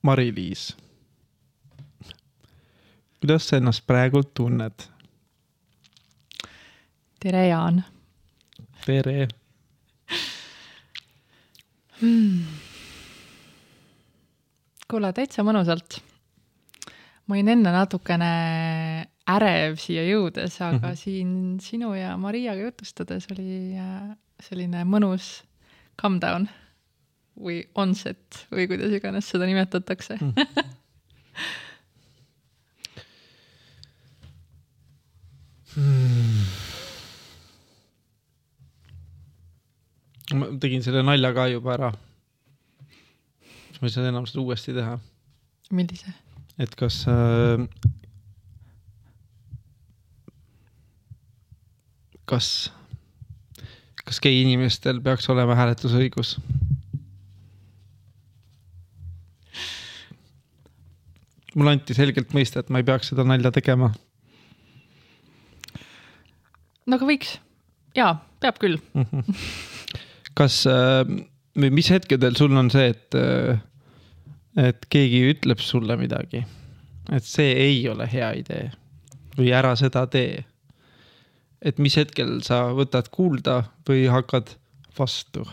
Mari-Liis, kuidas sa ennast praegult tunned? tere, Jaan. tere. kuule, täitsa mõnusalt. ma olin enne natukene ärev siia jõudes, aga mm. -hmm. siin sinu ja Mariaga jutustades oli äh, selline mõnus calm down või onset või kuidas iganes seda nimetatakse mm.. ma tegin selle nalja ka juba ära. ma ei saa enam seda uuesti teha, millise? et kas äh,. kas, kas gei inimestel peaks olema hääletusõigus? Mulle anti selgelt mõista, et ma ei peaks seda nalja tegema. no aga võiks. jaa, peab küll. kas äh, või mis hetkedel sul on see, et, et keegi ütleb sulle midagi, et see ei ole hea idee või ära seda tee? et mis hetkel sa võtad kuulda või hakkad vastu?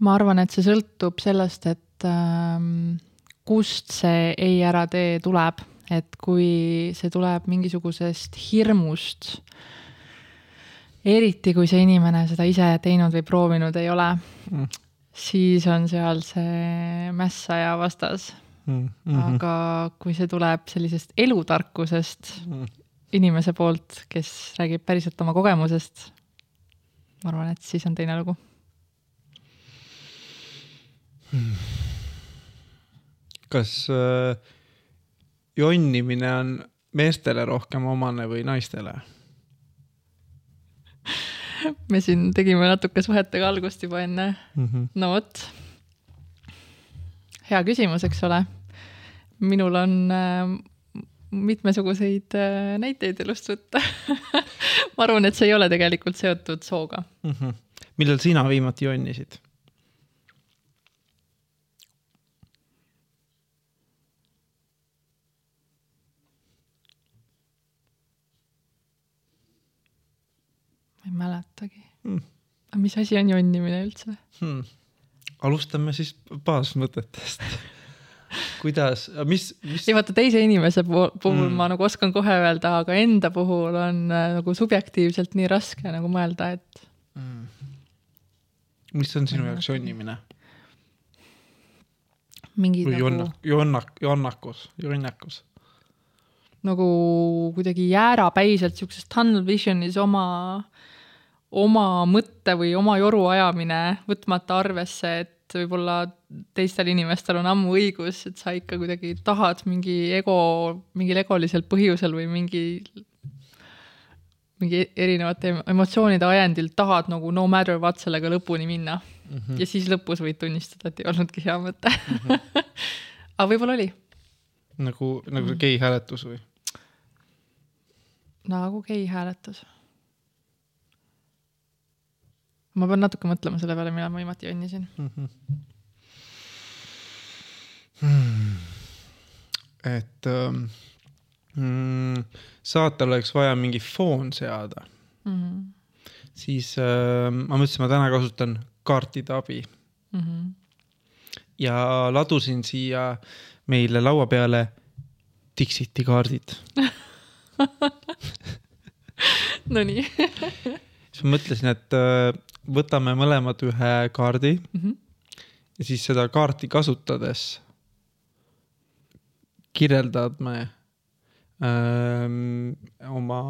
Ma arvan, et see sõltub sellest, et ähm, kust see ei ära tee tuleb, et kui see tuleb mingisugusest hirmust, eriti kui see inimene seda ise teinud või proovinud ei ole Mm. siis on seal see mässaja vastas. Mm -hmm. aga kui see tuleb sellisest elutarkusest Mm. inimese poolt, kes räägib päriselt oma kogemusest, ma arvan, et siis on teine lugu. Kas äh, jonnimine on meestele rohkem omane või naistele? me siin tegime natuke suhetega algust juba enne. Mm -hmm. no vot. hea küsimus, eks ole. minul on äh, mitmesuguseid äh, näiteid elust võtta. ma arvan, et see ei ole tegelikult seotud sooga. Mm -hmm. millal sina viimati jonnisid? Ma ei mäletagi Mm. aga mis asi on jonnimine üldse? hmm.. alustame siis baasmõtetest. kuidas, mis, mis ei, vaata teise inimese puhul mm. ma nagu oskan kohe öelda, aga enda puhul on äh, nagu subjektiivselt nii raske nagu mõelda, et mm. mis on sinu jaoks jonnimine mingi või nagu, jonnak, jonnak, jonnakus, jonnakus? Nagu kuidagi jäärapäiselt siukses tunnel vision'is oma, oma mõtte või oma joru ajamine, võtmata arvesse, et võib-olla teistel inimestel on ammu õigus, et sa ikka kuidagi tahad mingi ego, mingil egolisel põhjusel või mingi mingi erinevate emotsioonide ajendil tahad nagu no matter what sellega lõpuni minna mm. -hmm. ja siis lõpus võid tunnistada, et ei olnudki hea mõte mm. -hmm. aga võib-olla oli, nagu, nagu see gei hääletus või? Nagu gei hääletus. ma pean natuke mõtlema selle peale, millal ma viimati jonnisin. et ähm, mm, saatel oleks vaja mingi foon seada, Mhm. siis äh, ma mõtlesin, ma täna kasutan kaartide abi Mhm. ja ladusin siia meile laua peale Dixiti kaardid. Nonii. siis ma mõtlesin, et äh, võtame mõlemad ühe kaardi Mhm. ja siis seda kaarti kasutades kirjeldame öö, oma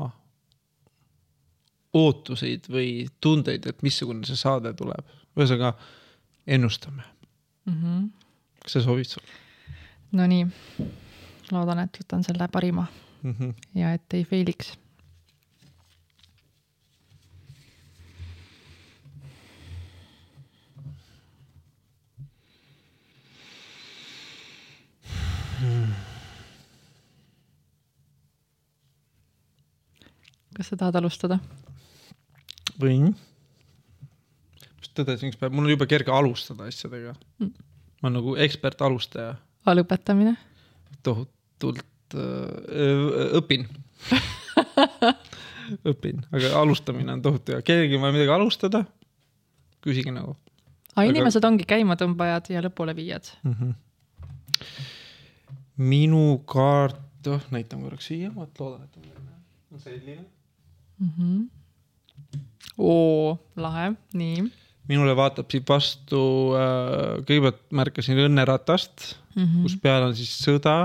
ootuseid või tundeid, et missugune see saade tuleb. ühesõnaga ennustame, Mhm. kas see sobib sulle Nonii, loodan, et võtan selle parima mm? -hmm. ja et ei failiks. Kas sa tahad alustada? võin. just tõdesin üks päev, mul on jube kerge alustada asjadega Mm.. ma olen nagu ekspert alustaja, lõpetamine? tohutult öö, õpin. õpin, aga alustamine on tohutu hea, kellelgi on vaja midagi alustada, küsige nagu aga Aga- inimesed ongi käimatõmbajad ja lõpuleviijad. mm. -hmm. Minu kaart, oh näitan korraks siia, ma loodan, et on selline. oo, lahe, nii minule vaatab siit vastu äh,, kõigepealt märkasin õnneratast mm. -hmm. kus peal on siis sõda,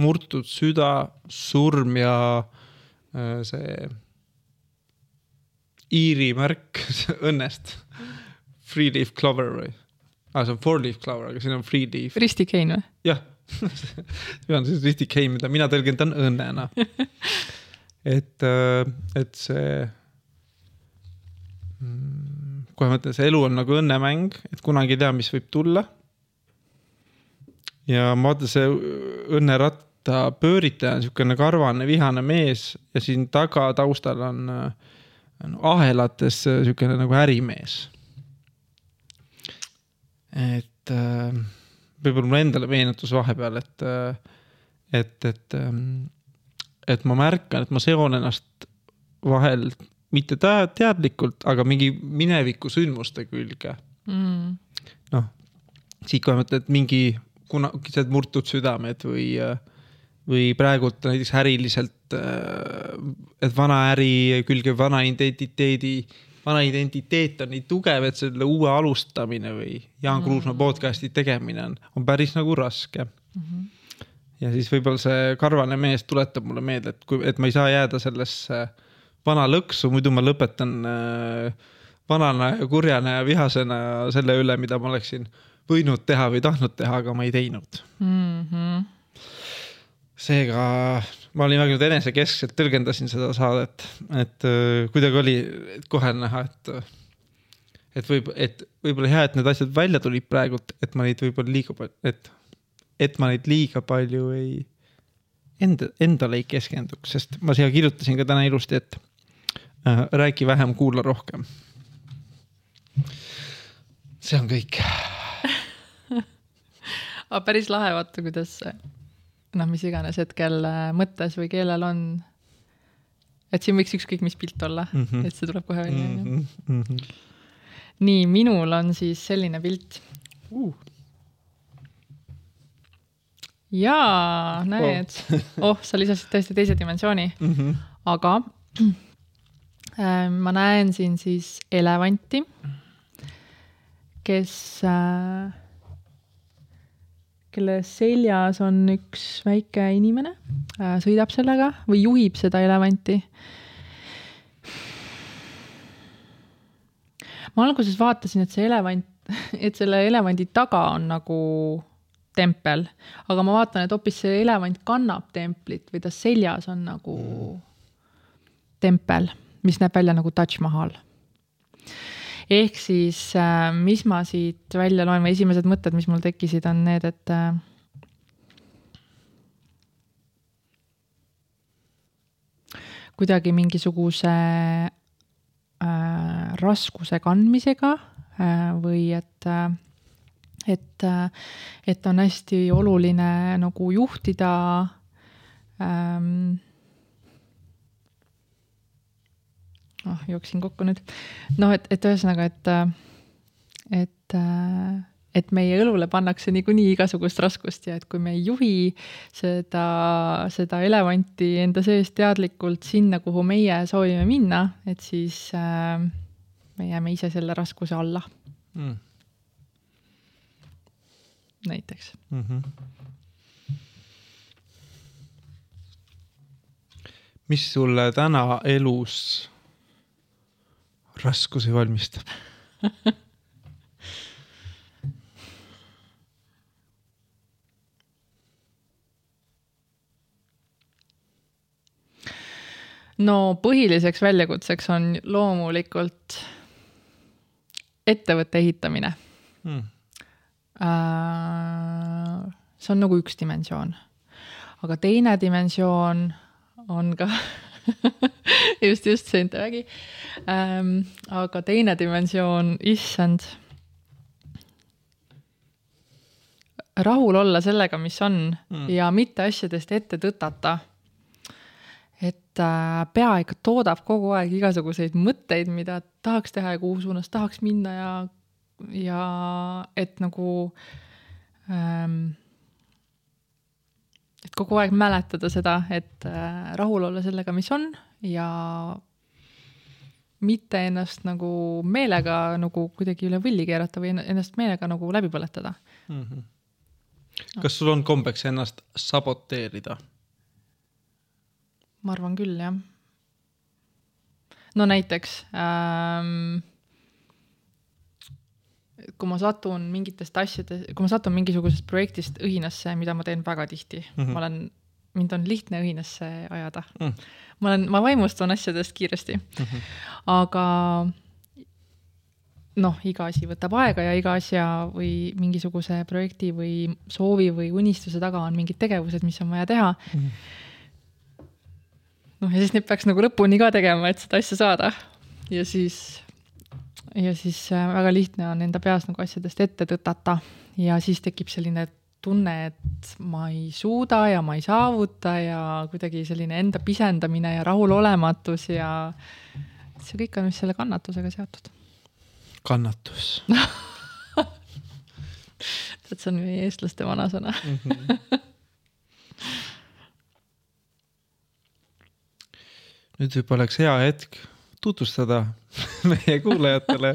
murtud süda, surm ja äh, see Iiri märk õnnest. Free leaf clover või ah,, see on four leaf clover, aga siin on free leaf, ristikein või? jah. On siis ristikheim, mida mina tõlgendan õnnena. et, et see, kohe mõtlen, see elu on nagu õnnemäng, et kunagi ei tea, mis võib tulla. ja ma vaatan, see õnneratta pööritaja on niisugune karvane vihane mees ja siin taga taustal on äh, no, ahelates niisugune nagu ärimees. et äh, võib-olla mulle endale meenutus vahepeal, et, et, et, et ma märkan, et ma seon ennast vahel mitte tea- teadlikult, aga mingi mineviku sündmuste külge. mm.. noh, siit kohe mõtled, et mingi kunagised murtud südamed või, või praegult näiteks äriliselt, et vana äri külge vana identiteedi, vana identiteet on nii tugev, et selle uue alustamine või Jaan Kruusmaa podcast'i tegemine on, on päris nagu raske Mm -hmm. ja siis võib-olla see karvane mees tuletab mulle meelde, et kui, et ma ei saa jääda sellesse vana lõksu, muidu ma lõpetan äh, vanana ja kurjana ja vihasena selle üle, mida ma oleksin võinud teha või tahtnud teha, aga ma ei teinud. Mm -hmm. Seega ma olin väga enesekeskselt tõlgendasin seda saadet, et äh, kuidagi oli kohe näha, et, et võib, et võib-olla hea, et need asjad välja tulid praegult, et ma neid võib-olla liiga palju, et, et ma neid liiga palju ei, enda, endale ei keskenduks, sest ma siia kirjutasin ka täna ilusti, et äh, räägi vähem, kuula rohkem. see on kõik. aga päris lahe vaata, kuidas noh, mis iganes hetkel äh, mõttes või keelel on. et siin võiks ükskõik mis pilt olla mm. -hmm. et see tuleb kohe välja mm. -hmm. Mm -hmm. nii, minul on siis selline pilt uh, jaa, näed oh, sa lisasid tõesti teise dimensiooni, mm -hmm. aga äh, ma näen siin siis elevanti, kes äh,, kelle seljas on üks väike inimene äh,, sõidab sellega või juhib seda elevanti. ma alguses vaatasin, et see elevant, et selle elevandi taga on nagu tempel, aga ma vaatan, et hoopis see elevant kannab templit või ta seljas on nagu tempel, mis näeb välja nagu Taj Mahal. Ehk siis, mis ma siit välja loen või esimesed mõtted, mis mul tekkisid, on need, et äh, kuidagi mingisuguse äh, raskuse kandmisega äh, või et äh, et, et on hästi oluline nagu juhtida ähm,. oh, jooksin kokku nüüd. noh, et, et ühesõnaga, et, et, et meie õlule pannakse niikuinii igasugust raskust ja et kui me ei juhi seda, seda elevanti enda sees teadlikult sinna, kuhu meie soovime minna, et siis äh, me jääme ise selle raskuse alla Mm näiteks. mm. -hmm. mis sulle täna elus raskusi valmistab? no põhiliseks väljakutseks on loomulikult ettevõtte ehitamine Mm. Äh, see on nagu üks dimensioon. aga teine dimensioon on ka just, just seentevägi ähm,. aga teine dimensioon, issand. rahul olla sellega, mis on mm. ja mitte asjadest ette tõtata. et äh, pea ikka toodab kogu aeg igasuguseid mõtteid, mida tahaks teha ja kuhu suunas tahaks minna ja, ja et nagu ähm, et kogu aeg mäletada seda, et äh, rahul olla sellega, mis on ja mitte ennast nagu meelega nagu kuidagi üle võlli keerata või ennast meelega nagu läbi põletada mm. -hmm. kas sul on kombeks ennast saboteerida? ma arvan küll, jah. no näiteks ähm, kui ma satun mingitest asjades, kui ma satun mingisugusest projektist õhinasse, mida ma teen väga tihti mm, -hmm. ma olen, mind on lihtne õhinasse ajada mm. -hmm. ma olen, ma vaimustun asjadest kiiresti mm. -hmm. aga noh, iga asi võtab aega ja iga asja või mingisuguse projekti või soovi või unistuse taga on mingid tegevused, mis on vaja teha mm. -hmm. noh, ja siis neid peaks nagu lõpuni ka tegema, et seda asja saada. ja siis ja siis äh, väga lihtne on enda peas nagu asjadest ette tõtata ja siis tekib selline tunne, et ma ei suuda ja ma ei saavuta ja kuidagi selline enda pisendamine ja rahulolematus ja see kõik on vist selle kannatusega seotud. kannatus tead, see on meie eestlaste vanasõna mm. -hmm. nüüd võib-olla oleks hea hetk tutvustada meie kuulajatele,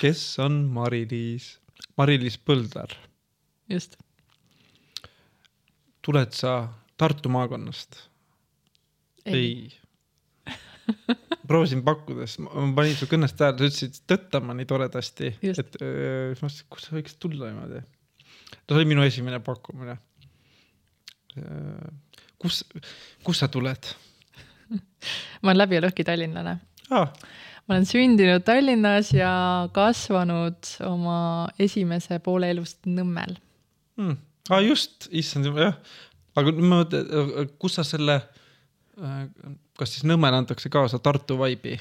kes on Mari-Liis, Mari-Liis Põldar. just. tuled sa Tartu maakonnast? ei, ei. proovisin pakkudes, ma panin su kõnest tähele, sa ütlesid Tõttamaa nii toredasti, et öö, ma mõtlesin, kus sa võiks tulla niimoodi. no see oli minu esimene pakkumine. kus, kus sa tuled? ma olen läbi ja lõhki tallinlane ah.. ma olen sündinud Tallinnas ja kasvanud oma esimese poole elust Nõmmel. Aa ah, just, issand jah, aga ma mõtlen, kus sa selle, äh, kas siis Nõmmel antakse kaasa Tartu vibe'i?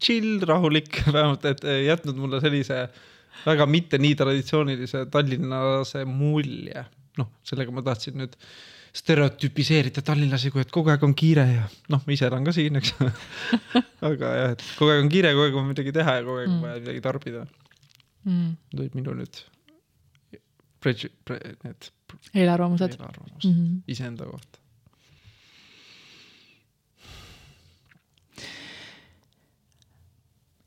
chill, rahulik, vähemalt, et jätnud mulle sellise väga mitte nii traditsioonilise tallinlase mulje. noh, sellega ma tahtsin nüüd äh, stereotüpiseerida tallinlasi, kui et kogu aeg on kiire ja noh, ma ise elan ka siin, eks aga jah, et kogu aeg on kiire, kogu aeg on midagi teha ja kogu aeg on mm. vaja midagi tarbida mm.. tulid minu nüüd preju-, pre-, need. eelarvamused. eelarvamused mm -hmm. iseenda kohta.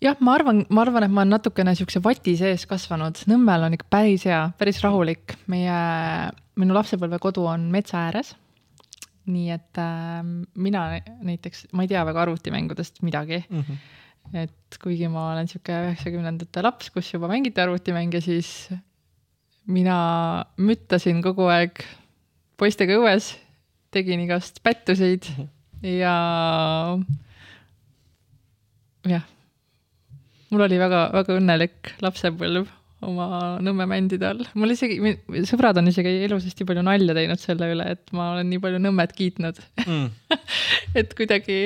jah, ma arvan, ma arvan, et ma olen natukene siukse vati sees kasvanud, Nõmmel on ikka päris hea, päris rahulik, meie, minu lapsepõlvekodu on metsa ääres. nii et äh, mina näiteks, ma ei tea väga arvutimängudest midagi mm. -hmm. et kuigi ma olen sihuke üheksakümnendate laps, kus juba mängiti arvutimänge, siis mina müttasin kogu aeg poistega õues, tegin igast pättuseid mm -hmm. ja jah mul oli väga-väga õnnelik lapsepõlv oma Nõmme mändide all. mul isegi, sõbrad on isegi elus hästi palju nalja teinud selle üle, et ma olen nii palju Nõmmet kiitnud. Mm. et kuidagi,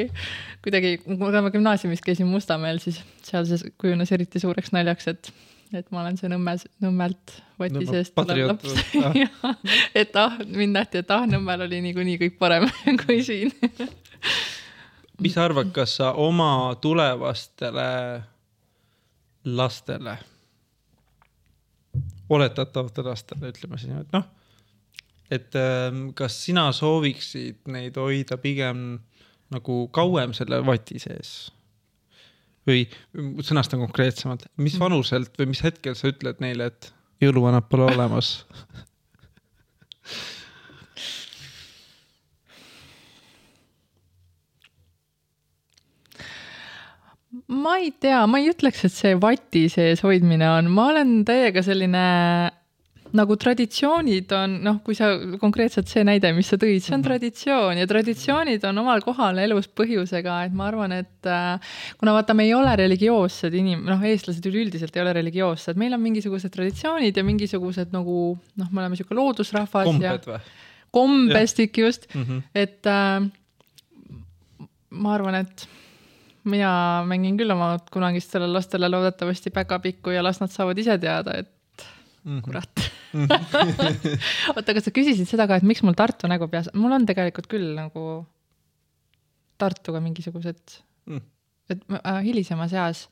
kuidagi, kui ma gümnaasiumis käisin Mustamäel, siis seal see kujunes eriti suureks naljaks, et, et ma olen see Nõmme, Nõmmelt vati seest tulev laps. et ah, mind nähti, et ah, Nõmmel oli niikuinii kõik parem kui siin. Mis sa arvad, kas sa oma tulevastele lastele, oletatavatele lastele, ütleme siis niimoodi, noh. et ähm, kas sina sooviksid neid hoida pigem nagu kauem selle vati sees? või sõnastan konkreetsemalt, mis mm. vanuselt või mis hetkel sa ütled neile, et jõuluvanad pole olemas ma ei tea, ma ei ütleks, et see vati sees hoidmine on, ma olen täiega selline nagu traditsioonid on, noh, kui sa konkreetselt see näide, mis sa tõid, see on mm -hmm. traditsioon ja traditsioonid on omal kohal elus põhjusega, et ma arvan, et äh, kuna vaata, me ei ole religioossed inim-, noh, eestlased üleüldiselt ei ole religioossed, meil on mingisugused traditsioonid ja mingisugused nagu noh, me oleme sihuke loodusrahvas. kombed või? kombestik just mm, -hmm. et äh, ma arvan, et mina mängin küll oma kunagistele lastele loodetavasti päkapikku ja las nad saavad ise teada, et Mhm. kurat oota, kas sa küsisid seda ka, et miks mul Tartu nägu peas, mul on tegelikult küll nagu Tartuga mingisugused Mm. et ma, äh, hilisemas eas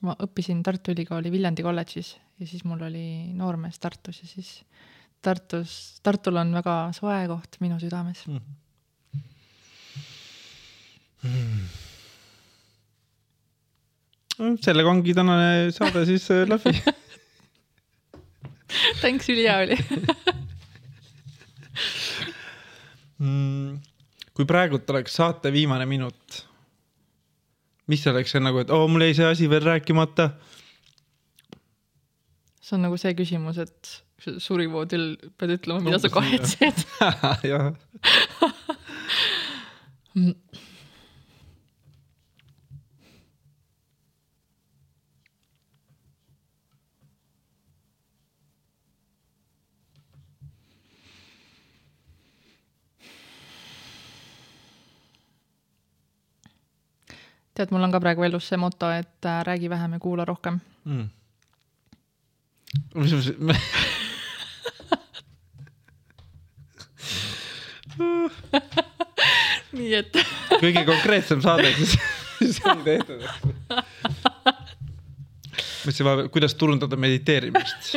ma õppisin Tartu Ülikooli Viljandi kolledžis ja siis mul oli noormees Tartus ja siis Tartus, Tartul on väga soe koht minu südames. Sellega ongi tänane saade siis äh, läbi. Thanks, ülihea oli Mm, kui praegult oleks saate viimane minut, mis oleks see nagu, et oo, mul jäi see asi veel rääkimata. see on nagu see küsimus, et surivoodil pead ütlema, mida sa kahetsed. jah, tead, mul on ka praegu elus see moto, et äh, räägi vähem ja kuula rohkem. mm.. mis ma, nii et kõige konkreetsem saade siis, siis on tehtud. mõtlesin vahepeal, kuidas turundada mediteerimist.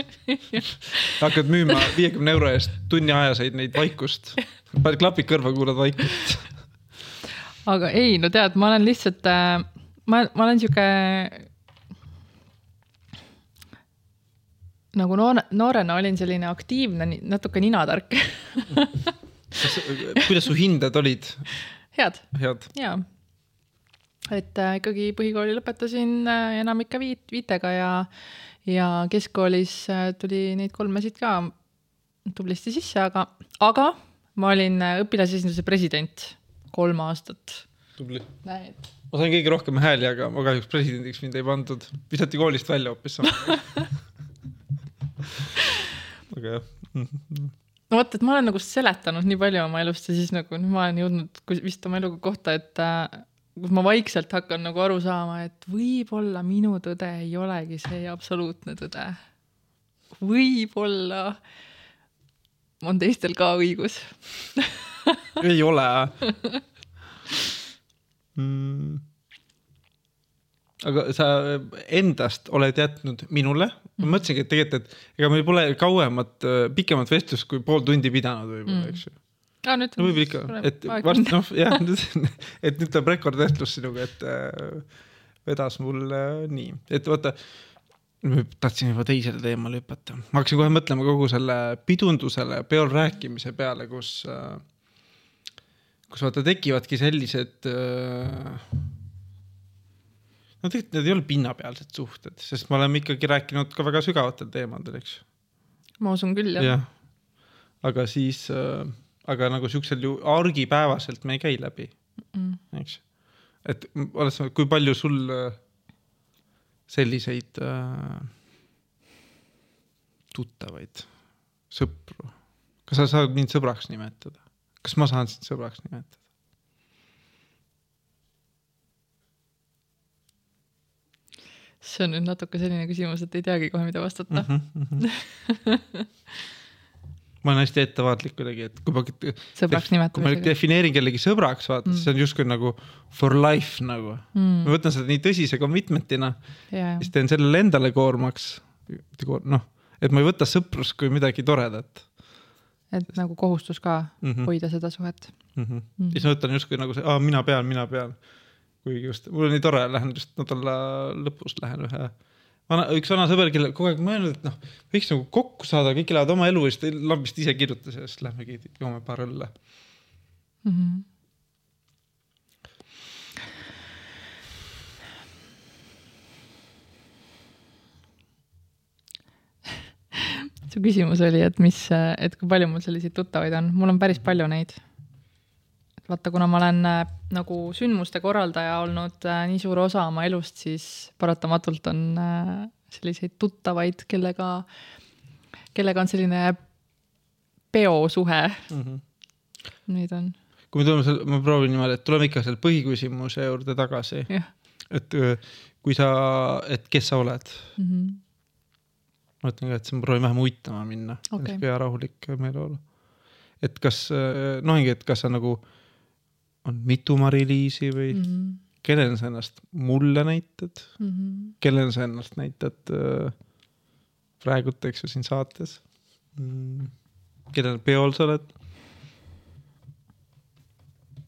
hakkad müüma viiekümne euro eest tunni ajaseid neid vaikust. paned klapid kõrva, kuulad vaikust. Aga ei, no tead, ma olen lihtsalt äh,, ma, ma olen sihuke nagu noore, noorena olin selline aktiivne, natuke ninatark. kuidas su hinded olid? head head? ja, et äh, ikkagi põhikooli lõpetasin äh, enamike viit, viitega ja, ja keskkoolis äh, tuli neid kolmesid ka tublisti sisse, aga, aga ma olin äh, õpilasesinduse president kolm aastat. tubli. näed, ma sain kõige rohkem hääli, aga ma kahjuks presidendiks mind ei pandud, visati koolist välja hoopis aga jah. no vot, et ma olen nagu seletanud nii palju oma elust ja siis nagu nüüd ma olen jõudnud vist oma eluga kohta, et äh, kus ma vaikselt hakkan nagu aru saama, et võib-olla minu tõde ei olegi see absoluutne tõde. võib-olla on teistel ka õigus. ei ole mm.. aga sa endast oled jätnud minule, ma mõtlesingi, et tegelikult, et ega meil pole kauemat, pikemat vestlust kui pool tundi pidanud võib-olla Mm. eks ju. aa, nüüd no võib-olla ikka, et varsti noh, jah, et nüüd tuleb rekordvestlus sinuga, et äh, vedas mul äh, nii, et vaata. tahtsin juba teisele teemale hüpata, ma hakkasin kohe mõtlema kogu selle pidundusele, peol rääkimise peale, kus äh,, kus vaata tekivadki sellised äh, no tegelikult need ei ole pinnapealsed suhted, sest me oleme ikkagi rääkinud ka väga sügavatel teemadel, eks ma usun küll jah ja.. aga siis äh,, aga nagu siuksel ju argipäevaselt me ei käi läbi, Mm. eks. et sa, kui palju sul äh, selliseid äh, tuttavaid, sõpru, kas sa saad mind sõbraks nimetada, kas ma saan sind sõbraks nimetada? see on nüüd natuke selline küsimus, et ei teagi kohe, mida vastata mm. Mhm. ma olen hästi ettevaatlik kuidagi, et kui ma sõbraks kui ma nimetamisega. defineerin kellegi sõbraks, vaata mm., Mm. siis on justkui nagu for life nagu mm.. ma võtan seda nii tõsise commitment'ina, ja, siis teen sellele endale koormaks. noh, et ma ei võta sõprust kui midagi toredat et nagu kohustus ka mm. -hmm. hoida seda suhet. Mm -hmm. Mhm. siis ma võtan justkui nagu see, aa mina pean, mina pean. kuigi just, mul on nii tore, lähen just nädala lõpus lähen ühe vana, üks vana sõber, kellel kogu aeg mõelnud, et noh, võiks nagu kokku saada, kõik elavad oma elu ja siis ta lambist ise kirjutas ja siis lähmegi joome paar õlle. Mm -hmm. Su küsimus oli, et mis, et kui palju mul selliseid tuttavaid on, mul on päris palju neid. vaata, kuna ma olen äh, nagu sündmuste korraldaja olnud äh, nii suur osa oma elust, siis paratamatult on äh, selliseid tuttavaid, kellega, kellega on selline peosuhe, Mm -hmm. neid on. kui me tuleme selle, ma proovin niimoodi, et tuleme ikka selle põhiküsimuse juurde tagasi, et kui sa, et kes sa oled, mm -hmm. Ma ütlen ka, et siis ma proovin vähem uitama minna okay., hea rahulik meeleolu. et kas, noh, ongi, et kas sa nagu, on mitu Mari-Liisi või mm Mm -hmm. kellele sa ennast mulle näitad, Mm -hmm. kellele sa ennast näitad öö, praegult, eks ju, siin saates mm.. kellel peol sa oled?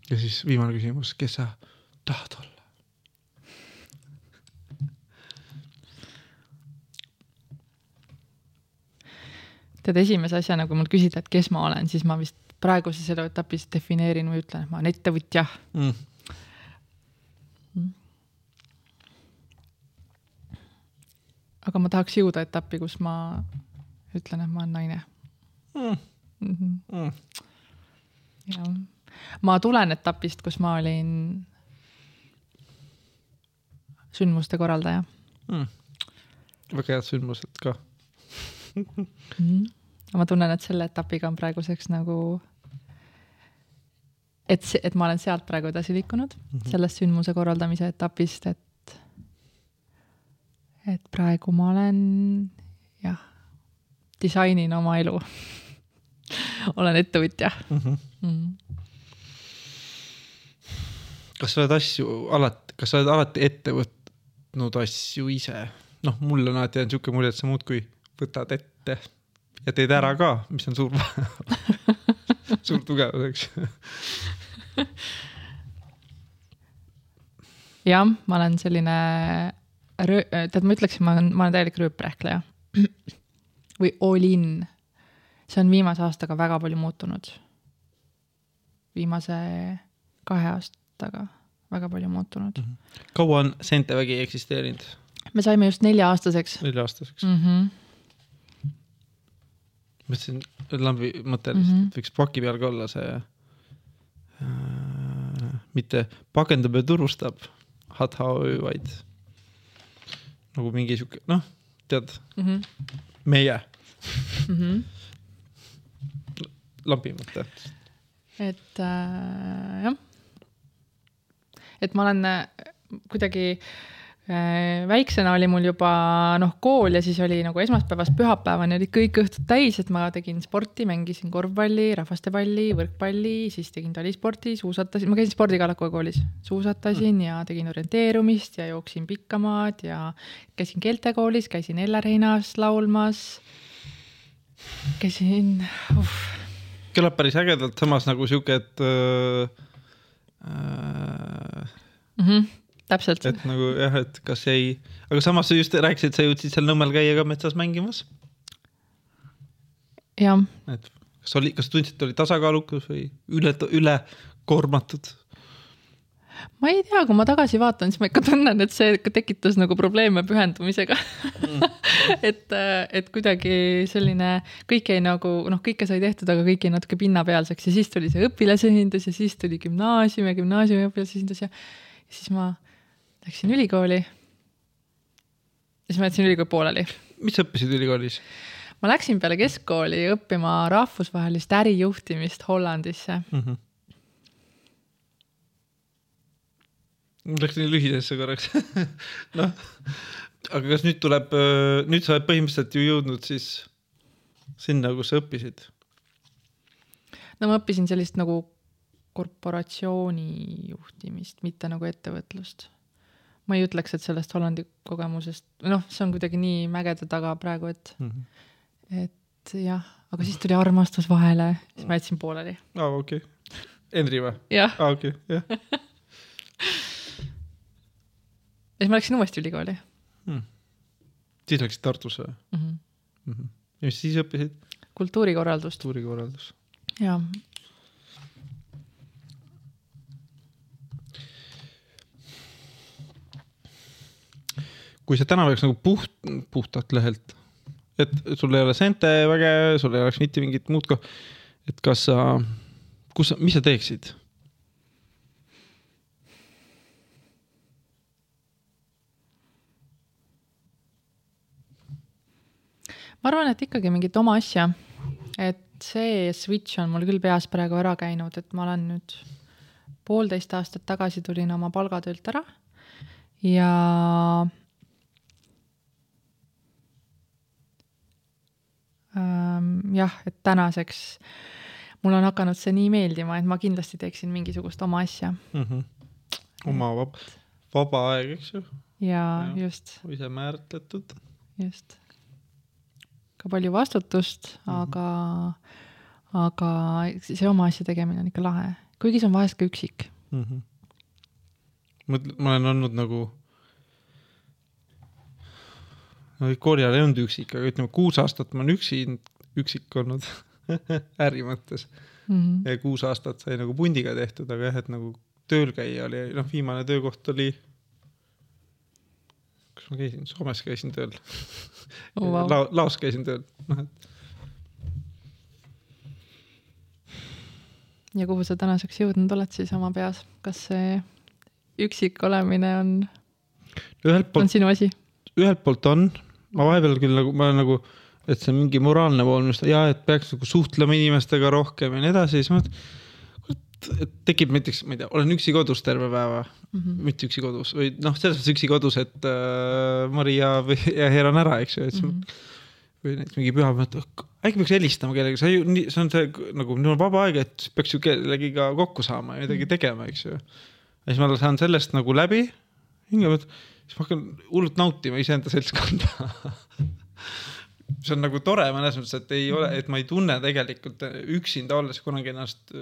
ja siis viimane küsimus, kes sa tahad olla? tead, esimese asjana, kui mult küsida, et kes ma olen, siis ma vist praeguses eluetapis defineerin või ütlen, et ma olen ettevõtja. mm.. aga ma tahaks jõuda etappi, kus ma ütlen, et ma olen naine Mm. mm. -hmm. Mm. jah, ma tulen etapist, kus ma olin sündmuste korraldaja Mm. väga head sündmused ka. -hmm. ma tunnen, et selle etapiga on praeguseks nagu, et see, et ma olen sealt praegu edasi liikunud mm, -hmm. sellest sündmuse korraldamise etapist, et et praegu ma olen jah, disainin oma elu. olen ettevõtja Mm -hmm. mm.. kas sa oled asju alati, kas sa oled alati ette võtnud asju ise? noh, mul on alati jäänud siuke mulje, et sa muudkui võtad ette ja teed ära ka, mis on suur, suur tugevus, eks jah, ma olen selline, tead, ma ütleksin, ma olen, ma olen täielik rööprähkleja. või olin. see on viimase aastaga väga palju muutunud. viimase kahe aastaga väga palju muutunud. kaua on Sentevägi eksisteerinud? me saime just nelja-aastaseks nelja-aastaseks. mm. -hmm. mõtlesin, lambi mõte lihtsalt mm, -hmm. et võiks paki peal ka olla see äh,, mitte pakendab ja turustab vaid nagu mingi sihuke, noh, tead, Mm -hmm. meie Mm -hmm. lambi mõte. et äh, jah, et ma olen äh, kuidagi äh, väiksena oli mul juba noh, kool ja siis oli nagu esmaspäevast pühapäevani olid kõik õhtud täis, et ma tegin sporti, mängisin korvpalli, rahvastepalli, võrkpalli, siis tegin talisporti, suusatasin, ma käisin spordikallakuga koolis, suusatasin ja tegin orienteerumist ja jooksin pikkamaad ja käisin keeltekoolis, käisin Ellerhinnas laulmas. käisin uh,, kõlab päris ägedalt, samas nagu sihuke, et äh, äh, mm -hmm, täpselt et nagu jah, et kas ei, aga samas sa just rääkisid, et sa jõudsid seal Nõmmel käia ka metsas mängimas. jah et kas oli, kas tundsid, et oli tasakaalukas või üle, üle koormatud? ma ei tea, kui ma tagasi vaatan, siis ma ikka tunnen, et see tekitas nagu probleeme pühendumisega mm. et, et kuidagi selline, kõik jäi nagu noh, kõike sai tehtud, aga kõik jäi natuke pinnapealseks ja siis tuli see õpilasesindus ja siis tuli gümnaasium ja gümnaasiumi õpilasesindus ja siis ma läksin ülikooli. ja siis ma jätsin ülikooli pooleli. mis sa õppisid ülikoolis? ma läksin peale keskkooli õppima rahvusvahelist ärijuhtimist Hollandisse. mm. -hmm. Läks nii lühidesse korraks. noh, aga kas nüüd tuleb, nüüd sa oled põhimõtteliselt ju jõudnud siis sinna, kus sa õppisid? no ma õppisin sellist nagu korporatsiooni juhtimist, mitte nagu ettevõtlust. Ma ei ütleks, et sellest Hollandi kogemusest, noh, see on kuidagi nii mägede taga praegu, et, mm. -hmm. et jah, aga siis tuli armastus vahele, siis ma jätsin pooleli. aa, okei okay.. Henri või? aa, okei, jah ja siis ma läksin uuesti ülikooli hmm.. siis läksid Tartusse või mm. -hmm. mm? -hmm. ja mis siis õppisid? kultuurikorraldust, kultuurikorraldus. jah. Kui sa täna oleks nagu puht, puhtalt lehelt, et sul ei ole sente väge, sul ei oleks mitte mingit muud ko-, et kas sa, kus sa, mis sa teeksid? ma arvan, et ikkagi mingit oma asja, et see switch on mul küll peas praegu ära käinud, et ma olen nüüd poolteist aastat tagasi tulin oma palgatöölt ära ja jah, et tänaseks mul on hakanud see nii meeldima, et ma kindlasti teeksin mingisugust oma asja mm. -hmm. oma vab vaba aeg, eks ju. ja just. ise määratletud. just. ka palju vastutust mm, -hmm. aga, aga see oma asja tegemine on ikka lahe, kuigi see on vahest ka üksik mm. -hmm. mõtle, ma olen olnud nagu ajal ei olnud üksik, aga ütleme kuus aastat ma olen üksi, üksik olnud äri mõttes mm. -hmm. ja kuus aastat sai nagu pundiga tehtud, aga jah, et nagu tööl käia oli, noh, viimane töökoht oli. kus ma käisin, Soomes käisin tööl oh,. Wow. La, Laos käisin tööl, noh et. ja kuhu sa tänaseks jõudnud oled siis oma peas, kas see üksik olemine on, on sinu asi? ühelt poolt on, ma vahepeal küll nagu, ma olen nagu, et see on mingi moraalne pool, mis ja et peaks nagu suhtlema inimestega rohkem ja nii edasi, siis ma mõtlen tekib näiteks, ma ei tea, olen üksi kodus terve päeva mm, -hmm. mitte üksi kodus või noh, selles mõttes üksi kodus, et äh, Maria või ja Heer on ära, eks ju, et siis mm -hmm. või näiteks mingi pühapäev, et äkki peaks helistama kellelegi, sa ju see on see nagu mul on vaba aeg, et peaks ju kellegiga kokku saama ja midagi -hmm. tegema, eks ju. ja siis ma saan sellest nagu läbi, hinge pealt, siis ma hakkan hullult nautima iseenda seltskonda see on nagu tore mõnes mõttes, et ei ole, et ma ei tunne tegelikult üksinda olles kunagi ennast,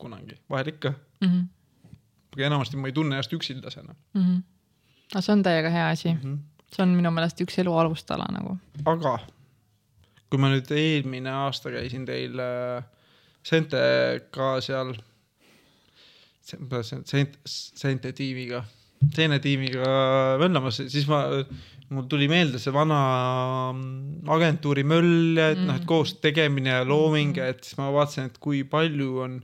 kunagi, vahel ikka mm. -hmm. aga enamasti ma ei tunne ennast üksildasena mm. -hmm. no see on täiega hea asi mm. -hmm. see on minu meelest üks elu alustala nagu. aga kui ma nüüd eelmine aasta käisin teil äh, Sentega seal, Sente, Sente tiimiga, Seene tiimiga möllamas, siis ma mul tuli meelde see vana mm, agentuuri möll ja et mm. noh, et koos tegemine ja looming ja et siis ma vaatasin, et kui palju on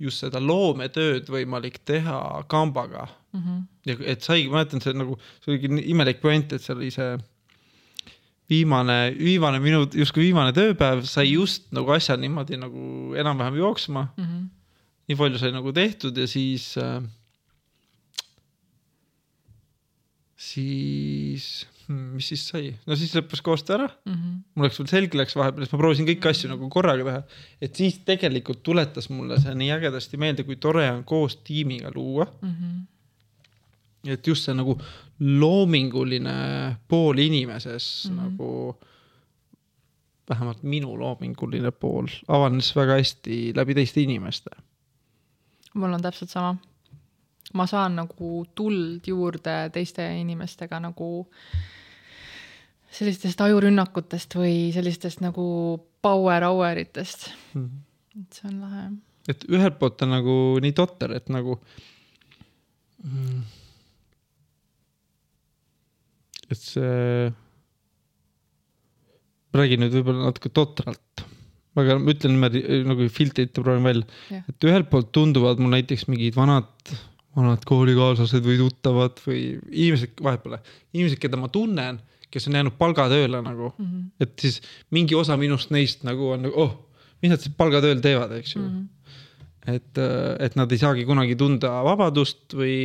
just seda loometööd võimalik teha kambaga mm. -hmm. ja et saigi, ma mäletan, see nagu, see oli imelik point, et see oli see viimane, viimane minu, justkui viimane tööpäev sai just nagu asjad niimoodi nagu enam-vähem jooksma mm. -hmm. nii palju sai nagu tehtud ja siis äh,, siis Hmm, mis siis sai, no siis lõppes koostöö ära mm. -hmm. mul läks veel selge läks vahepeal, siis ma proovisin kõiki asju nagu korraga teha. et siis tegelikult tuletas mulle see nii ägedasti meelde, kui tore on koos tiimiga luua mm. -hmm. et just see nagu loominguline pool inimeses mm -hmm. nagu, vähemalt minu loominguline pool avanes väga hästi läbi teiste inimeste. mul on täpselt sama ma saan nagu tuld juurde teiste inimestega nagu sellistest ajurünnakutest või sellistest nagu power hour itest mm. -hmm. et see on lahe. et ühelt poolt on nagu nii totter, et nagu mm,. et see, ma räägin nüüd võib-olla natuke totralt, aga ma ütlen niimoodi nagu filtrite proovin välja et ühelt poolt tunduvad mul näiteks mingid vanad vanad koolikaaslased või tuttavad või inimesed, vahet pole, inimesed, keda ma tunnen kes on jäänud palgatööle nagu mm, -hmm. et siis mingi osa minust neist nagu on nagu, oh, mis nad siis palgatööl teevad, eks ju mm. -hmm et, et nad ei saagi kunagi tunda vabadust või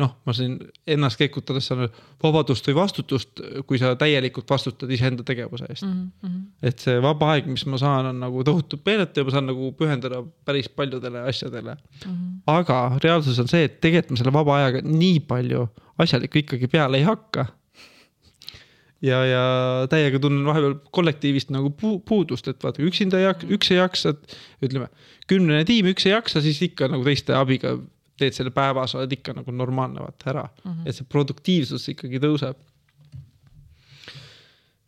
noh, ma siin ennast kekutades saan vabadust või vastutust, kui sa täielikult vastutad iseenda tegevuse eest mm. -hmm. et see vaba aeg, mis ma saan, on nagu tohutult meeletu ja ma saan nagu pühendada päris paljudele asjadele mm. -hmm. aga reaalsus on see, et tegelikult ma selle vaba ajaga nii palju asjalikku ikkagi peale ei hakka ja, ja täiega tunnen vahepeal kollektiivist nagu pu puudust, et vaata, üksinda ei jaksa, üks ei jaksa, et ütleme, kümnene tiim, üks ei jaksa, siis ikka nagu teiste abiga teed selle päeva, sa oled ikka nagu normaalne vaata ära mm, -hmm. et see produktiivsus ikkagi tõuseb.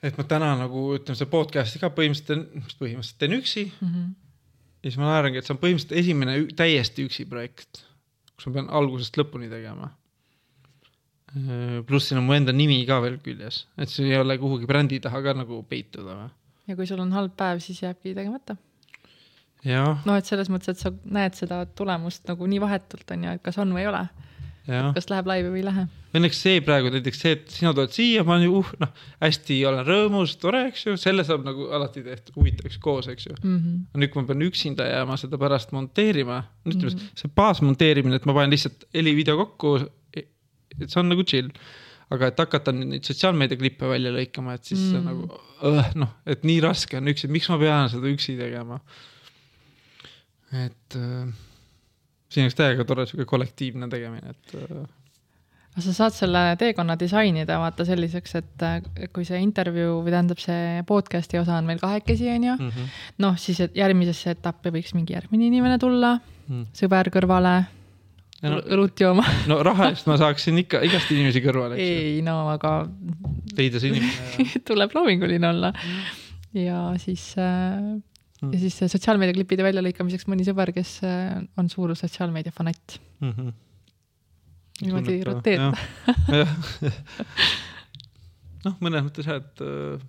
et ma täna nagu ütleme, see podcast'i ka põhimõtteliselt, põhimõtteliselt teen üksi mm. -hmm. ja siis ma naerangi, et see on põhimõtteliselt esimene täiesti üksi projekt, kus ma pean algusest lõpuni tegema pluss siin on mu enda nimi ka veel küljes, et see ei ole kuhugi brändi taha ka nagu peituda või. ja kui sul on halb päev, siis jääbki tegemata. noh, et selles mõttes, et sa näed seda tulemust nagu nii vahetult on ju, et kas on või ei ole. kas läheb laivi või ei lähe. õnneks see praegu näiteks see, et sina tuled siia, ma olen ju uh, noh, hästi olen rõõmus, tore, eks ju, selle saab nagu alati tehtud huvitavaks koos, eks ju. Mm -hmm. nüüd, kui ma pean üksinda jääma seda pärast monteerima, ütleme mm -hmm. see baasmonteerimine, et ma panen lihtsalt heli-video kokku, et see on nagu chill. aga et hakata neid sotsiaalmeedia klippe välja lõikama, et siis mm. see on Mm. nagu noh, et nii raske on üksi, miks ma pean seda üksi tegema. et äh, siin oleks täiega tore sihuke kollektiivne tegemine, et äh, aga sa saad selle teekonna disainida vaata selliseks, et äh, kui see intervjuu või tähendab, see podcast'i osa on meil kahekesi, on ju. mm -hmm. noh, siis järgmisesse etappi võiks mingi järgmine inimene tulla, Mm. sõber kõrvale, No, õlut jooma. no raha eest ma saaksin ikka igast inimesi kõrvale, eks ju, ei no aga leida see inimene tuleb loominguline olla. ja siis äh, ja siis äh, sotsiaalmeediaklippide väljalõikamiseks mõni sõber, kes äh, on suur sotsiaalmeedia fanatt. mm. -hmm. niimoodi roteerida. noh, mõnes mõttes jah, et äh,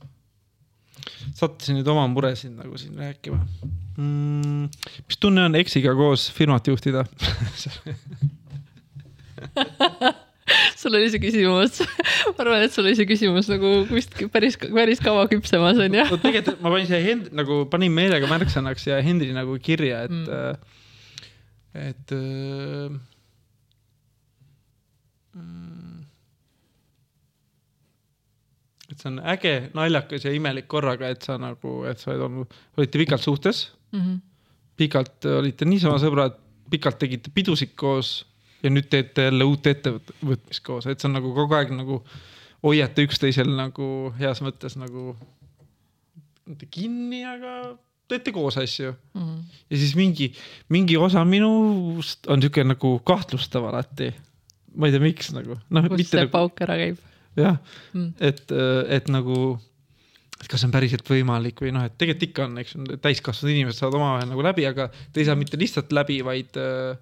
sattusin nüüd oma muresid nagu siin rääkima mm,. mis tunne on eksiga koos firmat juhtida? sul oli see küsimus, ma arvan, et sul oli see küsimus nagu vist päris, päris kaua küpsemas on ju. no tegelikult ma panin siia Hend-, nagu panin meelega märksõnaks ja Henri nagu kirja, et Mm. mm., et äh, mm, et see on äge, naljakas ja imelik korraga, et sa nagu, et sa oled olnud, olite pikalt suhtes, Mhm. pikalt olite niisama sõbrad, pikalt tegite pidusid koos ja nüüd teete jälle uut ettevõtmist koos, et see on nagu kogu aeg nagu hoiate üksteisel nagu heas mõttes nagu mitte kinni, aga teete koos asju. Mhm. ja siis mingi, mingi osa minust on siuke nagu kahtlustav alati. ma ei tea, miks nagu, noh, mitte see nagu, pauk ära käib jah, mm.? et, et nagu, et kas see on päriselt võimalik või noh, et tegelikult ikka on, eks ju, täiskasvanud inimesed saavad omavahel nagu läbi, aga te ei saa mitte lihtsalt läbi, vaid äh,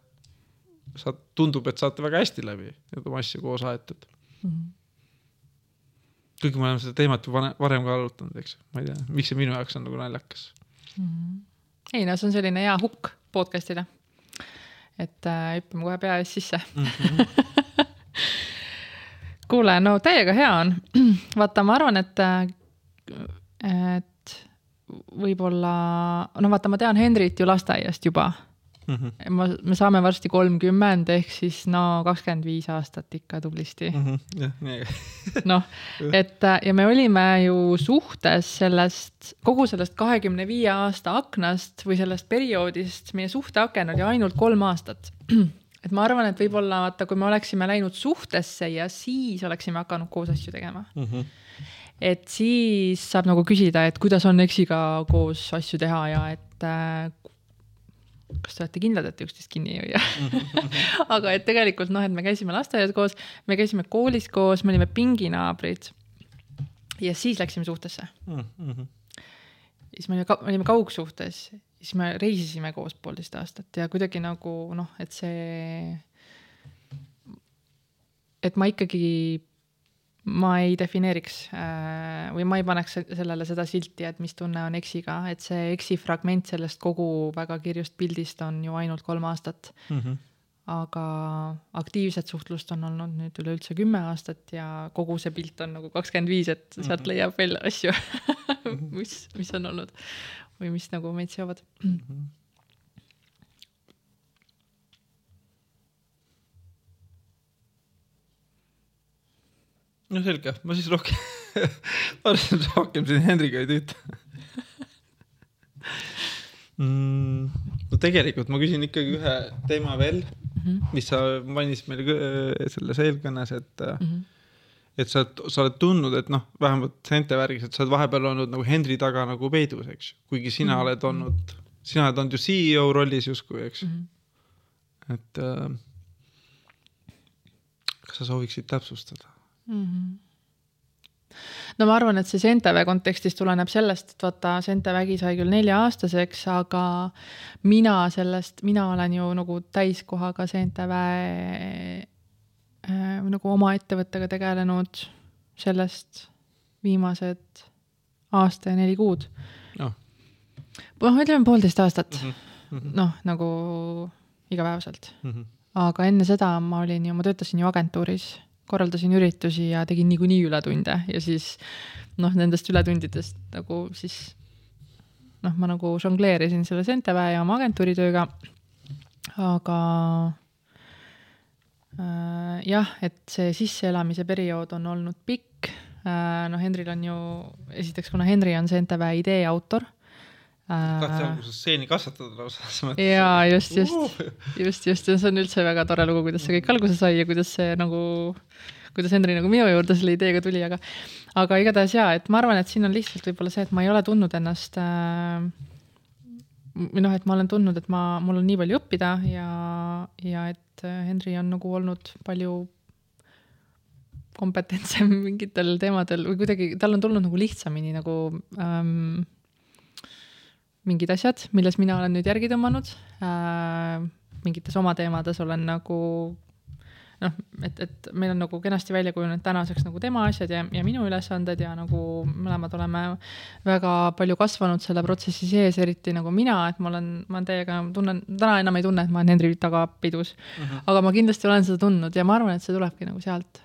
saad, tundub, et saate väga hästi läbi, et oma asju koos aetud. Mhm. kuigi me oleme seda teemat ju varem, ka arutanud, eks ma ei tea, miks see minu jaoks on nagu naljakas. ei no see on selline hea hukk podcast'ile. et äh, hüppame kohe pea ees sisse. kuule, no täiega hea on. vaata, ma arvan, et, et võib-olla, no vaata, ma tean Henrit ju lasteaiast juba. Mhm. ma, me saame varsti kolmkümmend ehk siis no kakskümmend viis aastat ikka tublisti. nii äge. noh, et äh, ja me olime ju suhtes sellest, kogu sellest kahekümne viie aasta aknast või sellest perioodist, meie suhteaken oli ainult kolm aastat. et ma arvan, et võib-olla vaata, kui me oleksime läinud suhtesse ja siis oleksime hakanud koos asju tegema, Mhm. et siis saab nagu küsida, et kuidas on eksiga koos asju teha ja et äh, kas te olete kindlad, et te üksteist kinni ei hoia? aga et tegelikult noh, et me käisime lasteaias koos, me käisime koolis koos, me olime pinginaabrid. ja siis läksime suhtesse, Mhm. siis me olime, me olime kaugsuhtes, siis me reisisime koos poolteist aastat ja kuidagi nagu noh, et see, et ma ikkagi, ma ei defineeriks äh, või ma ei paneks sellele seda silti, et mis tunne on eksiga, et see eksi fragment sellest kogu väga kirjust pildist on ju ainult kolm aastat. Mhm. aga aktiivset suhtlust on olnud nüüd üleüldse kümme aastat ja kogu see pilt on nagu kakskümmend viis, et sealt leiab veel asju, mis, mis on olnud või mis nagu meid seovad. no selge, ma siis rohkem, ma arvan, et rohkem siin Hendriga ei tüüta mm,. no tegelikult ma küsin ikkagi ühe teema veel, mis sa mainisid meile kõ- selles eelkõnes, et Mhm. Et sa oled, sa oled tundnud, et noh, vähemalt Sente värgis, et sa oled vahepeal olnud nagu Henri taga nagu peidus, eks kuigi sina Mhm. oled olnud, sina oled olnud ju CEO rollis justkui, eks ju, Mhm. et äh, kas sa sooviksid täpsustada? no ma arvan, et see Senteväe kontekstis tuleneb sellest, et vaata, Sentevägi sai küll nelja-aastaseks, aga mina sellest, mina olen ju nagu täiskohaga Senteväe äh, nagu oma ettevõttega tegelenud sellest viimased aasta ja neli kuud. noh, noh, ütleme poolteist aastat, Mhm. noh nagu igapäevaselt. aga enne seda ma olin ju, ma töötasin ju agentuuris, korraldasin üritusi ja tegin niikuinii ületunde ja siis noh, nendest ületundidest nagu siis noh, ma nagu žongleerisin selle Centeväe ja oma agentuuritööga. aga jah, et see sisseelamise periood on olnud pikk äh,. noh, Henril on ju, esiteks, kuna Henri on Centeväe idee autor tahtsin alguses stseeni kasvatada lausa. jaa, just, just, just, just ja see on üldse väga tore lugu, kuidas see kõik alguse sai ja kuidas see nagu, kuidas Henri nagu minu juurde selle ideega tuli, aga, aga igatahes jaa, et ma arvan, et siin on lihtsalt võib-olla see, et ma ei ole tundnud ennast äh, või noh, et ma olen tundnud, et ma, mul on nii palju õppida ja, ja et Henri on nagu olnud palju kompetentsem mingitel teemadel või kuidagi, tal on tulnud nagu lihtsamini nagu ähm, mingid asjad, milles mina olen nüüd järgi tõmmanud äh,. mingites oma teemades olen nagu noh, et, et meil on nagu kenasti välja kujunenud tänaseks nagu tema asjad ja, ja minu ülesanded ja nagu mõlemad oleme väga palju kasvanud selle protsessi sees, eriti nagu mina, et ma olen, ma teiega, tunnen, täna enam ei tunne, et ma olen Henri tagapidus uh. -huh. aga ma kindlasti olen seda tundnud ja ma arvan, et see tulebki nagu sealt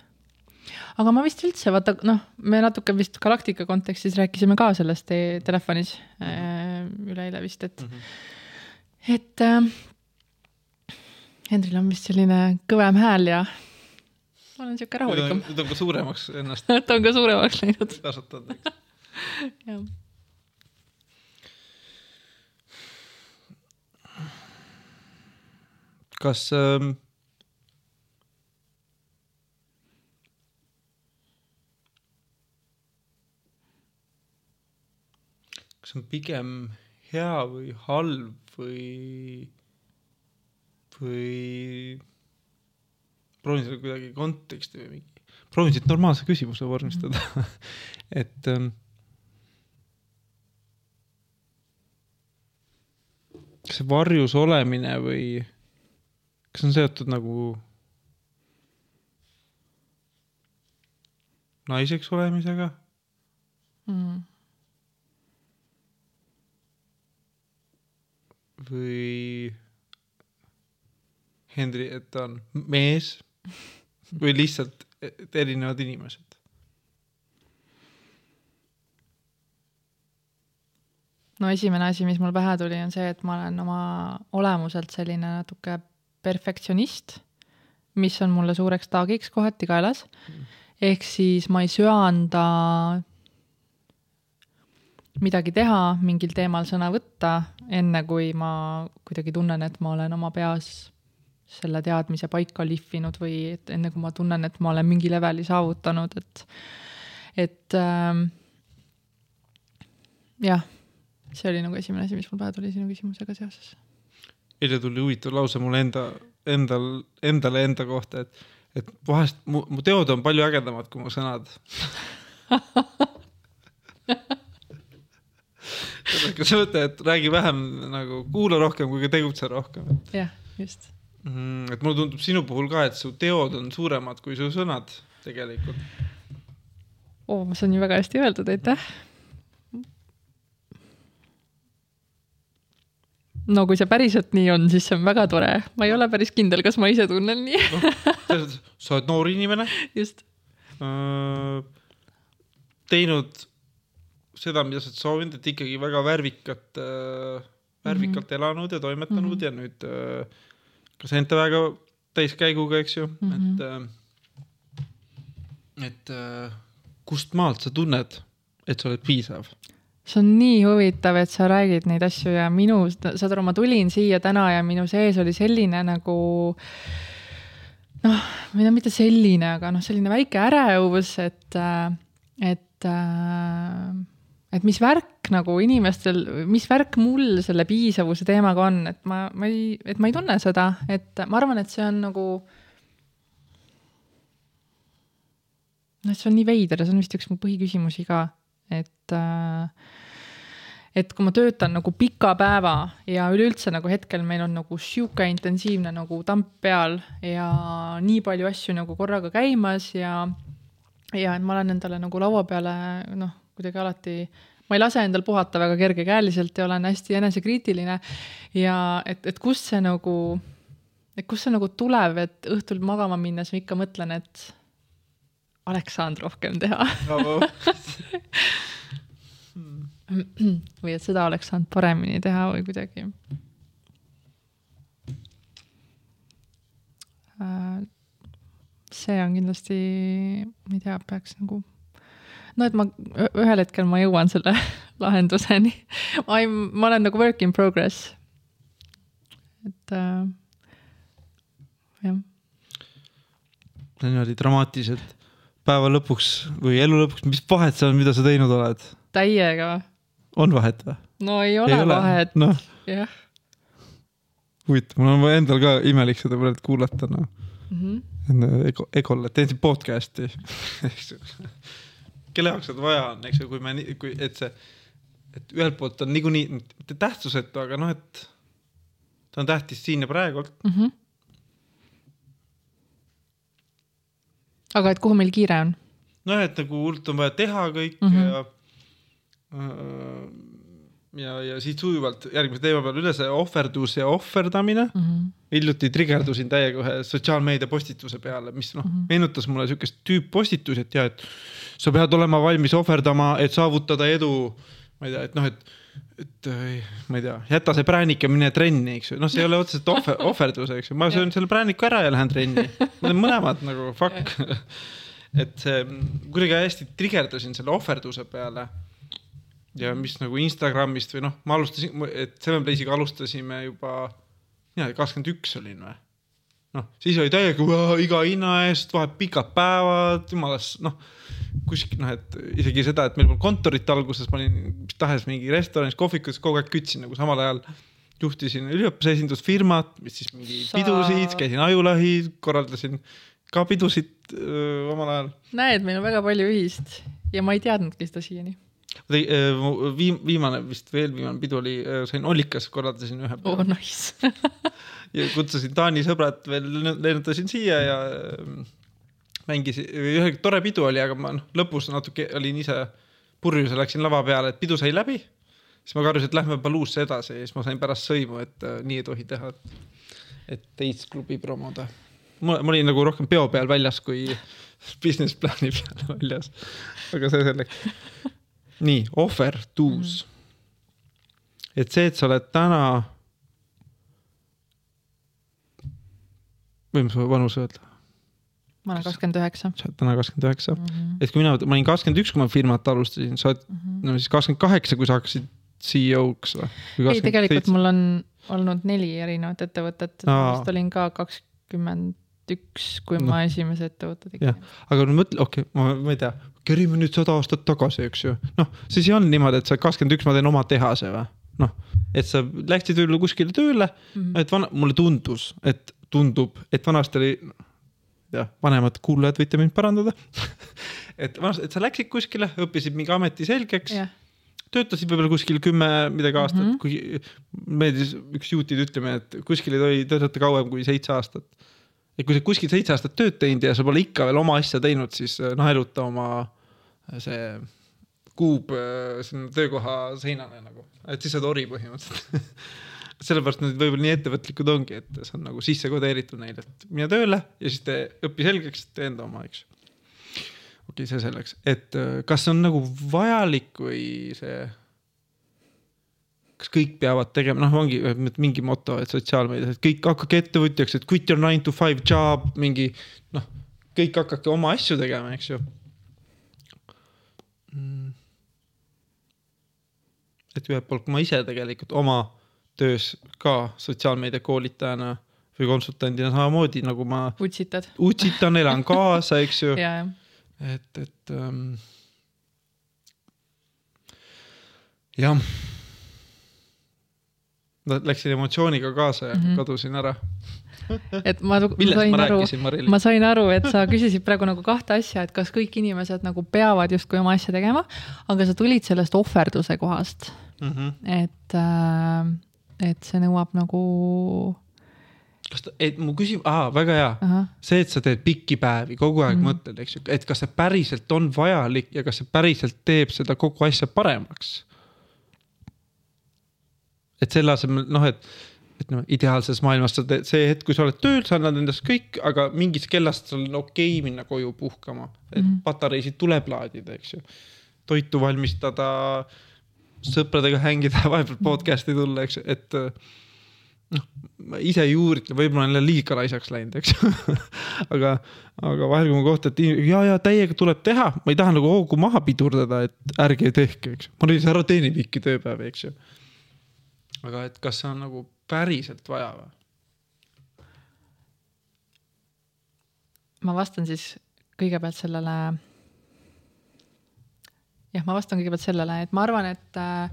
aga ma vist üldse vaata, noh, me natuke vist Galactica kontekstis rääkisime ka sellest te telefonis äh, üleeile vist, et mm, -hmm. et äh, Hendril on vist selline kõvem hääl ja ma olen sihuke rahulikum. nüüd on ka suuremaks ennast ta on ka suuremaks läinud. kasvatanud, eks. jah. kas ähm, kas on pigem hea või halb või või proovin selle kuidagi konteksti või mingi, proovin siit normaalse küsimuse vormistada. -hmm. et ähm, kas see varjus olemine või kas on seotud nagu naiseks olemisega mm.? või Henri, et ta on mees või lihtsalt erinevad inimesed? no esimene asi, mis mul pähe tuli, on see, et ma olen oma olemuselt selline natuke perfektsionist, mis on mulle suureks taagiks kohati kaelas. ehk siis ma ei söanda midagi teha, mingil teemal sõna võtta, enne kui ma kuidagi tunnen, et ma olen oma peas selle teadmise paika lihvinud või et enne kui ma tunnen, et ma olen mingi leveli saavutanud, et, et ähm, jah, see oli nagu esimene asi, mis mul pähe tuli sinu küsimusega seoses. eile tuli huvitav lause mulle enda, endal, endale enda kohta, et, et vahest mu, mu teod on palju ägedamad kui mu sõnad kas sa mõtled, et räägi vähem nagu, kuula rohkem kui tegutse rohkem? jah, just mm,. et mulle tundub sinu puhul ka, et su teod on suuremad kui su sõnad tegelikult. oo, see on ju väga hästi öeldud, aitäh. no kui see päriselt nii on, siis see on väga tore, ma ei ole päris kindel, kas ma ise tunnen nii no,. sa oled noor inimene. just. teinud seda, mida sa oled soovinud, et ikkagi väga värvikat äh,, värvikalt -hmm. elanud ja toimetanud mm -hmm. ja nüüd äh, ka Centeväega täiskäiguga, eks ju mm, -hmm. et äh,, et äh, kust maalt sa tunned, et sa oled piisav? see on nii huvitav, et sa räägid neid asju ja minu, saad aru, ma tulin siia täna ja minu sees oli selline nagu noh, või no mitte selline, aga noh, selline väike ärevus, et, äh, et äh, et mis värk nagu inimestel, mis värk mul selle piisavuse teemaga on, et ma, ma ei, et ma ei tunne seda, et ma arvan, et see on nagu. noh, see on nii veider ja see on vist üks mu põhiküsimusi ka, et äh, et kui ma töötan nagu pika päeva ja üleüldse nagu hetkel meil on nagu sihuke intensiivne nagu tamp peal ja nii palju asju nagu korraga käimas ja ja et ma olen endale nagu laua peale noh kuidagi alati, ma ei lase endal puhata väga kergekäeliselt ja olen hästi enesekriitiline. ja et, et kust see nagu et kust see nagu tuleb, et õhtul magama minnes ma ikka mõtlen, et oleks saanud rohkem teha või et seda oleks saanud paremini teha või kuidagi. see on kindlasti, ma ei tea, peaks nagu, no et ma ühel hetkel ma jõuan selle lahenduseni. I m, ma olen nagu work in progress. et äh, jah, niimoodi dramaatiliselt päeva lõpuks või elu lõpuks, mis vahet seal on, mida sa teinud oled? täiega, on vahet või? no ei ole, ei vahet, noh, jah huvitav, mul on endal ka imelik seda praegu kuulata, noh. mm -hmm. Ego, Egole, teen siin podcast'i. kelle jaoks seda vaja on, eks ju, kui me, kui, et see, et ühelt poolt on niikuinii mitte tähtsusetu, aga noh, et ta on tähtis siin ja praegult. Mm -hmm. aga et kuhu meil kiire on? noh, et nagu hullult on vaja teha kõik mm. -hmm. ja ja, ja siit sujuvalt järgmise teema peale üle see ohverdus ja ohverdamine mm. Mm -hmm. hiljuti trigerdusin täiega ühe sotsiaalmeedia postituse peale, mis noh mm. -hmm. meenutas mulle siukest tüüppostitusi, et ja, et sa pead olema valmis ohverdama, et saavutada edu. ma ei tea, et noh, et, et ma ei tea, jäta see präänik ja mine trenni, eks ju, noh, see ei ole otseselt ohver, ohverdus, eks ju, ma söön selle prääniku ära ja lähen trenni. Need on mõlemad nagu fuck. et see kuidagi hästi trigerdasin selle ohverduse peale ja mis nagu Instagramist või noh, ma alustasin, et Seven Place'iga alustasime juba, mina kakskümmend üks olin või. noh, siis oli täiega "Vaa, iga hinna eest, vahet pikad päevad, jumalas, noh kuskil noh, et isegi seda, et meil polnud kontorit alguses, ma olin mis tahes mingi restoranis, kohvikus kogu aeg kütsin nagu samal ajal juhtisin üliõpilase esindusfirmat, mis siis mingi Sa- pidusid, käisin ajulahi, korraldasin ka pidusid öö, omal ajal. näed, meil on väga palju ühist ja ma ei teadnudki seda siiani. viim-, viimane vist veel viimane pidu oli, sain Ollikas, korraldasin ühe oh päeva nice. ja kutsusin Taani sõbrad veel, lennutasin siia ja mängisin, ühe tore pidu oli, aga ma noh, lõpus natuke olin ise purjus ja läksin lava peale, et pidu sai läbi. siis ma karjusin, et lähme Paluusse edasi ja siis ma sain pärast sõimu, et äh, nii ei tohi teha. et teist klubi promoda. ma, ma olin nagu rohkem peo peal väljas kui business plan'i peal väljas. aga see selleks. nii, ohverduus mm.. et see, et sa oled täna võime su vanuse öelda, ma olen kakskümmend üheksa. sa oled täna kakskümmend üheksa. Mhm. et kui mina, ma olin kakskümmend üks, kui ma firmat alustasin, sa oled no siis kakskümmend kaheksa, kui sa hakkasid CEO-ks või? ei, tegelikult mul on olnud neli erinevat ettevõtet, et ma vist olin ka kakskümmend üks, kui Noh. ma esimese ettevõtte tegin aga nüüd mõtle, okei okay,, ma, ma ei tea, kerime nüüd sada aastat tagasi, eks ju. noh, siis ei olnud niimoodi, et sa kakskümmend üks, ma teen oma tehase või? noh, et sa läksid võib-olla kuskile tööle mm. -hmm. et vana, mulle tundus, et tundub, et vanasti oli, jah, vanemad kuulajad võite mind parandada et vanasti, et sa läksid kuskile, õppisid mingi ameti selgeks, jah, töötasid võib-olla kuskil kümme midagi aastat mm. -hmm. kui meeldis üks juutide ütleme, et kuskil ei tohi töötada kauem kui seitse aastat. et kui sa kuskil seitse aastat tööd teinud ja sa pole ikka veel oma asja teinud, siis noh, eluta oma see kuub äh, sinna töökoha seinale nagu, et siis sa oled ori põhimõtteliselt. sellepärast nad võib-olla nii ettevõtlikud ongi, et see on nagu sisse kodeeritud neile, et mine tööle ja siis tee, õpi selgeks, tee enda oma, eks. okei okay,, see selleks, et äh, kas on nagu vajalik või see kas kõik peavad tegema, noh, ongi mingi moto, et sotsiaalmeedias, et kõik hakake ettevõtjaks, et quit your nine to five job, mingi noh, kõik hakake oma asju tegema, eks ju mm.. et ühelt poolt, kui ma ise tegelikult oma töös ka sotsiaalmeedia koolitajana või konsultandina samamoodi nagu ma utsitad. utsitan, elan kaasa, eks ju, ja, jah. et, et ähm, jah. Läksin emotsiooniga kaasa ja mm. -hmm. kadusin ära. et ma, ma millest sain ma aru, ma? sain aru, et sa küsisid praegu nagu kahte asja, et kas kõik inimesed nagu peavad justkui oma asja tegema, aga sa tulid sellest ohverduse kohast, Mm -hmm. et äh,, et see nõuab nagu, kas ta, et mu küsimus, aa, väga hea. ahah, see, et sa teed pikki päevi, kogu aeg mm. -hmm. mõtled, eks ju, et kas see päriselt on vajalik ja kas see päriselt teeb seda kogu asja paremaks. et selle asemel noh, et ütleme ideaalses maailmas sa teed see hetk, kui sa oled tööl, sa annad endast kõik, aga mingist kellast sul on okei okay minna koju puhkama. et mm -hmm. patareisid tuleb laadida, eks ju. toitu valmistada, sõpradega hängida, vahepeal podcast'i tulla, eks et noh, ma ise ei uuritle, võib-olla olen liiga laisaks läinud, eks aga, aga vahel, kui ma kohtan, et ja, ja täiega tuleb teha, ma ei taha nagu hoogu maha pidurdada, et ärge tehke, eks. ma nüüd ära teenin pikki tööpäevi, eks ju. aga et kas see on nagu päriselt vaja või? ma vastan siis kõigepealt sellele. Jah, ma vastan kõigepealt sellele, et ma arvan, et äh,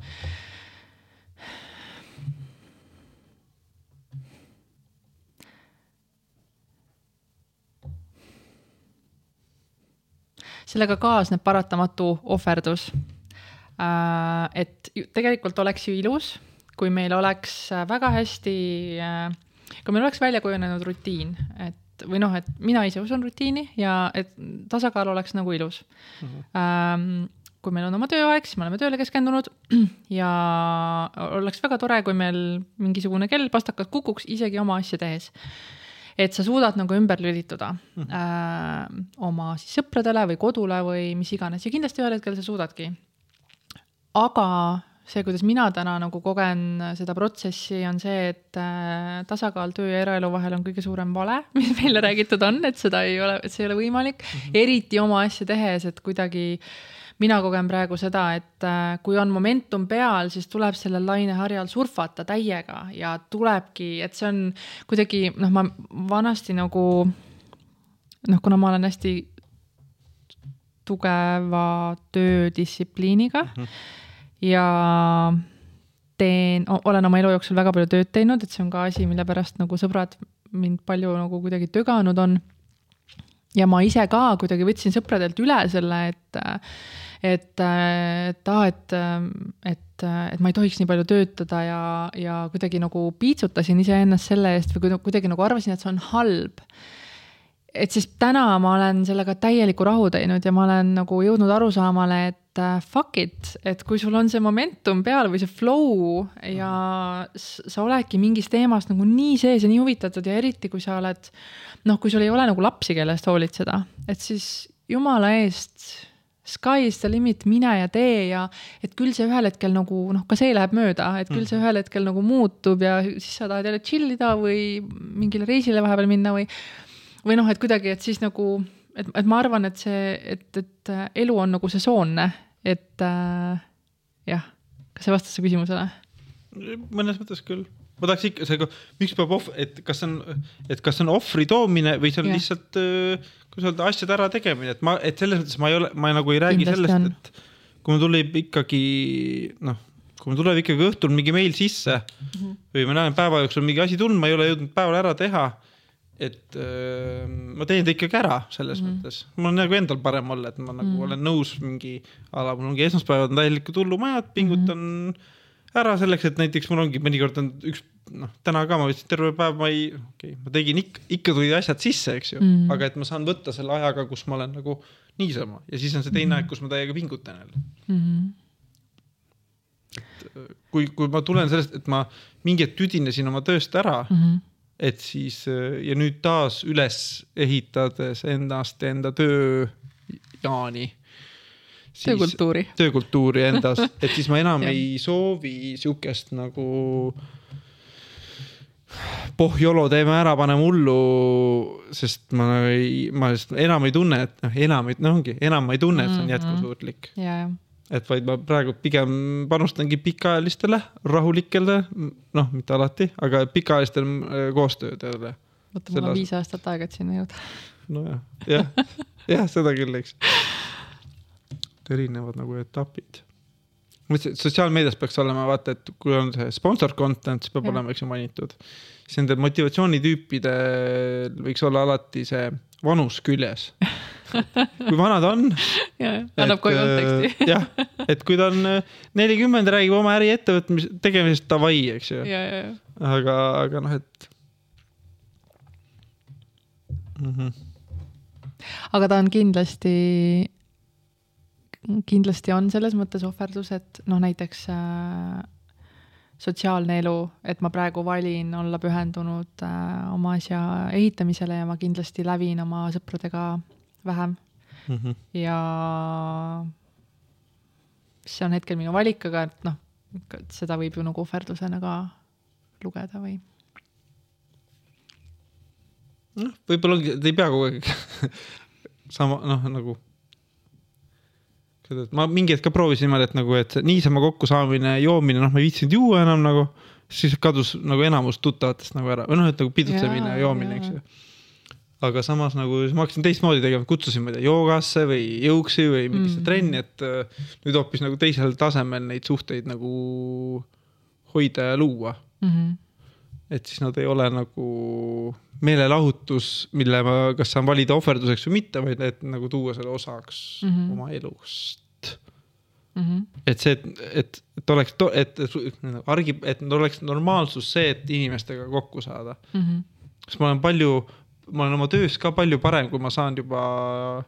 sellega kaasneb paratamatu ohverdus. Äh, et tegelikult oleks ju ilus kui meil oleks äh, väga hästi, äh, kui meil oleks välja kujunenud rutiin, et või noh, et mina ise usun rutiini ja et tasakaal oleks nagu ilus mm. -hmm. Kui meil on oma tööaeg, siis me oleme tööle keskendunud ja oleks väga tore, kui meil mingisugune kell pastakas kukuks isegi oma asja tehes et sa suudad nagu ümber lülituda mm -hmm. äh, oma siis sõpradele või kodule või mis iganes ja kindlasti ühel hetkel sa suudadki. aga see, kuidas mina täna nagu kogen seda protsessi, on see, et äh, tasakaal töö ja eraelu vahel on kõige suurem vale, mis meile räägitud on, et seda ei ole, et see ei ole võimalik mm, -hmm. eriti oma asja tehes, et kuidagi mina kogen praegu seda, et äh, kui on momentum peal, siis tuleb sellel laineharjal surfata täiega ja tulebki, et see on kuidagi noh, ma vanasti nagu noh, kuna ma olen hästi tugeva töödistsipliiniga mm, -hmm ja teen, olen oma elu jooksul väga palju tööd teinud, et see on ka asi, mille pärast nagu sõbrad mind palju nagu kuidagi töganud on. ja ma ise ka kuidagi võtsin sõpradelt üle selle, et, et, et aa, et, et, et ma ei tohiks nii palju töötada ja, ja kuidagi nagu piitsutasin iseennast selle eest või kuidagi nagu arvasin, et see on halb. Et siis täna ma olen sellega täieliku rahu teinud ja ma olen nagu jõudnud arusaamale, et uh, fuck it, et kui sul on see momentum peal või see flow ja sa oledki mingis teemas nagu nii sees ja nii huvitatud ja eriti kui sa oled noh, kui sul ei ole nagu lapsi, kellest hoolitseda, et siis jumala eest sky is the limit, mine ja tee ja et küll see ühel hetkel nagu noh, ka see läheb mööda, et küll see mhm. ühel hetkel nagu muutub ja siis sa tahad jälle chill ida või mingile reisile vahepeal minna või või noh, et kuidagi, et siis nagu, et, et ma arvan, et see, et, et äh, elu on nagu sesoonne, et äh, jah, kas see vastas su küsimusele? mõnes mõttes küll ma tahaks ikka, see, miks peab ohv-, et kas see on, et kas see on ohvri toomine või see on ja. lihtsalt, äh, kuidas öelda, asjade ära tegemine, et ma, et selles mõttes ma ei ole, ma nagu ei räägi Kindlasti sellest, et kui mul tuleb ikkagi noh, kui mul tuleb ikkagi õhtul mingi meil sisse mm -hmm. või ma näen päeva jooksul mingi asi tulnud, ma ei ole jõudnud päeval ära teha et öö, ma teen ta ikkagi ära selles mm -hmm. mõttes, mul on nagu endal parem olla, et ma nagu mm -hmm. olen nõus mingi, ala mul ongi esmaspäevad on täielikud hullumajad, pingutan mm -hmm. Ära selleks, et näiteks mul ongi mõnikord on üks noh, täna ka ma võtsin terve päev, ma ei, okei okay,, ma tegin ikka, ikka tulid asjad sisse, eks ju mm, aga et ma saan võtta selle ajaga, kus ma olen nagu niisama ja siis on see teine mm aeg, kus ma täiega pingutan jälle mm. -hmm. et kui, kui ma tulen sellest, et ma mingi hetk tüdinesin oma tööst ära mm. -hmm et siis äh, ja nüüd taas üles ehitades ennast, enda tööjaani. Töökultuuri. töökultuuri endas, et siis ma enam ei soovi sihukest nagu pohjolo, teeme ära, paneme hullu, sest ma ei, ma enam ei tunne, et noh, enam ei, noh ongi, enam ma ei tunne, et see on mhm. jätkusuutlik mm. -hmm et vaid ma praegu pigem panustangi pikaajalistele, rahulikele, noh, mitte alati, aga pikaajalistele äh, koostöödele. oota, mul on viis aastat aega, et sinna jõuda. nojah, jah, jah, seda küll, eks. Erinevad nagu etapid. sotsiaalmeedias peaks olema vaata, et kui on see sponsor content, siis peab ja. olema, eks ju, mainitud. siis nende motivatsioonitüüpidel võiks olla alati see vanus küljes kui vana ta on. annab kohe konteksti. Äh, jah, et kui ta on äh, nelikümmend, räägib oma äriettevõtmise tegemisest davai, eks ju. aga, aga noh, et mm. -hmm. aga ta on kindlasti, kindlasti on selles mõttes ohverdus, et noh, näiteks äh, sotsiaalne elu, et ma praegu valin olla pühendunud äh, oma asja ehitamisele ja ma kindlasti lävin oma sõpradega vähem mm. -hmm. ja see on hetkel minu valik, aga et noh, seda võib ju nagu ohverdusena ka lugeda või noh, võib-olla ongi, ei pea kogu aeg sama noh, nagu. Ma mingi hetk ka proovisin niimoodi, et nagu, et niisama kokkusaamine, joomine, noh, ma ei viitsinud juua enam nagu. siis kadus nagu enamus tuttavatest nagu ära või noh, et nagu pidutsemine ja joomine, eks ju. aga samas nagu ma hakkasin teistmoodi tegema, kutsusin, ma ei tea, joogasse või jõuksi või mingisse mm. trenni, et äh, nüüd hoopis nagu teisel tasemel neid suhteid nagu hoida ja luua mm. -hmm et siis nad ei ole nagu meelelahutus, mille ma, kas saan valida ohverduseks või mitte, vaid et nagu tuua selle osaks mm -hmm. oma elust mm. -hmm. et see, et, et, oleks, et, et argi, et oleks normaalsus see, et inimestega kokku saada mm. -hmm. sest ma olen palju, ma olen oma töös ka palju parem, kui ma saan juba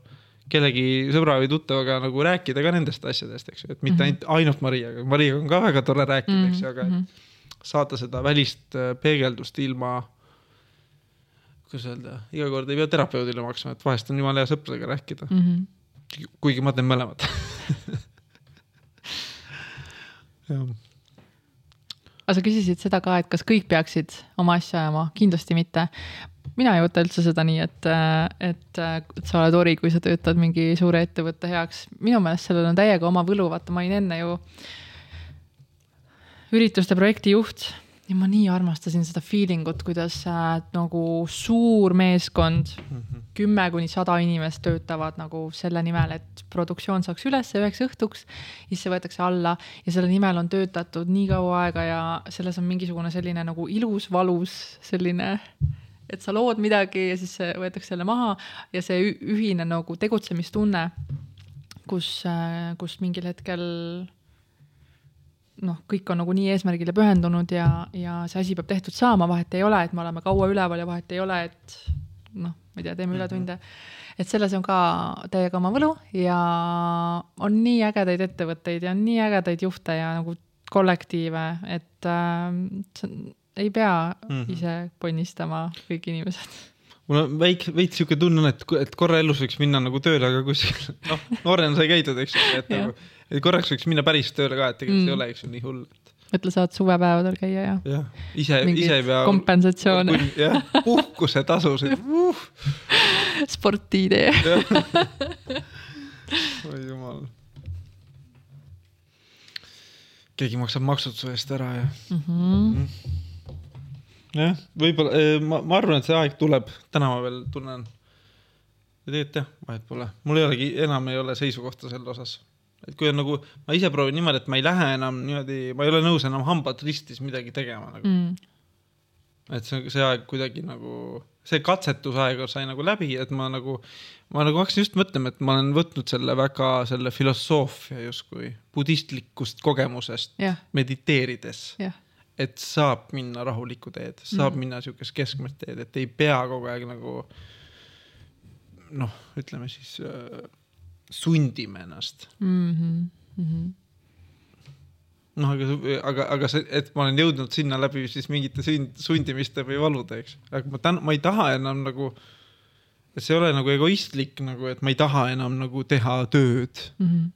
kellegi sõbra või tuttavaga nagu rääkida ka nendest asjadest, eks ju, et mitte -hmm. ainult, ainult Mariaga, Mariaga on ka väga tore rääkida eks ju, aga et mhm saada seda välist äh, peegeldust ilma, kuidas öelda, iga kord ei pea terapeudile maksma, et vahest on jumala hea sõpradega rääkida mm. -hmm. kuigi ma teen mõlemat aga sa küsisid seda ka, et kas kõik peaksid oma asja ajama, kindlasti mitte. mina ei võta üldse seda nii, et, et, et sa oled ori, kui sa töötad mingi suure ettevõtte heaks. minu meelest sellel on täiega oma võlu, vaata ma olin enne ju ürituste projektijuht ja ma nii armastasin seda feeling ut, kuidas äh, nagu suur meeskond mm, -hmm. kümme kuni sada inimest töötavad nagu selle nimel, et produktsioon saaks üles üheks õhtuks. siis see võetakse alla ja selle nimel on töötatud nii kaua aega ja selles on mingisugune selline nagu ilus, valus selline et sa lood midagi ja siis võetakse jälle maha ja see ühine nagu tegutsemistunne, kus, äh, kus mingil hetkel noh, kõik on nagu nii eesmärgile pühendunud ja, ja see asi peab tehtud saama, vahet ei ole, et me oleme kaua üleval ja vahet ei ole, et noh, ma ei tea, teeme ületunde. et selles on ka täiega oma võlu ja on nii ägedaid ettevõtteid ja on nii ägedaid juhte ja nagu kollektiive, et äh, ei pea mm -hmm. ise ponnistama kõik inimesed mul on väike, veits sihuke tunne on, et, et korra elus võiks minna nagu tööle, aga kuskil, noh, noorena sai käidud, eks ju, et nagu korraks võiks minna päris tööle ka, et tegelikult mm. ei ole, eks ju, nii hull. mõtle, saad suvepäevadel käia ja. jah, ise, ise ei pea. kompensatsioone. jah, puhkusetasusid uh.. sportidee oi jumal. keegi maksab maksud su eest ära ja mm. -hmm. Mm. jah, võib-olla, eh, ma, ma arvan, et see aeg tuleb, täna ma veel tunnen. tegelikult jah, vahet pole, mul ei olegi, enam ei ole seisukohta selle osas et kui on nagu, ma ise proovin niimoodi, et ma ei lähe enam niimoodi, ma ei ole nõus enam hambad ristis midagi tegema nagu mm.. et see, see aeg kuidagi nagu, see katsetusaeg sai nagu läbi, et ma nagu, ma nagu hakkasin just mõtlema, et ma olen võtnud selle väga, selle filosoofia justkui budistlikust kogemusest yeah. mediteerides yeah. et saab minna rahulikku teed, saab mm. minna siukest keskmet teed, et ei pea kogu aeg nagu noh, ütleme siis äh, sundime ennast mm. -hmm. Mm -hmm. noh, aga, aga, aga see, et ma olen jõudnud sinna läbi siis mingite sünd, sundimiste või valude, eks, aga ma täna, ma ei taha enam nagu, see ei ole nagu egoistlik nagu, et ma ei taha enam nagu teha tööd mm. -hmm.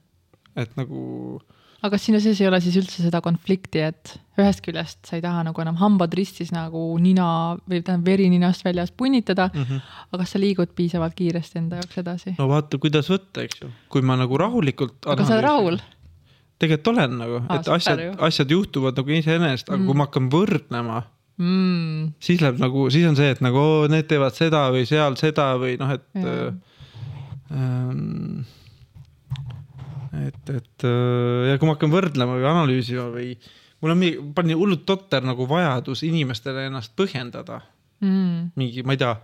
et nagu aga kas sinu sees ei ole siis üldse seda konflikti, et ühest küljest sa ei taha nagu enam hambad ristis nagu nina või tähendab veri ninast väljas punnitada mm, -hmm. aga kas sa liigud piisavalt kiiresti enda jaoks edasi? no vaata, kuidas võtta, eks ju, kui ma nagu rahulikult. aga sa oled rahul? tegelikult olen nagu, et asjad, asjad juhtuvad nagu iseenesest, aga mm. kui ma hakkan võrdlema mm., siis läheb nagu, siis on see, et nagu oo, need teevad seda või seal seda või noh, et yeah. ähm, et, et äh, ja kui ma hakkan võrdlema või analüüsima või mul on mingi, pani hullult totter nagu vajadus inimestele ennast põhjendada mm.. mingi, ma ei tea,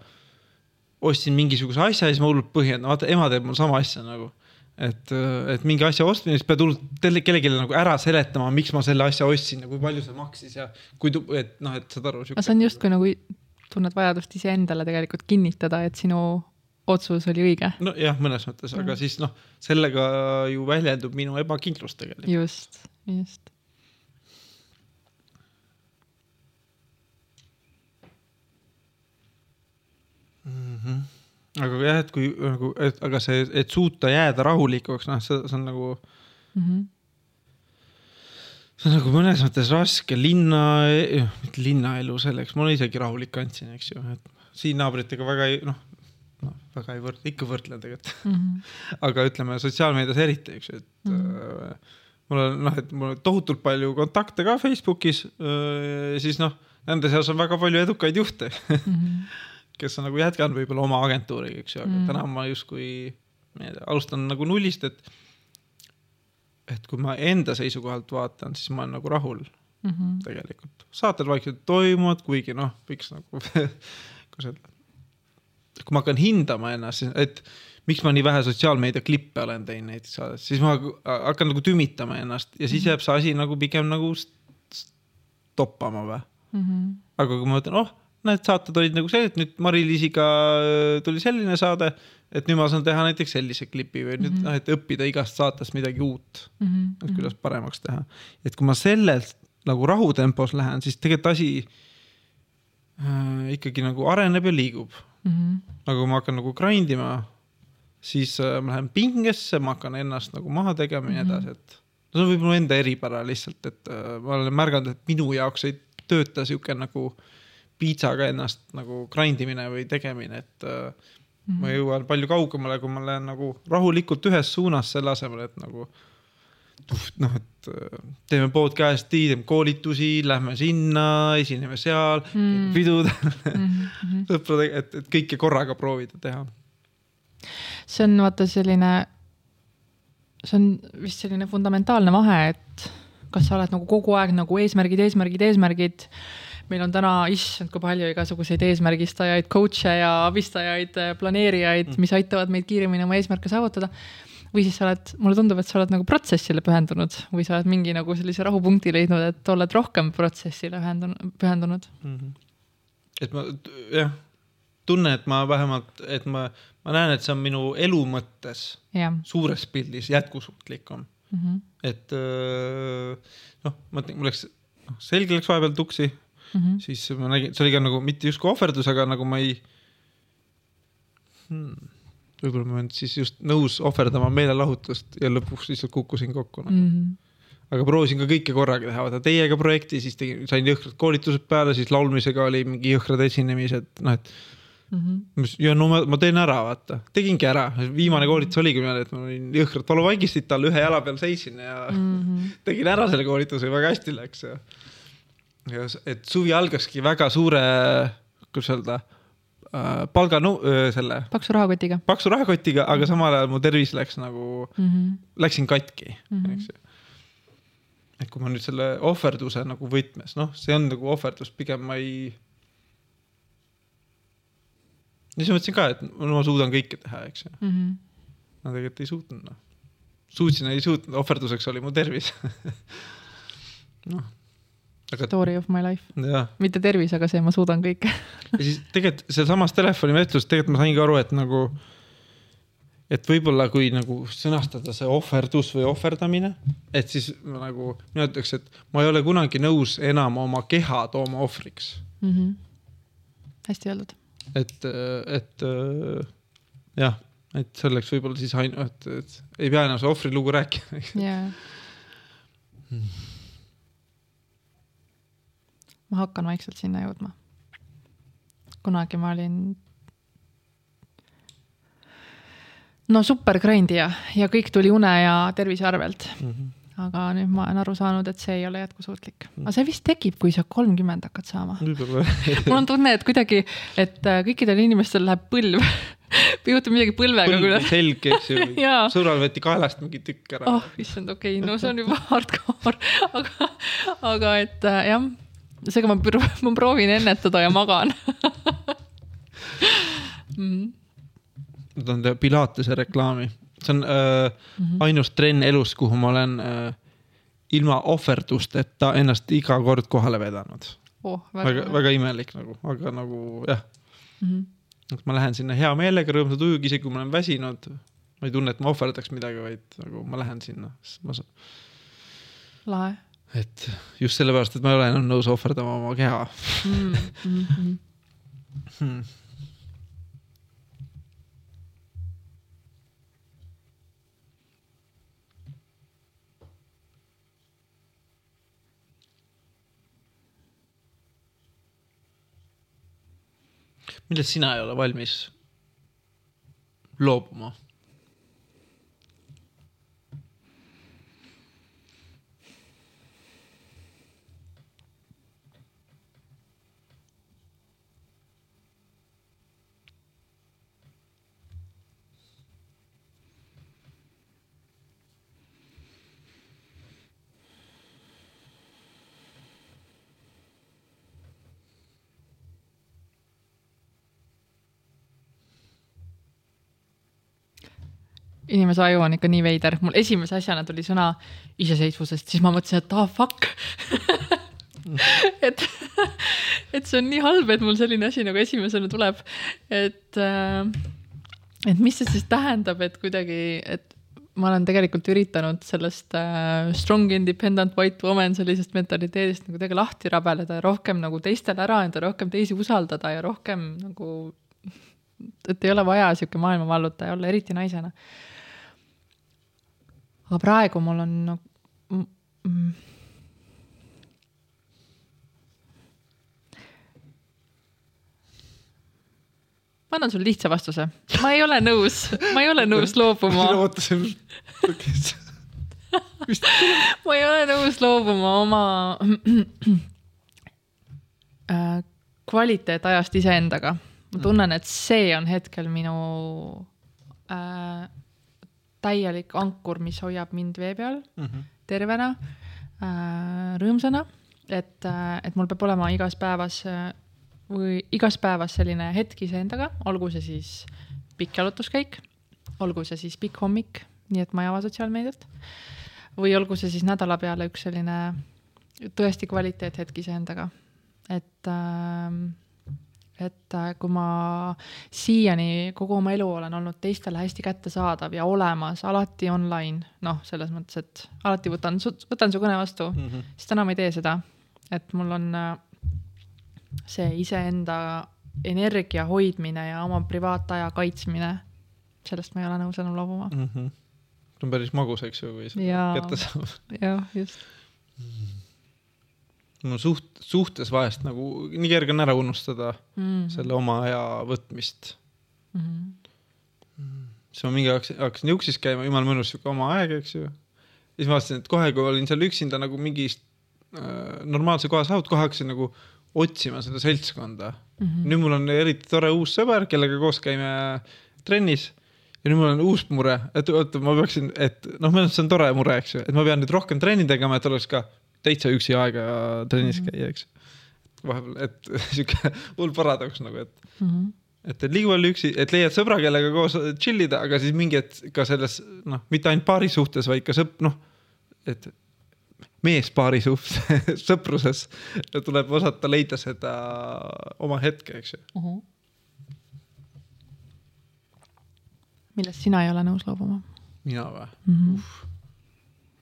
ostsin mingisuguse asja ja siis ma hullult põhjendan, vaata ema teeb mul sama asja nagu. et, äh, et mingi asja ostmine, siis pead hullult kellelegi nagu ära seletama, miks ma selle asja ostsin ja kui palju see maksis ja kui, et noh, et saad aru. aga see on justkui nagu tunned vajadust iseendale tegelikult kinnitada, et sinu otsus oli õige. nojah, mõnes mõttes, aga siis noh, sellega ju väljendub minu ebakindlus tegelikult. just, just. Mm -hmm. aga jah, et kui nagu, et aga see, et suuta jääda rahulikuks, noh, see, see on nagu mm. -hmm see on nagu mõnes mõttes raske linna, eh, mitte linnaelu selleks, ma isegi rahulik andsin, eks ju, et siin naabritega väga ei noh, noh, väga ei võrdle, ikka võrdlen tegelikult. Mm -hmm. aga ütleme sotsiaalmeedias eriti, eks ju, et mm. -hmm. mul on noh, et mul on tohutult palju kontakte ka Facebookis, siis noh, nende seas on väga palju edukaid juhte, Mm -hmm. kes on nagu jätkanud võib-olla oma agentuuriga, eks ju, aga mm Mm. -hmm. täna ma justkui, alustan nagu nullist, et et kui ma enda seisukohalt vaatan, siis ma olen nagu rahul Mm -hmm. tegelikult. saated vaikselt toimuvad, kuigi noh, võiks nagu, kuidas öelda, kui ma hakkan hindama ennast, et miks ma nii vähe sotsiaalmeedia klippe olen teinud näiteks siis ma hakkan nagu tümitama ennast ja siis jääb see asi nagu pigem nagu toppama või. Mm -hmm. aga kui ma mõtlen, oh, need saated olid nagu sellised, nüüd Mari-Liisiga äh, tuli selline saade, et nüüd ma saan teha näiteks sellise klipi või nüüd Mhm. noh, et õppida igast saatest midagi uut, Mm et -hmm. kuidas paremaks teha. et kui ma sellelt nagu rahutempos lähen, siis tegelikult asi äh, ikkagi nagu areneb ja liigub. Mm -hmm. aga kui ma hakkan nagu grind ima, siis äh, ma lähen pingesse, ma hakkan ennast nagu maha tegema ja nii Mhm. edasi, et see on võib-olla mu enda eripära lihtsalt, et äh, ma olen märganud, et minu jaoks ei tööta sihuke nagu piitsaga ennast nagu grind imine või tegemine, et äh, Mhm. ma jõuan palju kaugemale, kui ma lähen nagu rahulikult ühes suunas, selle asemel, et nagu noh, et äh, teeme podcast'i, teeme koolitusi, lähme sinna, esineme seal Mm. mm., pidudel, Mm -hmm. sõpradega, et, et kõike korraga proovida teha. see on vaata selline, see on vist selline fundamentaalne vahe, et kas sa oled nagu kogu aeg nagu eesmärgid, eesmärgid, eesmärgid. meil on täna, issand, kui palju igasuguseid eesmärgistajaid, coach'e ja abistajaid, planeerijaid, mis aitavad meid kiiremini oma eesmärke saavutada. Või siis sa oled, mulle tundub, et sa oled nagu protsessile pühendunud või sa oled mingi nagu sellise rahupunkti leidnud, et oled rohkem protsessile pühendunud, pühendunud. et ma jah, tunnen, et ma vähemalt, et ma, ma näen, et see on minu elu mõttes jah suures pildis jätkusuutlikum. mm -hmm. et öö, noh, ma mõtlen, mul läks, noh, selg läks vahepeal tuksi, Mm -hmm. siis ma nägin, see oli ka nagu mitte justkui ohverdus, aga nagu ma ei hmm,. Võib-olla ma olen siis just nõus ohverdama meelelahutust ja lõpuks lihtsalt kukkusin kokku no.. Mm -hmm. aga proovisin ka kõike korraga teha, vaata teiega projekti, siis tegin, sain jõhkrad koolitused peale, siis laulmisega oli mingi jõhkrad esinemised, noh et Mm -hmm. ja no ma, ma teen ära, vaata, tegingi ära, viimane koolitus oligi niimoodi, et ma olin jõhkralt valuvaigistit all ühe jala peal seisin ja mm. -hmm. tegin ära selle koolituse, väga hästi läks ja. ja et suvi algaski väga suure, kuidas öelda palga äh, selle paksu rahakotiga paksu rahakotiga, aga samal ajal mu tervis läks nagu, mm. -hmm. läksin katki mm, Mhm. -hmm. eks ju. et kui ma nüüd selle ohverduse nagu võtmes, noh, see on nagu ohverdus, pigem ma ei. ja siis mõtlesin ka, et no ma suudan kõike teha, eks ju. Mm -hmm. ma tegelikult ei suutnud, noh. suutsin, ei suutnud, ohverduseks oli mu tervis. noh, aga Story of my life, mitte tervis, aga see, ma suudan kõike. ja siis tegelikult sealsamas telefonivestluses tegelikult ma saingi aru, et nagu, et võib-olla kui nagu sõnastada see ohverdus või ohverdamine, et siis ma nagu, mina ütleks, et ma ei ole kunagi nõus enam oma keha tooma ohvriks. mm. -hmm. hästi öeldud. et, et jah, et selleks võib-olla siis ainult, et, et ei pea enam seda ohvrilugu rääkima. jaa. ma hakkan vaikselt sinna jõudma. kunagi ma olin no super grindija ja kõik tuli une ja tervise arvelt. aga nüüd ma olen aru saanud, et see ei ole jätkusuutlik. aga see vist tekib, kui sa kolmkümmend hakkad saama. mul on tunne, et kuidagi, et äh, kõikidel inimestel läheb põlv, juhtub midagi põlvega, põlv kuidas, selg, eks ju. Sõbral võeti kaelast mingi tükk ära. Oh issand, okei okay,, no see on juba hardcore, aga, aga et äh, jah, seega ma, ma proovin ennetada ja magan mm.. ma tahan teha Pilatese reklaami, see on äh, mm -hmm. ainus trenn elus, kuhu ma olen äh, ilma ohverdusteta ennast iga kord kohale vedanud. Oh, väga, väga imelik nagu, aga nagu jah, mm. -hmm. et ma lähen sinna hea meelega, rõõmsa tujuga, isegi kui ma olen väsinud. ma ei tunne, et ma ohverdaks midagi, vaid nagu ma lähen sinna, sest ma saan, lahe et just sellepärast, et ma ei ole enam nõus ohverdama oma keha mm. -hmm. Hmm. millest sina ei ole valmis loobuma inimese aju on ikka nii veider, mul esimese asjana tuli sõna iseseisvusest, siis ma mõtlesin, et ah fuck. Et, et see on nii halb, et mul selline asi nagu esimesena tuleb, et äh, et mis see siis tähendab, et kuidagi, et ma olen tegelikult üritanud sellest äh, strong independent white woman sellisest mentaliteedist nagu kuidagi lahti rabeleda ja rohkem nagu teistele ära anda, rohkem teisi usaldada ja rohkem nagu, et ei ole vaja sihuke maailma vallutaja olla, eriti naisena aga praegu mul on nagu mm, ma annan sulle lihtsa vastuse, ma ei ole nõus, ma ei ole nõus loobuma. ma ootasin ma ei ole nõus loobuma oma äh, kvaliteetajast iseendaga. ma tunnen, et see on hetkel minu äh, täielik ankur, mis hoiab mind vee peal mm -hmm. tervena äh,, rõõmsana, et äh,, et mul peab olema igas päevas äh, või igas päevas selline hetk iseendaga, olgu see siis pikk jalutuskäik, olgu see siis pikk hommik, nii et ma ei ava sotsiaalmeediat, või olgu see siis nädala peale üks selline tõesti kvaliteethetk iseendaga, et äh, et äh, kui ma siiani kogu oma elu olen olnud teistele hästi kättesaadav ja olemas, alati online, noh, selles mõttes, et alati võtan, võtan su kõne vastu mm, -hmm. siis täna ma ei tee seda. et mul on äh, see iseenda energia hoidmine ja oma privaataja kaitsmine, sellest ma ei ole nõus enam loobuma mm. -hmm. see on päris magus, eks ju, kui seda kätte saab. jah, just mm. -hmm no suht, suhtes vahest nagu nii kerge on ära unustada mm -hmm. selle oma aja võtmist mm. -hmm. siis ma mingi aeg hakkasin juksis käima, jumala mõnus sihuke oma aeg, eks ju. siis ma vaatasin, et kohe, kui olin seal üksinda nagu mingis äh, normaalse koha saanud, kohe hakkasin nagu otsima seda seltskonda mm. -hmm. nüüd mul on eriti tore uus sõber, kellega koos käime trennis ja nüüd mul on uus mure, et oota, ma peaksin, et noh, minu arust see on tore mure, eks ju, et ma pean nüüd rohkem trenni tegema, et oleks ka täitsa üksi aega trennis mhm. käia, eks. vahepeal, et sihuke hull paradoks nagu, et mm, -hmm. et, et liiga palju üksi, et leiad sõbra, kellega koos chill ida, aga siis mingi hetk ka selles noh, mitte ainult paari suhtes, vaid ka sõp-, noh, et meespaari suhtes sõpruses tuleb osata leida seda oma hetke, eks ju uh. -huh. millest sina ei ole nõus loobuma? mina või mm? -hmm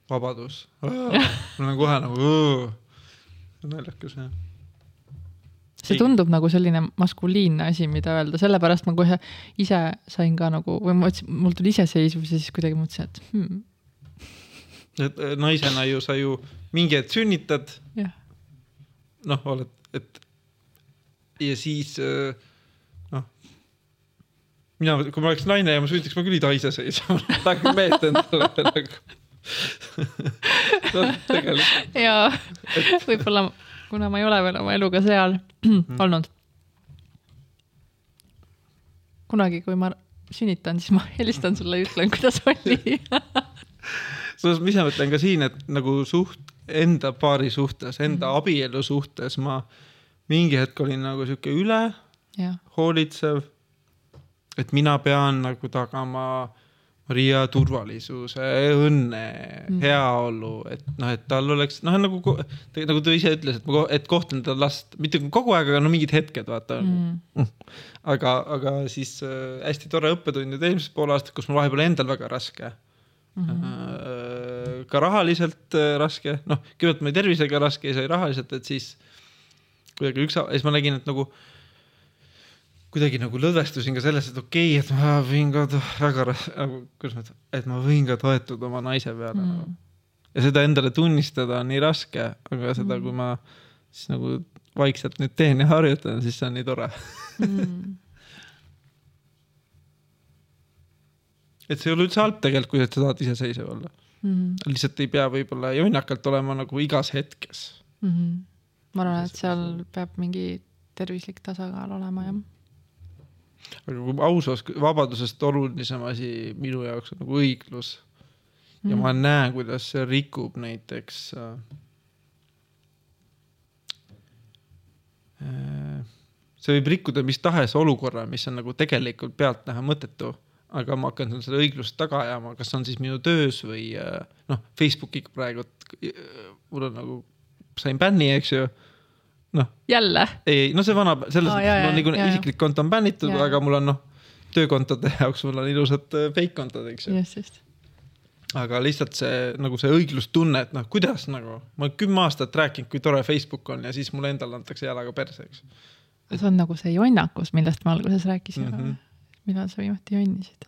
vabadus. mul on kohe nagu naljakas jah. See tundub nagu selline maskuliinne asi, mida öelda, sellepärast ma kohe ise sain ka nagu või ma mõtlesin, mul tuli iseseisvus ja siis kuidagi mõtlesin, et hmm. et naisena ju sa ju mingi hetk sünnitad. noh, oled, et ja siis noh, mina, kui ma oleks naine ja ma sünniks, ma küll ei taha iseseisva, ma tahaks meest endale nagu no, tegelikult. jaa, võib-olla kuna ma ei ole veel oma eluga seal olnud. kunagi, kui ma sünnitan, siis ma helistan sulle ja ütlen, kuidas oli selles mõttes, ma mõtlen ka siin, et nagu suht, enda paari suhtes, enda mm. abielu suhtes ma mingi hetk olin nagu sihuke üle hoolitsev. et mina pean nagu tagama Maria turvalisuse, õnne mm., heaolu, et noh, et tal oleks noh, nagu nagu ta ise ütles, et ma, et kohtlen teda last mitte kogu aeg, aga no mingid hetked vaata mm.. aga, aga siis äh, hästi tore õppetund nüüd eelmisest poole aastat, kus mul vahepeal endal väga raske mm. -hmm. ka rahaliselt äh, raske, noh, kõigepealt mul tervisega raske ja sai rahaliselt, et siis kuidagi üks, siis ma nägin, et nagu äh, kuidagi nagu lõdvestusin ka selles, et okei okay,, et ma võin ka väga nagu, kuidas ma ütlen, et ma võin ka toetuda oma naise peale mm.. ja seda endale tunnistada on nii raske, aga seda mm., kui ma siis nagu vaikselt nüüd teen ja harjutan, siis see on nii tore. mm. et see ei ole üldse halb tegelikult, kui sa tahad iseseisev olla. Mm. lihtsalt ei pea võib-olla jonnakalt olema nagu igas hetkes. Mm -hmm. ma arvan, et seal peab mingi tervislik tasakaal olema jah. Aga kui aus osk-, vabadusest olulisem asi minu jaoks on nagu õiglus. ja Mm. ma näen, kuidas see rikub näiteks äh,. äh, see võib rikkuda mis tahes olukorra, mis on nagu tegelikult pealtnäha mõttetu, aga ma hakkan seda õiglust taga ajama, kas on siis minu töös või äh, noh, Facebookiga praegu, mul on nagu, sain bänni, eks ju. noh, jälle? ei, no see vana, selles Aa, mõttes mul jaa. isiklik konto on bännitud, aga mul on noh, töökontode jaoks mul on ilusad äh, fake kontod, eks ju. just, just. aga lihtsalt see nagu see õiglustunne, et noh, kuidas nagu, ma olen kümme aastat rääkinud, kui tore Facebook on ja siis mulle endale antakse jalaga perse, eks. see on nagu see jonnakus, millest me alguses rääkisime mm. -hmm. Millal sa viimati jonnisid?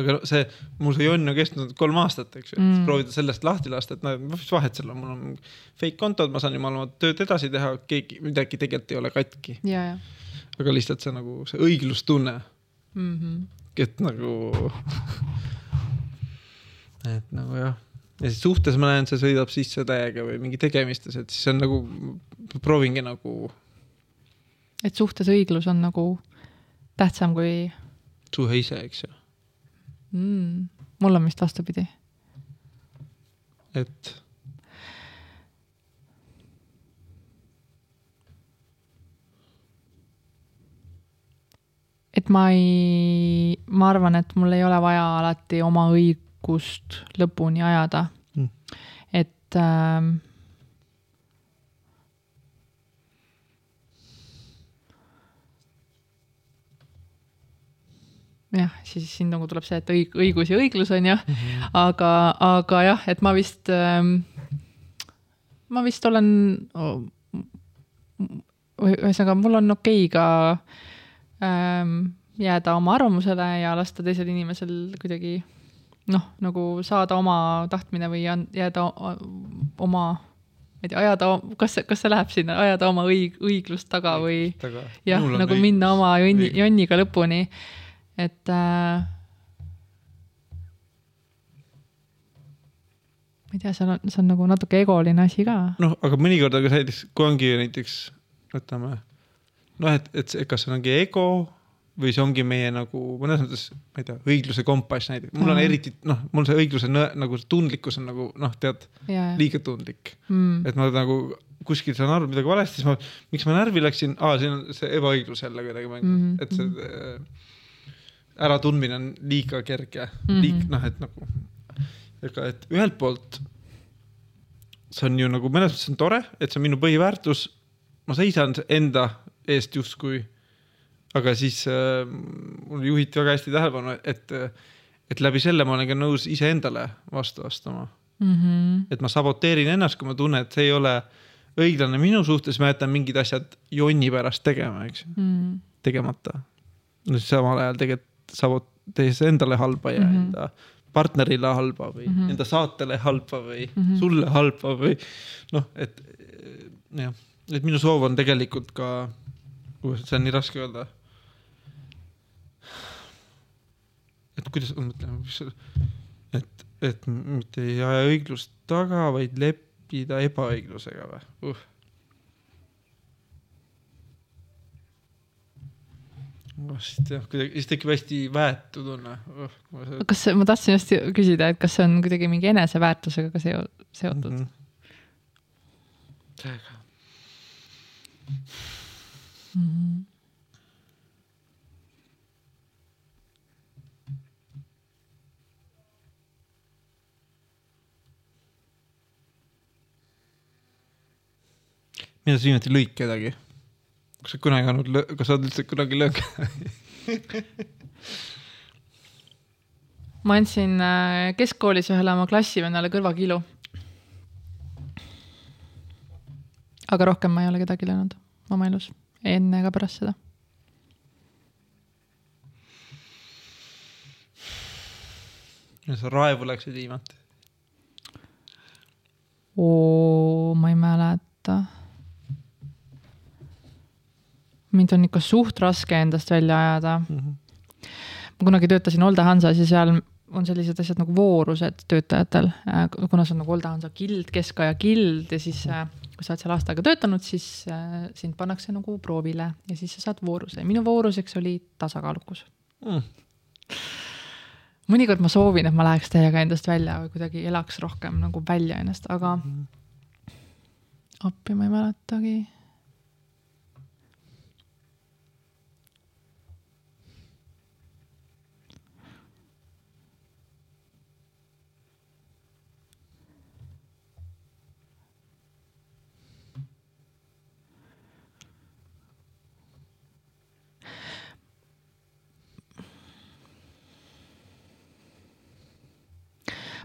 aga no see, mul see jonn on kestnud kolm aastat, eks ju Mm. mm., proovida sellest lahti lasta, et no mis vahet seal on, mul on fake kontod, ma saan jumala oma tööd edasi teha, keegi, midagi tegelikult ei ole katki. aga lihtsalt see nagu see õiglustunne, mm. -hmm. et nagu, et nagu jah. ja siis suhtes ma näen, see sõidab sisse täiega või mingi tegemistes, et siis on nagu, proovingi nagu et suhtes õiglus on nagu tähtsam kui suhe ise, eks ju, mm,, mul on vist vastupidi. et et ma ei, ma arvan, et mul ei ole vaja alati oma õigust lõpuni ajada Mm. et ähm, jah, siis siin nagu tuleb see, et õig-, õigus ja õiglus on ju, aga, aga jah, et ma vist ähm,, ma vist olen oh, ühesõnaga, mul on okei okay ka ähm, jääda oma arvamusele ja lasta teisel inimesel kuidagi noh, nagu saada oma tahtmine või jääda oma, ma ei tea, ajada, kas, kas see läheb sinna, ajada oma õig-, õiglust taga või jah, nagu minna oma jonni, jonniga lõpuni, et äh, ma ei tea, seal on, see on nagu natuke egoline asi ka. noh, aga mõnikord, aga näiteks, kui ongi näiteks, võtame noh, et, et see, kas see ongi ego või see ongi meie nagu mõnes mõttes, ma ei tea, õigluse kompass näiteks, mul on Aa. eriti noh, mul see õigluse nõe, nagu tundlikkus on nagu noh, tead, ja, liiga tundlik, mm, et ma nagu kuskil saan aru midagi valesti, siis ma, miks ma närvi läksin, aa, siin on see ebaõiglus jälle kuidagi mängus mm, -hmm. et see äh, äratundmine on liiga kerge mm. -hmm. liig-, noh, et nagu, ega, et ühelt poolt see on ju nagu mõnes mõttes on tore, et see on minu põhiväärtus. ma seisan enda eest justkui. aga siis äh, mul juhiti väga hästi tähelepanu, et, et läbi selle ma olen ka nõus iseendale vastu astuma. mm -hmm, et ma saboteerin ennast, kui ma tunnen, et see ei ole õiglane minu suhtes, ma jätan mingid asjad jonni pärast tegema, eks mm, tegemata. no siis samal ajal tegelikult saboteeris endale halba ja mm. -hmm. enda partnerile halba või mm. -hmm. enda saatele halba või mm. -hmm. sulle halba või noh, et jah, et minu soov on tegelikult ka, see on nii raske öelda. et kuidas, mõtleme, mis see, et, et mitte ei aja õiglust taga, vaid leppida ebaõiglusega või uh.? Vast jah, kuidagi, siis tekib hästi väetu tunne uh,. kas see, ma tahtsin just küsida, et kas see on kuidagi mingi eneseväärtusega ka seo-, seotud mm? -hmm. täiega. -hmm. millal sa viimati lõid kedagi? Kas sa kunagi olnud, kas sa oled üldse kunagi löönud? ma andsin äh, keskkoolis ühele oma klassivennale kõrvakiilu. aga rohkem ma ei ole kedagi löönud oma elus, enne ega pärast seda. millal sa raevu läksid viimati? oo, ma ei mäleta. Mind on ikka suht raske endast välja ajada mm. -hmm. ma kunagi töötasin Olde Hansas ja seal on sellised asjad nagu voorused töötajatel, kuna see on nagu Olde Hansa gild, keskaja gild ja siis äh, kui sa oled seal aasta aega töötanud, siis äh, sind pannakse nagu proovile ja siis sa saad vooruse minu vooruseks oli tasakaalukus mm. mõnikord ma soovin, et ma läheks täiega endast välja või kuidagi elaks rohkem nagu välja ennast, aga Mm appi ma ei mäletagi.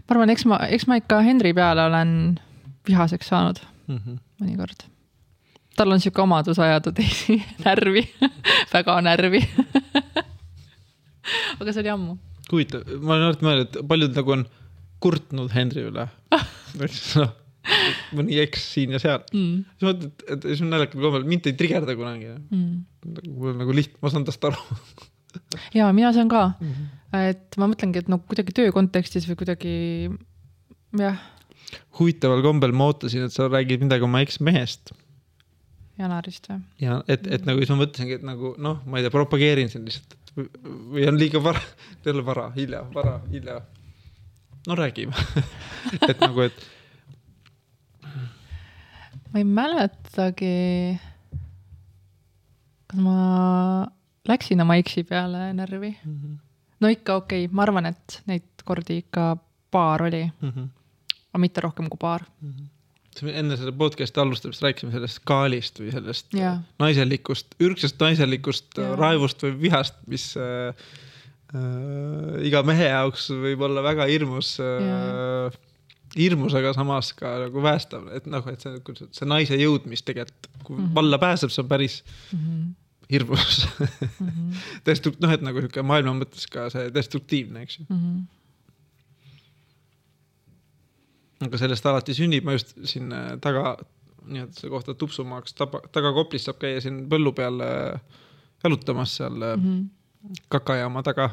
Ma arvan, eks ma, eks ma ikka Henri peale olen vihaseks saanud Mm -hmm. mõnikord. tal on sihuke omadus ajada teisi närvi väga närvi aga see oli ammu. huvitav, ma olen alati mõelnud, et paljud nagu on kurtnud Henry üle noh, mõni eks siin ja seal Mm. siis mõtled, et siis on naljakal kombel, mind ei trigerda kunagi Mm. mul on nagu lihtne, ma saan tast aru ja mina saan ka, mm. -hmm. et ma mõtlengi, et no kuidagi töö kontekstis või kuidagi jah, huvitaval kombel ma ootasin, et sa räägid midagi oma eksmehest Janarist või? ja et, et nagu siis ma mõtlesingi, et nagu noh, ma ei tea, propageerin sind lihtsalt või on liiga vara, ei ole vara, hilja, vara, hilja. no räägime et nagu, et ma ei mäletagi, kas ma läksin oma eksi peale närvi. mm. -hmm. no ikka okei okay., ma arvan, et neid kordi ikka paar oli, Mm -hmm. aga mitte rohkem kui paar. enne selle podcast'i alustamist rääkisime sellest skaalist või sellest Jaa. naiselikust, ürgsest naiselikust Jaa. raevust või vihast, mis äh, äh, iga mehe jaoks võib olla väga hirmus äh,, hirmus, aga samas ka nagu päästav, et noh, et see, see naise jõud, mis tegelikult, kui mm. -hmm. valla pääseb, see on päris Mm -hmm. Hirmus Mm -hmm. destrukt-, noh, et nagu sihuke maailma mõttes ka see destruktiivne, eks ju. Mm -hmm. aga sellest alati sünnib, ma just siin äh, taga, nii-öelda selle kohta tupsumaaks taba, tagakoplis saab käia siin põllu peal äh, jalutamas seal mm. -hmm. kakajaama taga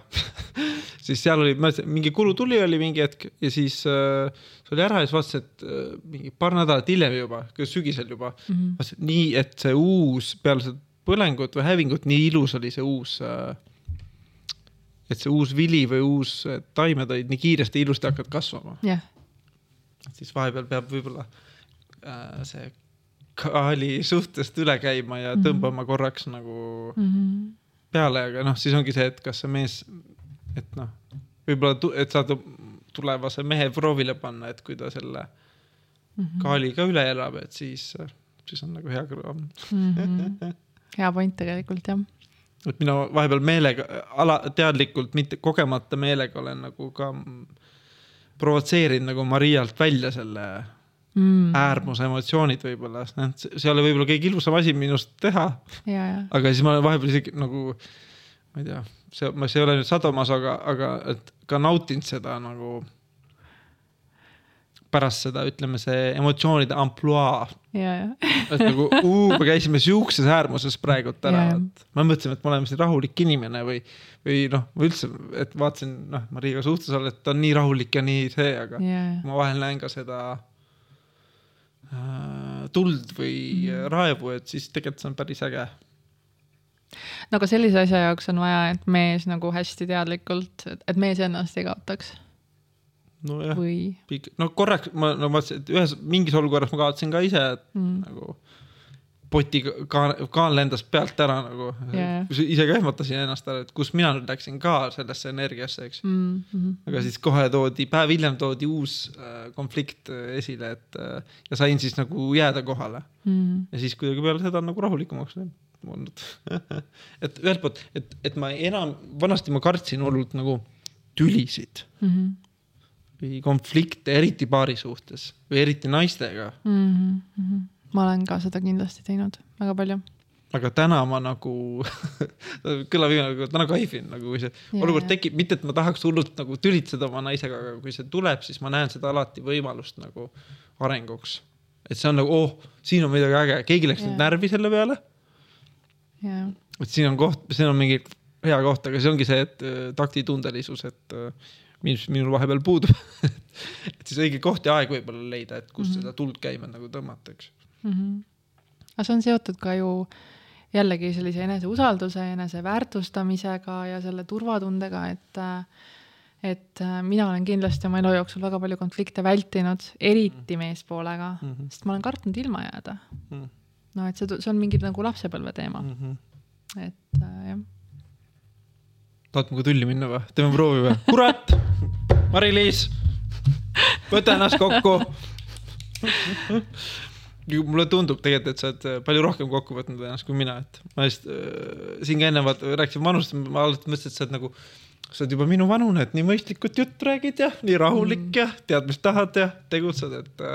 siis seal oli, mingi kulutuli oli mingi hetk ja siis äh, see oli ära ja siis vaatasin, et äh, mingi paar nädalat hiljem juba, sügisel juba mm. -hmm. vaatasin, nii et see uus peale seda põlengut või hävingut, nii ilus oli see uus äh, et see uus vili või uus äh, taimed olid nii kiiresti ilusti hakkavad kasvama jah, siis vahepeal peab võib-olla äh, see kaali suhtest üle käima ja tõmbama korraks nagu Mhm. peale, aga noh, siis ongi see, et kas see mees, et noh, võib-olla, et saada tulevase mehe proovile panna, et kui ta selle Mhm. kaali ka üle elab, et siis, siis on nagu hea kõrvam. Mhm. Hea point tegelikult jah. et mina vahepeal meelega, ala, teadlikult, mitte kogemata meelega olen nagu ka provotseerinud nagu Marialt välja selle Mm. äärmuse emotsioonid võib-olla, see ei ole võib-olla kõige ilusam asi minust teha, aga siis ma olen vahepeal isegi nagu, ma ei tea, see, ma, see ei ole nüüd sadomas, aga, aga et ka nautinud seda nagu pärast seda, ütleme see emotsioonide ampluaa, nagu uu, me käisime siukses äärmuses praegult ära et me mõtlesime, et me oleme siin rahulik inimene või, või noh, ma üldse, et vaatasin, noh, Mariga suhtes olla, et ta on nii rahulik ja nii see, aga ja, ja, ma vahel näen ka seda äh, tuld või mm. raevu, et siis tegelikult see on päris äge. no aga sellise asja jaoks on vaja, et mees nagu hästi teadlikult, et mees ennast ei kaotaks nojah, või no korraks ma no et ühes mingis olukorras ma kaotasin ka ise, mm. nagu poti kaan, kaan lendas pealt ära nagu Jaa. ise ka ehmatasin ennast ära, et kus mina nüüd läksin ka sellesse energiasse, eks. Mm -hmm. aga siis kohe toodi, päev hiljem toodi uus äh, konflikt äh, esile, et äh, ja sain siis nagu jääda kohale Mm. ja siis kuidagi peale seda nagu rahulikumaks läinud olnud. et ühelt poolt, et, et ma enam, vanasti ma kartsin hullult nagu tülisid Mm -hmm. Või konflikte, eriti paari suhtes või eriti naistega. Mm -hmm. ma olen ka seda kindlasti teinud väga palju. aga täna ma nagu kõlab imelik, aga täna kaifin nagu, kui see Jaa, olukord tekib, mitte et ma tahaks hullult nagu tülitseda oma naisega, aga kui see tuleb, siis ma näen seda alati võimalust nagu arenguks. et see on nagu, oh, siin on midagi äge, keegi läks nüüd Jaa. närvi selle peale et siin on koht, siin on mingi hea koht, aga see ongi see, et äh, taktitundelisus, et äh, mis minul vahepeal puudub. et siis õige koht ja aeg võib-olla leida, et kus mm Mhm. -hmm. seda tuld käima nagu tõmmata, eks. aga see on seotud ka ju jällegi sellise eneseusalduse, eneseväärtustamisega ja selle turvatundega, et et mina olen kindlasti oma elu jooksul väga palju konflikte vältinud, eriti meespoolega, Mhm. sest ma olen kartnud ilma jääda. Mhm. no et see, see on mingi nagu lapsepõlve teema, Mm -hmm. et äh, jah. Tahad minuga tülli minna või? teeme proovi või? kurat, Mari-Liis, võta ennast kokku. mulle tundub tegelikult, et sa oled äh, palju rohkem kokku võtnud ennast kui mina, et ma just äh, siin ka enne vaata rääkisin vanust, ma alguses mõtlesin, et sa oled nagu, sa oled juba minu vanune, et nii mõistlikult juttu räägid ja nii rahulik mm. ja tead, mis tahad ja tegutsed, et,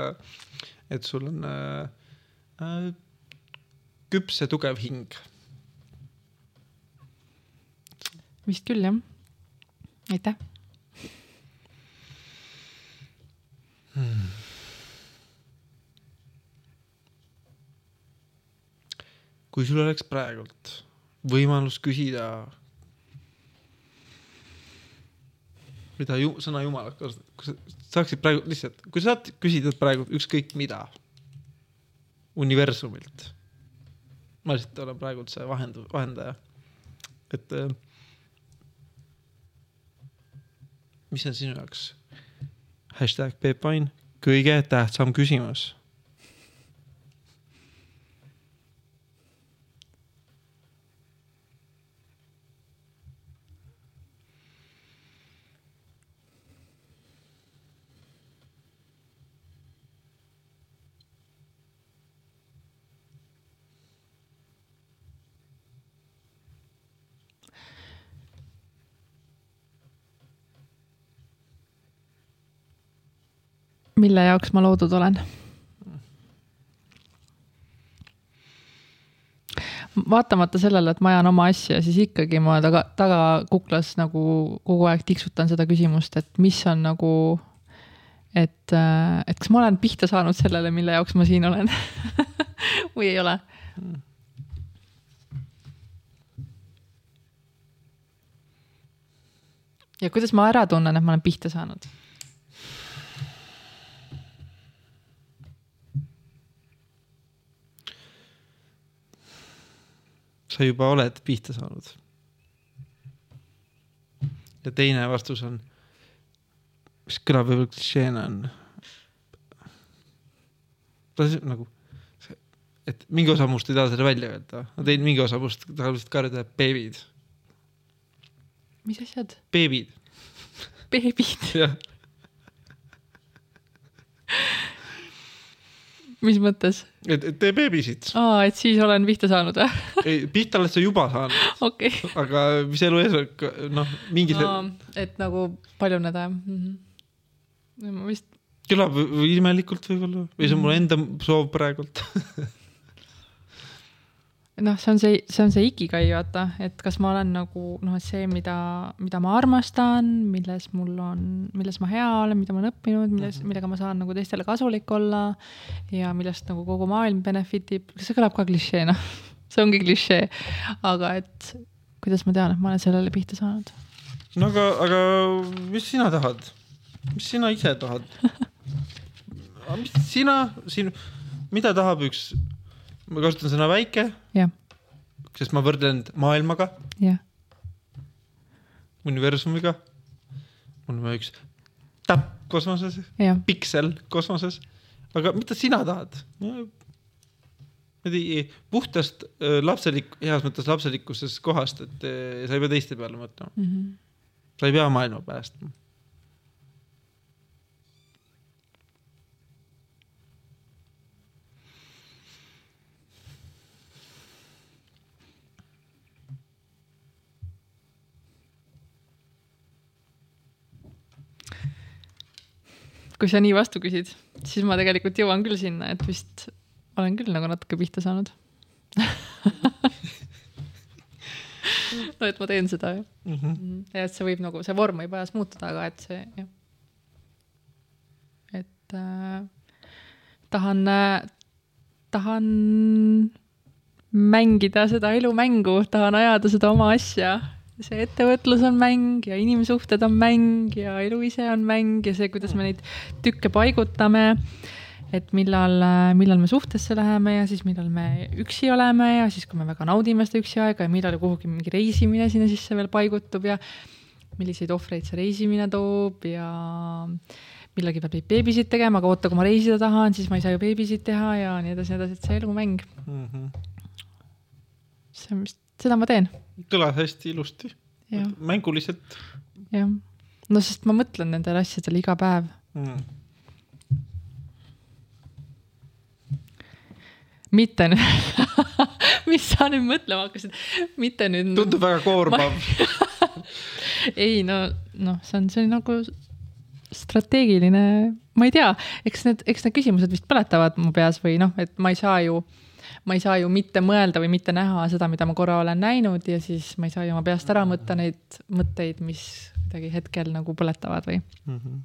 et sul on äh, äh, küps ja tugev hing. Vist küll jah. aitäh. kui sul oleks praegult võimalus küsida, mida ju, sõna jumal kasutab, sa saaksid praegu lihtsalt, kui sa saad küsida praegu ükskõik mida universumilt. ma lihtsalt olen praegult see vahend-, vahendaja. et äh, mis on sinu jaoks? Hashtag Peep Vain kõige tähtsam küsimus mille jaoks ma loodud olen? vaatamata sellele, et ma ajan oma asja, siis ikkagi ma taga, tagakuklas nagu kogu aeg tiksutan seda küsimust, et mis on nagu, et, et kas ma olen pihta saanud sellele, mille jaoks ma siin olen või ei ole. ja kuidas ma ära tunnen, et ma olen pihta saanud? Sa juba oled pihta saanud. ja teine vastus on, mis kõlab võib-olla klišeena on. nagu, et mingi osa must ei taha seda välja öelda, ma tein mingi osa must tahab lihtsalt karjuda beebid, mis asjad? beebid, beebid, jah. Mis mõttes? et, et tee beebisid, aa, et siis olen pihta saanud või? ei pihta oled sa juba saanud, okei. aga mis elu eesmärk, noh, mingi see et nagu paljuneda jah mm -hmm.? ma vist, kõlab imelikult võib-olla või see on mul enda soov praegult. noh, see on see, see on see ikigai, vaata, et kas ma olen nagu noh, et see, mida, mida ma armastan, milles mul on, milles ma hea olen, mida ma olen õppinud, milles, millega ma saan nagu teistele kasulik olla ja millest nagu kogu maailm benefit ib, see kõlab ka klišeena, see ongi klišee, aga et kuidas ma tean, et ma olen sellele pihta saanud? no aga, aga mis sina tahad? mis sina ise tahad? mis sina, siin, mida tahab üks, ma kasutan sõna väike, sest ma võrdlen maailmaga, universumiga. vaja üks täpp kosmoses, piksel kosmoses, aga mida sina tahad? tea, puhtast äh, lapselik, heas mõttes lapselikkusest kohast, et äh, sa ei pea teiste peale mõtlema, Mhm. sa ei pea maailma päästma. Kui sa nii vastu küsid, siis ma tegelikult jõuan küll sinna, et vist olen küll nagu natuke pihta saanud. no et ma teen seda jah Mm -hmm. ja et see võib nagu, see vorm võib ajas muutuda, aga et see jah. et äh, tahan äh,, tahan mängida seda elumängu, tahan ajada seda oma asja. See ettevõtlus on mäng ja inimsuhted on mäng ja elu ise on mäng ja see, kuidas me neid tükke paigutame. et millal, millal me suhtesse läheme ja siis millal me üksi oleme ja siis, kui me väga naudime seda üksi aega ja millal kuhugi mingi reisimine sinna sisse veel paigutub ja milliseid ohvreid see reisimine toob ja millalgi peab neid beebisid tegema, aga oota, kui ma reisida tahan, siis ma ei saa ju beebisid teha ja nii edasi, nii edasi, et see elumäng mm. -hmm. see on vist, seda ma teen. Kõlas hästi ilusti. mänguliselt. jah, no sest ma mõtlen nendele asjadele iga päev mm mitte nüüd mis sa nüüd mõtlema hakkasid, mitte nüüd. tundub väga koormav ma... ei no, noh, see on, see on nagu strateegiline, ma ei tea, eks need, eks need küsimused vist põletavad mu peas või noh, et ma ei saa ju, ma ei saa ju mitte mõelda või mitte näha seda, mida ma korra olen näinud ja siis ma ei saa ju oma peast ära mõtta neid mõtteid, mis kuidagi hetkel nagu põletavad või mm. -hmm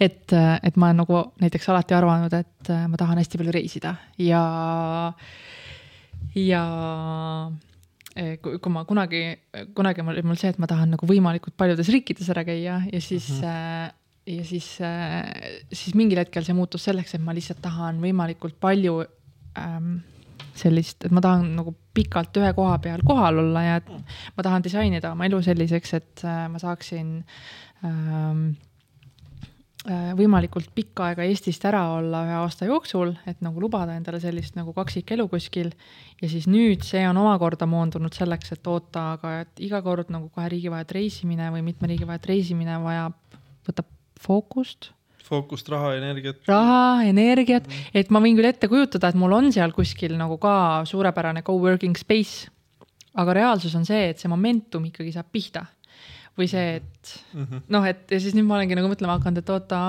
et, et ma olen nagu näiteks alati arvanud, et ma tahan hästi palju reisida ja, ja äh, kui, kui ma kunagi, kunagi oli mul see, et ma tahan nagu võimalikult paljudes riikides ära käia ja siis mm, -hmm. ja siis, siis mingil hetkel see muutus selleks, et ma lihtsalt tahan võimalikult palju ähm, sellist, et ma tahan nagu pikalt ühe koha peal kohal olla ja ma tahan disainida oma elu selliseks, et ma saaksin ähm, Äh, võimalikult pikka aega Eestist ära olla ühe aasta jooksul, et nagu lubada endale sellist nagu kaksikelu kuskil. ja siis nüüd see on omakorda moondunud selleks, et oota, aga et iga kord nagu kohe riigivahet reisimine või mitme riigi vahet reisimine vajab, võtab fookust. Fookust, raha, energiat. raha, energiat, et ma võin küll ette kujutada, et mul on seal kuskil nagu ka suurepärane co-working space. aga reaalsus on see, et see momentum ikkagi saab pihta või see, et mm -hmm. noh, et ja siis nüüd ma olengi nagu mõtlema hakanud, et oota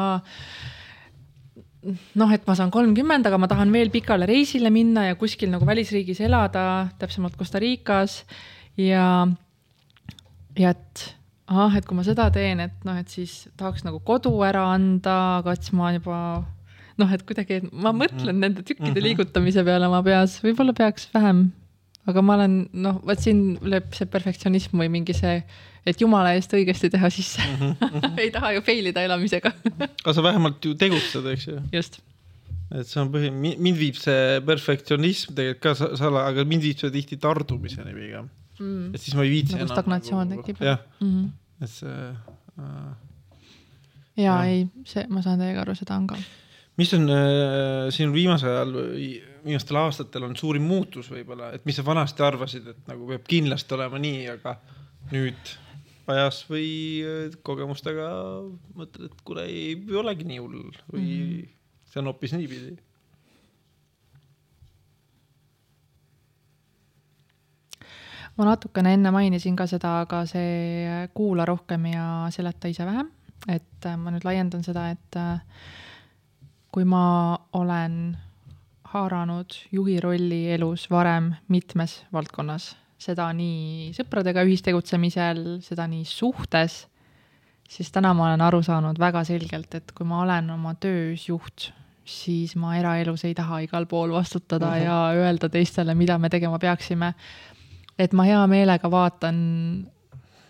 noh, et ma saan kolmkümmend, aga ma tahan veel pikale reisile minna ja kuskil nagu välisriigis elada, täpsemalt Costa Ricas ja, ja et ahah, et kui ma seda teen, et noh, et siis tahaks nagu kodu ära anda, aga et siis ma juba noh, et kuidagi, et ma mõtlen mm -hmm. nende tükkide mm -hmm. liigutamise peale oma peas, võib-olla peaks vähem, aga ma olen noh, vot siin lööb see perfektsionism või mingi see et jumala eest õigesti teha sisse mm. -hmm. ei taha ju fail ida elamisega aga sa vähemalt ju tegutsed, eks ju. just. et see on põhi, mind viib see perfektsionism tegelikult ka aga mind viib see tihti tardumiseni pigem mm.. et siis ma ei viitsi nagu enam. stagnatsioon nagu, tekib. jah mm, -hmm. et see äh,. ja, ja ei, see, ma saan teiega aru, seda on ka. mis on äh, siin viimasel ajal või viimastel aastatel on suurim muutus võib-olla, et mis sa vanasti arvasid, et nagu peab kindlasti olema nii, aga nüüd ajas või äh, kogemustega mõtled, et kuule, ei olegi nii hull või mm -hmm. see on hoopis niipidi. Ma natukene enne mainisin ka seda, aga see kuula rohkem ja seleta ise vähem, et äh, ma nüüd laiendan seda, et äh, kui ma olen haaranud juhi rolli elus varem mitmes valdkonnas seda nii sõpradega ühistegutsemisel, seda nii suhtes, siis täna ma olen aru saanud väga selgelt, et kui ma olen oma töös juht, siis ma eraelus ei taha igal pool vastutada uh -huh. ja öelda teistele, mida me tegema peaksime. Et ma hea meelega vaatan,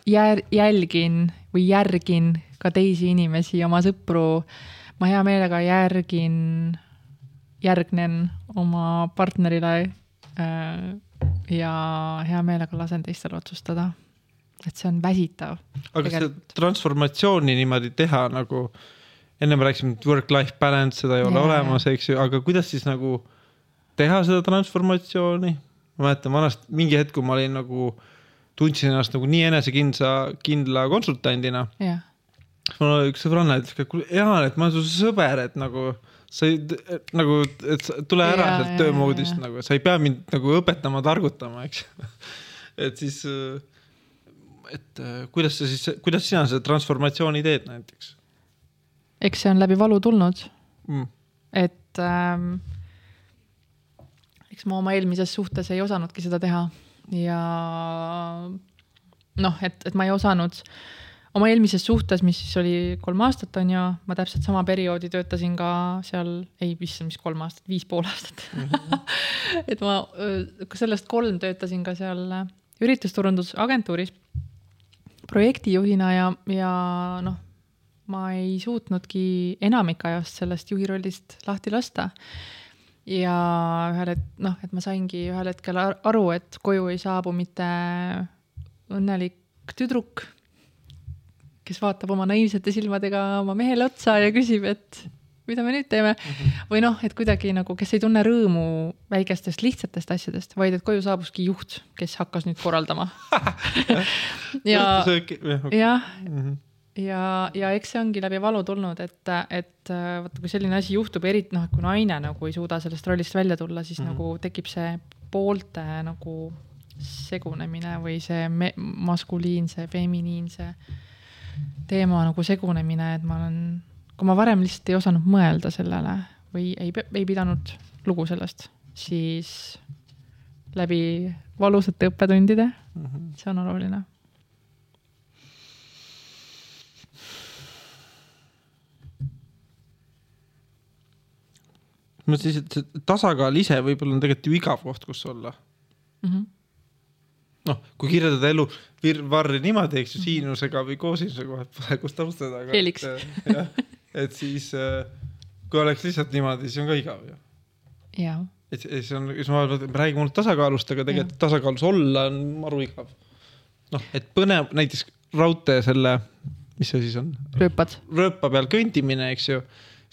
jär-, jälgin või järgin ka teisi inimesi, oma sõpru. ma hea meelega järgin, järgnen oma partnerile äh, ja hea meelega lasen teistel otsustada. et see on väsitav. aga kas seda transformatsiooni niimoodi teha nagu, enne me rääkisime, et work-life balance, seda ei ole yeah. olemas, eks ju, aga kuidas siis nagu teha seda transformatsiooni? Ma mäletan vanasti mingi hetk, kui ma olin nagu, tundsin ennast nagu nii enesekindla, kindla konsultandina. Yeah.. mul oli üks sõbranna ütles ka, kuule Jaan, et ma olen su sõber, et nagu sa ei nagu, et tule ära ja, sealt töömoodist nagu, sa ei pea mind nagu õpetama, targutama, eks. Et siis, et kuidas sa siis, kuidas sina seda transformatsiooni teed näiteks? eks see on läbi valu tulnud. Mm.. et ähm, eks ma oma eelmises suhtes ei osanudki seda teha ja noh, et, et ma ei osanud oma eelmises suhtes, mis siis oli kolm aastat, on ju, ma täpselt sama perioodi töötasin ka seal, ei, issand, mis kolm aastat, viis pool aastat mm. -hmm. et ma sellest kolm töötasin ka seal üritusturundusagentuuris projektijuhina ja, ja noh, ma ei suutnudki enamik ajast sellest juhi rollist lahti lasta. Ja ühel hetk, noh, et ma saingi ühel hetkel aru, et koju ei saabu mitte õnnelik tüdruk, kes vaatab oma naiivsete silmadega oma mehele otsa ja küsib, et mida me nüüd teeme mm. -hmm. või noh, et kuidagi nagu, kes ei tunne rõõmu väikestest lihtsatest asjadest, vaid et koju saabuski juht, kes hakkas nüüd korraldama ja, jah. Ja, ja eks see ongi läbi valu tulnud, et, et vaata, kui selline asi juhtub, eriti noh, kui naine nagu ei suuda sellest rollist välja tulla, siis mm -hmm. nagu tekib see poolte nagu segunemine või see maskuliinse, feminiinse teema nagu segunemine, et ma olen, kui ma varem lihtsalt ei osanud mõelda sellele või ei, ei pidanud lugu sellest, siis läbi valusate õppetundide mm, -hmm. see on oluline ma mõtlesin, et see tasakaal ise võib-olla on tegelikult ju igav koht, kus olla mm. -hmm noh, kui kirjeldada elu virvarri niimoodi, eks ju, siinusega või koosinusega vahet pole, kust alustada. Heliks. et siis, äh, kui oleks lihtsalt niimoodi, siis on ka igav ju. jah. et siis on, siis ma arvan, et me räägime ainult tasakaalust, aga tegelikult tasakaalus olla on maru igav. noh, et põnev, näiteks raudtee selle, mis see siis on? rööpad. rööpa peal kõndimine, eks ju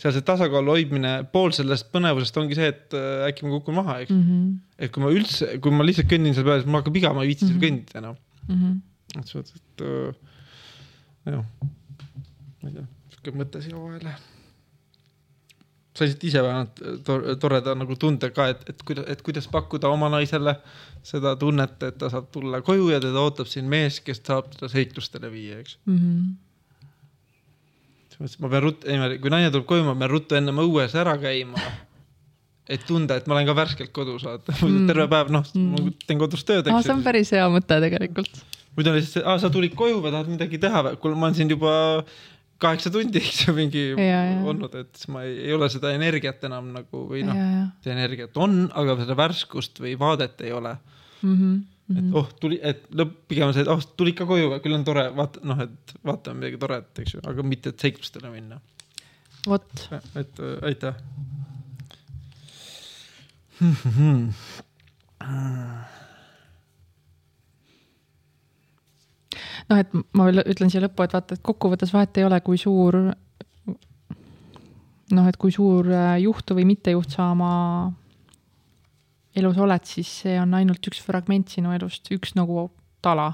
seal see tasakaalu hoidmine, pool sellest põnevusest ongi see, et äh, äkki ma kukun maha, eks mm. -hmm. et kui ma üldse, kui ma lihtsalt kõnnin seal peal, siis mul hakkab iga, ma ei viitsi mm -hmm. seal kõndida enam mm. -hmm. et selles mõttes, et äh, jah, ma ei tea, sihuke mõte siia vahele. sa lihtsalt ise vähemalt äh, toreda nagu tunde ka, et, et kuidas, et kuidas pakkuda oma naisele seda tunnet, et ta saab tulla koju ja teda ootab siin mees, kes saab teda seiklustele viia, eks mm. -hmm siis ma pean ruttu, niimoodi, kui naine tuleb koju, ma pean ruttu ennem õues ära käima. et tunda, et ma olen ka värskelt kodus, vaata mm., terve päev, noh mm., ma teen kodus tööd. aa, see on päris hea mõte tegelikult. muidu on lihtsalt, aa, sa tulid koju või tahad midagi teha või? kuule, ma olen siin juba kaheksa tundi, eks ju, mingi ja, ja. olnud, et siis ma ei, ei ole seda energiat enam nagu või noh, see energiat on, aga seda värskust või vaadet ei ole mm. -hmm Mm -hmm. et mhm. oh, tuli, et lõpp, pigem see, et oh, tulid ka koju, küll on tore, vaata, noh, et vaatame midagi toredat, eks ju, aga mitte, et seiklustele minna. vot. et äh, aitäh noh, et ma veel ütlen siia lõppu, et vaata, et kokkuvõttes vahet ei ole, kui suur. noh, et kui suur äh, juht või mittejuht sa oma elus oled, siis see on ainult üks fragment sinu elust, üks nagu tala.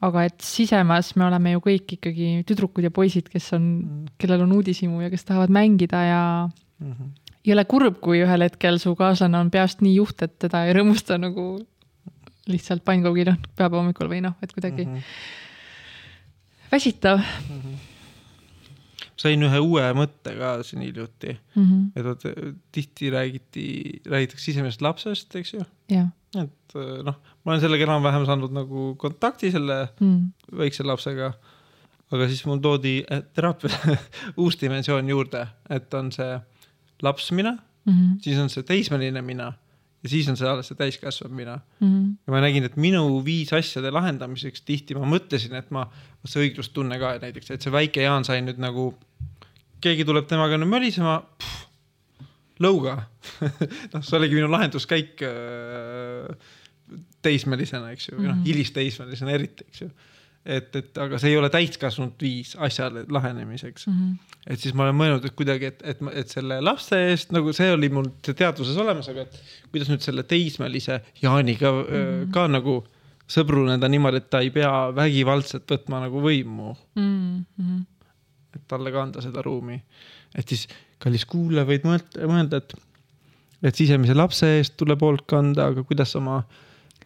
aga et sisemas me oleme ju kõik ikkagi tüdrukud ja poisid, kes on mm., kellel on uudishimu ja kes tahavad mängida ja mm -hmm. ei ole kurb, kui ühel hetkel su kaaslane on peast nii juht, et teda ei rõõmusta nagu lihtsalt pannkoogil pühapäeva hommikul või noh, et kuidagi mm -hmm. väsitav mm. -hmm sain ühe uue mõtte ka siin hiljuti mm. -hmm. et vot tihti räägiti, räägitakse sisemisest lapsest, eks ju. et noh, ma olen sellega enam-vähem saanud nagu kontakti selle mm. väikse lapsega. aga siis mul toodi eh, teraapia uus dimensioon juurde, et on see laps mina mm, -hmm. siis on see teismeline mina ja siis on see alles see täiskasvanud mina mm. -hmm. ja ma nägin, et minu viis asjade lahendamiseks tihti ma mõtlesin, et ma, see õiglustunne ka näiteks, et see väike Jaan sai nüüd nagu, keegi tuleb temaga nüüd mölisema, lõuga noh, see oligi minu lahenduskäik äh, teismelisena, eks ju, või noh, mhm. hilisteismelisena eriti, eks ju et, et aga see ei ole täiskasvanud viis asjale lahenemiseks mm. -hmm. et siis ma olen mõelnud, et kuidagi, et, et, et selle lapse eest nagu see oli mul teadvuses olemas, aga et kuidas nüüd selle teismelise Jaaniga mm -hmm. ka nagu sõbruneda niimoodi, et ta ei pea vägivaldselt võtma nagu võimu mm. -hmm. et talle ka anda seda ruumi. et siis, kallis kuulaja, võid mõelda, mõelda, et, et sisemise lapse eest tuleb hoolt kanda, aga kuidas oma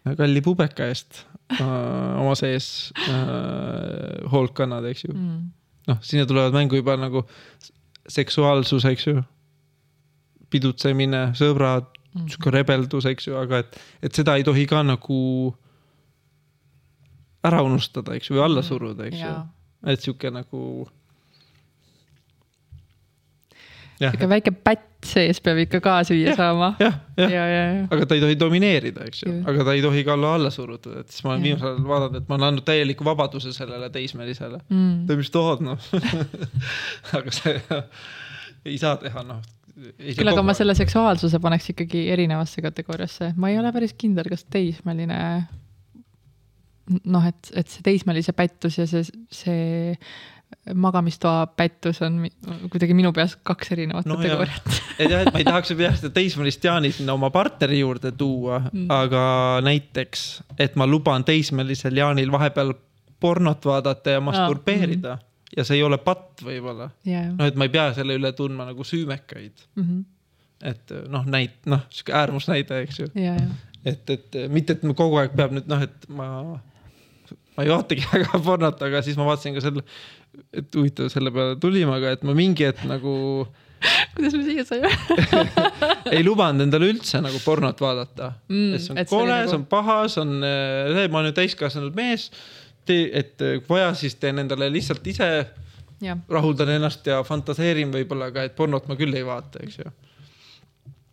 kalli pubeka eest äh, oma sees äh, hoolt kannad, eks ju mm.. noh, sinna tulevad mängu juba nagu seksuaalsus, eks ju. pidutsemine, sõbrad mm., sihuke rebeldus, eks ju, aga et, et seda ei tohi ka nagu ära unustada, eks ju, või alla suruda, eks ju et sihuke nagu. Sihuke väike pätt sees peab ikka ka süüa Jah, saama. jah, ja, jah, ja, ja. aga ta ei tohi domineerida, eks ju aga ta ei tohi ka olla alla surutud, et siis ma olen viimasel ajal vaadanud, et ma olen andnud täieliku vabaduse sellele teismelisele. Mm. tee, mis tahad, noh. aga see ei saa teha, noh. küll aga ma selle seksuaalsuse paneks ikkagi erinevasse kategooriasse, ma ei ole päris kindel, kas teismeline noh, et, et see teismelise pättus ja see, see magamistoa pättus on kuidagi minu peas kaks erinevat No no, kategooriat. et jah, et ma ei tahaks jah seda teismelist Jaani sinna oma partneri juurde tuua mm., aga näiteks, et ma luban teismelisel Jaanil vahepeal pornot vaadata ja masturbeerida mm. ja see ei ole patt võib-olla. ja, noh, et ma ei pea selle üle tundma nagu süümekaid, ja, et noh, näit-, noh, sihuke äärmusnäide, eks ju, ja, ja, et, et mitte, et ma kogu aeg peab nüüd noh, et ma, ma ei vaatagi väga pornot, aga siis ma vaatasin ka selle, et huvitav, selle peale tulime, aga et ma mingi hetk nagu kuidas me siia saime? ei lubanud endale üldse nagu pornot vaadata Mm, see on kole, nagu- see on paha, see on ma olen ju täiskasvanud mees. et äh, kui vaja, siis teen endale lihtsalt ise, rahuldan ennast ja fantaseerin võib-olla ka, et pornot ma küll ei vaata, eks ju.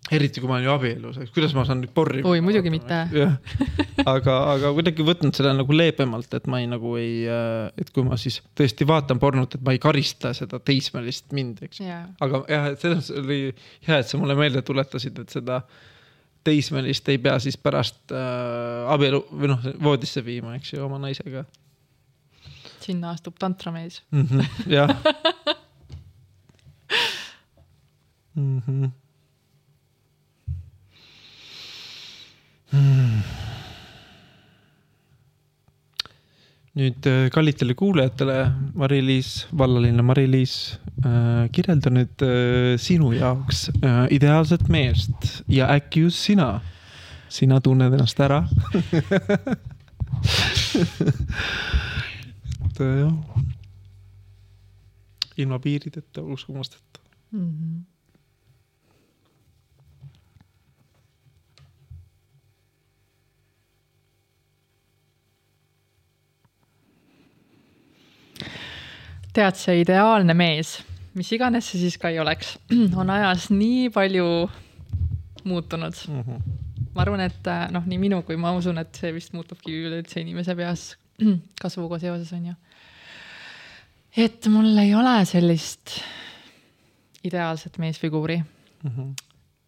Eriti kui ma olen ju abielus, eks. Kuidas ma saan nüüd porri. Oi, muidugi mitte. aga, aga kuidagi võtnud selle nagu leebemalt, et ma ei nagu ei, et kui ma siis tõesti vaatan pornot, et ma ei karista seda teismelist mind, eks. Ja, aga jah, et selles oli hea, et sa mulle meelde tuletasid, et seda teismelist ei pea siis pärast äh, abielu või noh, voodisse viima, eks ju, oma naisega. Sinna astub tantramees. -hmm, jah -hmm. Mm. nüüd äh, kallitele kuulajatele, Mari-Liis, vallalinna Mari-Liis äh,, kirjelda nüüd äh, sinu jaoks ideaalset meest ja äkki just sina, sina tunned ennast ära et jah, ilma piirideta, uskumusteta. Mhm. tead, see ideaalne mees, mis iganes see siis ka ei oleks, on ajas nii palju muutunud. ma arvan, et äh, noh, nii minu kui ma usun, et see vist muutubki üleüldse inimese peas kasvuga seoses on ju. et mul ei ole sellist ideaalset meesfiguuri Mhm.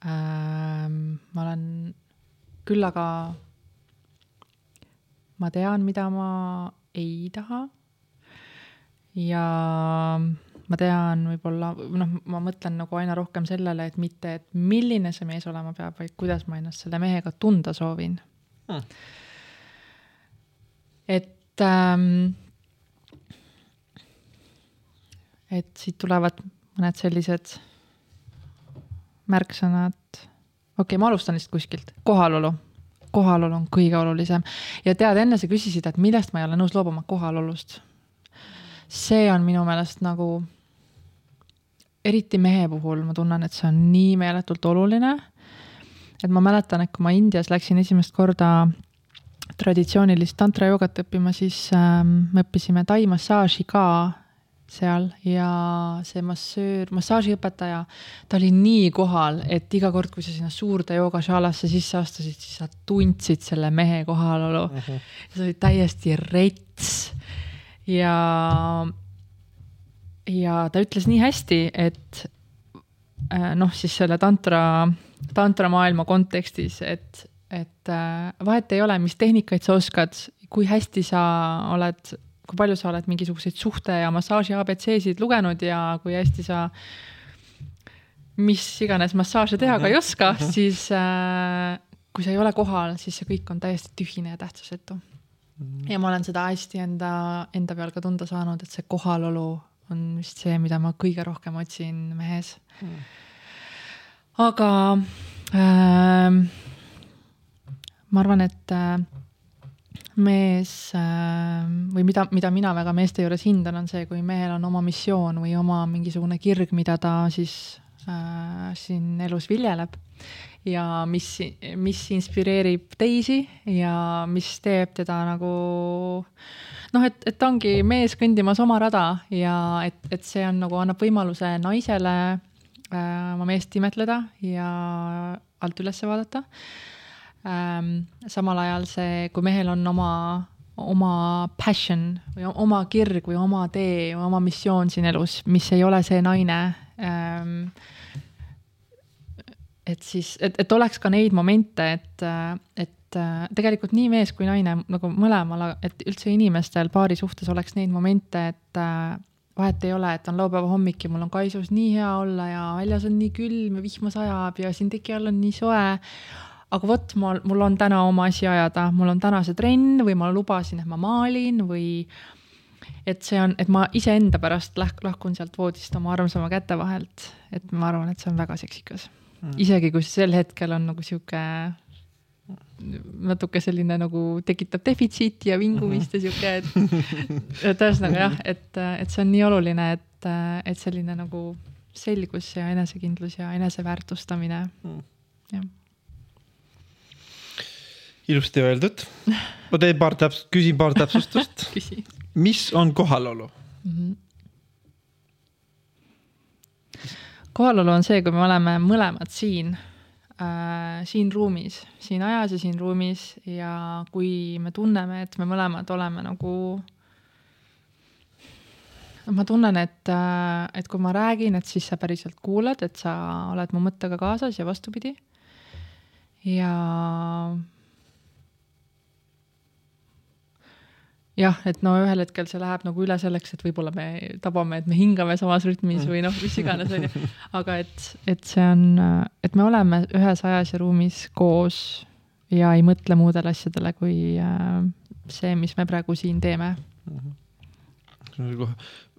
ähm,. ma olen küll aga, ma tean, mida ma ei taha. Ja ma tean võib-olla, noh, ma mõtlen nagu aina rohkem sellele, et mitte, et milline see mees olema peab, vaid kuidas ma ennast selle mehega tunda soovin Hmm. et ähm,, et siit tulevad mõned sellised märksõnad. okei okay,, ma alustan lihtsalt kuskilt, kohalolu. kohalolu on kõige olulisem ja tead, enne sa küsisid, et millest ma ei ole nõus loobuma, kohalolust. See on minu meelest nagu, eriti mehe puhul ma tunnen, et see on nii meeletult oluline. et ma mäletan, et kui ma Indias läksin esimest korda traditsioonilist tantra joogat õppima, siis ähm, me õppisime tai massaaži ka seal ja see massöör, massaažiõpetaja, ta oli nii kohal, et iga kord, kui sa sinna suurde joogašaalasse sisse astusid, siis sa tundsid selle mehe kohalolu mm. -hmm. ja see oli täiesti rets. ja, ja ta ütles nii hästi, et äh, noh, siis selle tantra, tantramaailma kontekstis, et, et äh, vahet ei ole, mis tehnikaid sa oskad, kui hästi sa oled, kui palju sa oled mingisuguseid suhte ja massaaži abc-sid lugenud ja kui hästi sa mis iganes massaaže teha ka ei oska, siis äh, kui sa ei ole kohal, siis see kõik on täiesti tühine ja tähtsusetu. Ja ma olen seda hästi enda, enda peal ka tunda saanud, et see kohalolu on vist see, mida ma kõige rohkem otsin mehes. aga ähm, ma arvan, et äh, mees äh, või mida, mida mina väga meeste juures hindan, on see, kui mehel on oma missioon või oma mingisugune kirg, mida ta siis äh, siin elus viljeleb. Ja mis, mis inspireerib teisi ja mis teeb teda nagu noh, et, et ongi mees kõndimas oma rada ja et, et see on nagu annab võimaluse naisele äh, oma meest imetleda ja alt üles vaadata ähm,. samal ajal see, kui mehel on oma oma passion või oma kirg või oma tee või oma missioon siin elus, mis ei ole see naine ähm,. Et siis, et, et oleks ka neid momente, et, et tegelikult nii mees kui naine nagu mõlemal, et üldse inimestel paari suhtes oleks neid momente, et vahet ei ole, et on laupäeva hommik ja mul on kaisus nii hea olla ja väljas on nii külm ja vihma sajab ja siin teki all on nii soe. Aga vot, mul, mul on täna oma asi ajada, mul on täna see trenn või ma lubasin, et ma maalin või et see on, et ma iseenda pärast läh-, lahkun sealt voodist oma armsama käte vahelt, et ma arvan, et see on väga seksikas mm.. isegi kui sel hetkel on nagu sihuke natuke selline nagu tekitab defitsiiti ja vingumist ja sihuke, et, et ühesõnaga jah, et, et see on nii oluline, et, et selline nagu selgus ja enesekindlus ja eneseväärtustamine mm., jah ilusti öeldud. ma teen paar täpsust, küsin paar täpsustust mis on kohalolu mm? -hmm. Kohalolu on see, kui me oleme mõlemad siin äh,, siin ruumis, siin ajas ja siin ruumis ja kui me tunneme, et me mõlemad oleme nagu ma tunnen, et, äh, et kui ma räägin, et siis sa päriselt kuulad, et sa oled mu mõttega kaasas ja vastupidi. ja jah, et no ühel hetkel see läheb nagu üle selleks, et võib-olla me tabame, et me hingame samas rütmis või noh, mis iganes onju. aga et, et see on, et me oleme ühes ajas ja ruumis koos ja ei mõtle muudele asjadele kui äh, see, mis me praegu siin teeme mm. -hmm. kohe,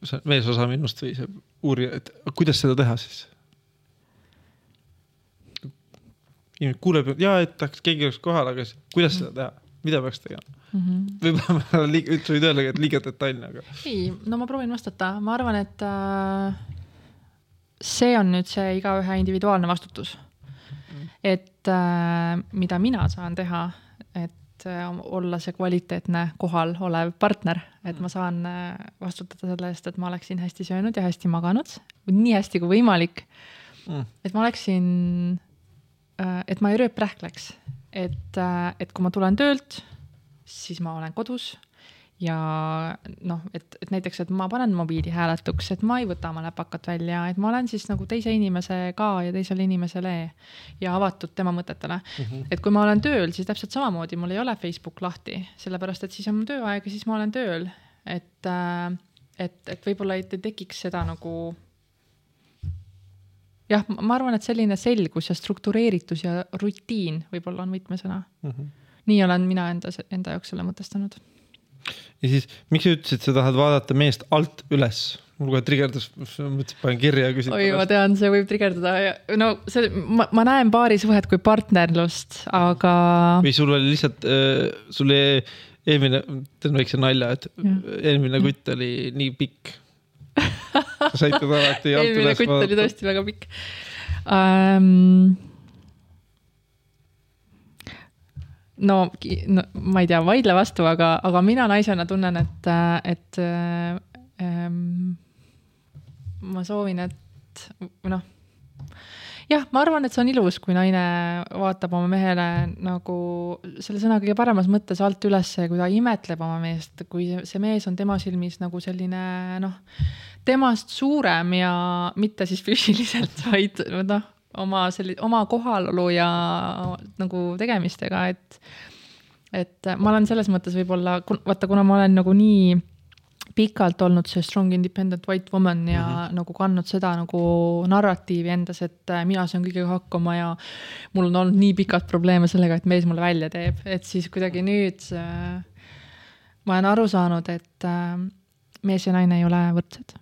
see meesosa minust või see uurija, et kuidas seda teha siis? inimene kuuleb, ja et tahaks, keegi oleks kohal, aga kuidas seda teha? Mida peaks tegema mm -hmm.? võib-olla liiga, sa võid öelda, et liiga detailne, aga. ei, no ma proovin vastata, ma arvan, et äh, see on nüüd see igaühe individuaalne vastutus mm. -hmm. et äh, mida mina saan teha, et äh, olla see kvaliteetne kohal olev partner, et ma saan äh, vastutada selle eest, et ma oleksin hästi söönud ja hästi maganud, nii hästi kui võimalik mm.. et ma oleksin äh,, et ma ei rööprähkleks et, äh, et kui ma tulen töölt, siis ma olen kodus ja noh, et, et näiteks, et ma panen mobiili hääletuks, et ma ei võta oma läpakat välja, et ma olen siis nagu teise inimesega ja teisele inimesele ja avatud tema mõtetele mm. -hmm. et kui ma olen tööl, siis täpselt samamoodi, mul ei ole Facebook lahti, sellepärast et siis on tööaeg ja siis ma olen tööl, et, äh, et, et võib-olla ei tekiks seda nagu jah, ma arvan, et selline selgus ja struktureeritus ja rutiin võib-olla on võtmesõna mm. -hmm. nii olen mina enda, enda jaoks selle mõtestanud. ja siis, miks sa ütlesid, sa tahad vaadata meest alt üles? mul kohe trigerdas, mõtlesin, panen kirja ja küsin. oi, ma tean, see võib trigerdada ja no see, ma, ma näen paari suhet kui partnerlust, aga. või sul oli lihtsalt äh,, sul oli eelmine, teen väikse nalja, et ja. eelmine kutt oli nii pikk sa said teda alati alt üles vaadata. eelmine kutt oli tõesti väga pikk um,. no, no ma ei tea, vaidle vastu, aga, aga mina naisena tunnen, et, et ähm, ma soovin, et noh jah, ma arvan, et see on ilus, kui naine vaatab oma mehele nagu selle sõna kõige paremas mõttes alt ülesse, kui ta imetleb oma meest, kui see mees on tema silmis nagu selline noh, temast suurem ja mitte siis füüsiliselt, vaid noh, oma selli-, oma kohalolu ja nagu tegemistega, et et ma olen selles mõttes võib-olla, vaata, kuna ma olen nagu nii pikalt olnud see strong independent white woman ja mm -hmm. nagu kandnud seda nagu narratiivi endas, et äh, mina saan kõigega hakkama ja mul on olnud nii pikalt probleeme sellega, et mees mulle välja teeb, et siis kuidagi nüüd äh, ma olen aru saanud, et äh, mees ja naine ei ole võrdsed.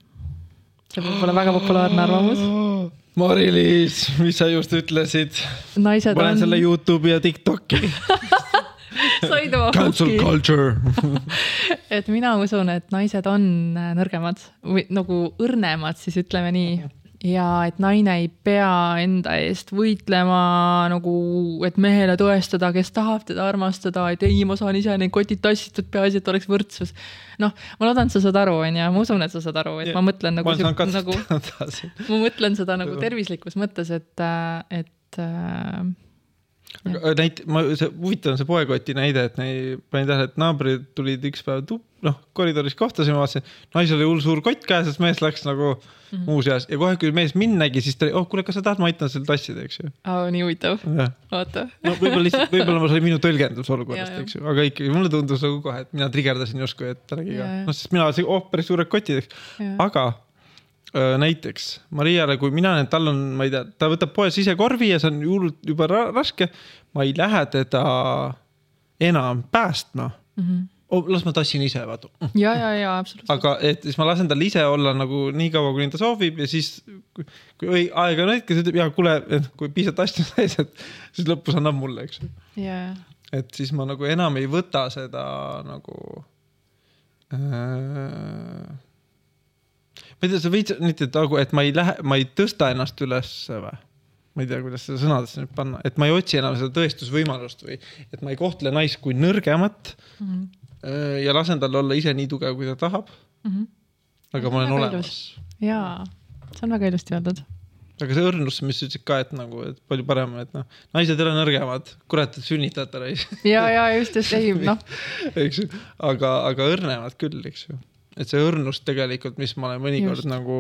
See võib olla väga populaarne arvamus. Mari-Liis, mis sa just ütlesid? naised panen on. selle Youtube'i ja Tiktoki said oma Cancel culture et mina usun, et naised on äh, nõrgemad või nagu õrnemad, siis ütleme nii. Ja et naine ei pea enda eest võitlema nagu, et mehele tõestada, kes tahab teda armastada, et ei, ma saan ise need kotid tassitud, peaasi, et oleks võrdsus. noh, ma loodan, et sa saad aru, onju, ma usun, et sa saad aru, et ja, ma mõtlen nagu, nagu, ma mõtlen seda nagu tervislikus mõttes, et, et äh, näit-, ma, see huvitav on see poekoti näide, et nei, panin tähele, et naabrid tulid üks päev tup-, noh, koridoris kohtasime, vaatasin, naisel oli hull suur kott käes, sest mees läks nagu mm -hmm. muuseas ja kohe, kui mees mind nägi, siis ta oli, oh kuule, kas sa tahad, ma aitan sul tassida, eks ju. aa, nii huvitav, vaata. no võib-olla lihtsalt, võib-olla see oli minu tõlgendus olukorrast, eks ju, aga ikkagi mulle tundus nagu kohe, et mina trigerdasin justkui, et ta nägi ka, noh, sest mina, oh, päris suured kotid, eks, aga näiteks Mariale, kui mina tal on, ma ei tea, ta võtab poes ise korvi ja see on hullult juba raske. ma ei lähe teda enam päästma mm. -hmm. Oh, las ma tassin ise, vaata. ja, ja, ja absoluutselt. aga et siis ma lasen tal ise olla nagu nii kaua, kuni ta soovib ja siis, kui aeg on õige, siis ütleb ja kuule, kui piisab tassida täis, et siis lõpus annab mulle, eks ju yeah.. et siis ma nagu enam ei võta seda nagu äh, ma ei tea, sa võid nüüd nagu, et ma ei lähe, ma ei tõsta ennast ülesse või? ma ei tea, kuidas seda sõnadesse nüüd panna, et ma ei otsi enam seda tõestusvõimalust või et ma ei kohtle naist kui nõrgemat mm. -hmm. ja lasen tal olla ise nii tugev, kui ta tahab mm. -hmm. aga ma olen olemas. jaa, see on väga ilusti öeldud aga see õrnus, mis sa ütlesid ka, et nagu, et palju parem, et noh, naised ei ole nõrgemad, kurat, et sünnitate naisi. ja, ja just, just ei noh. eks ju, aga, aga õrnemad küll, eks ju et see õrnus tegelikult, mis ma olen mõnikord Just. nagu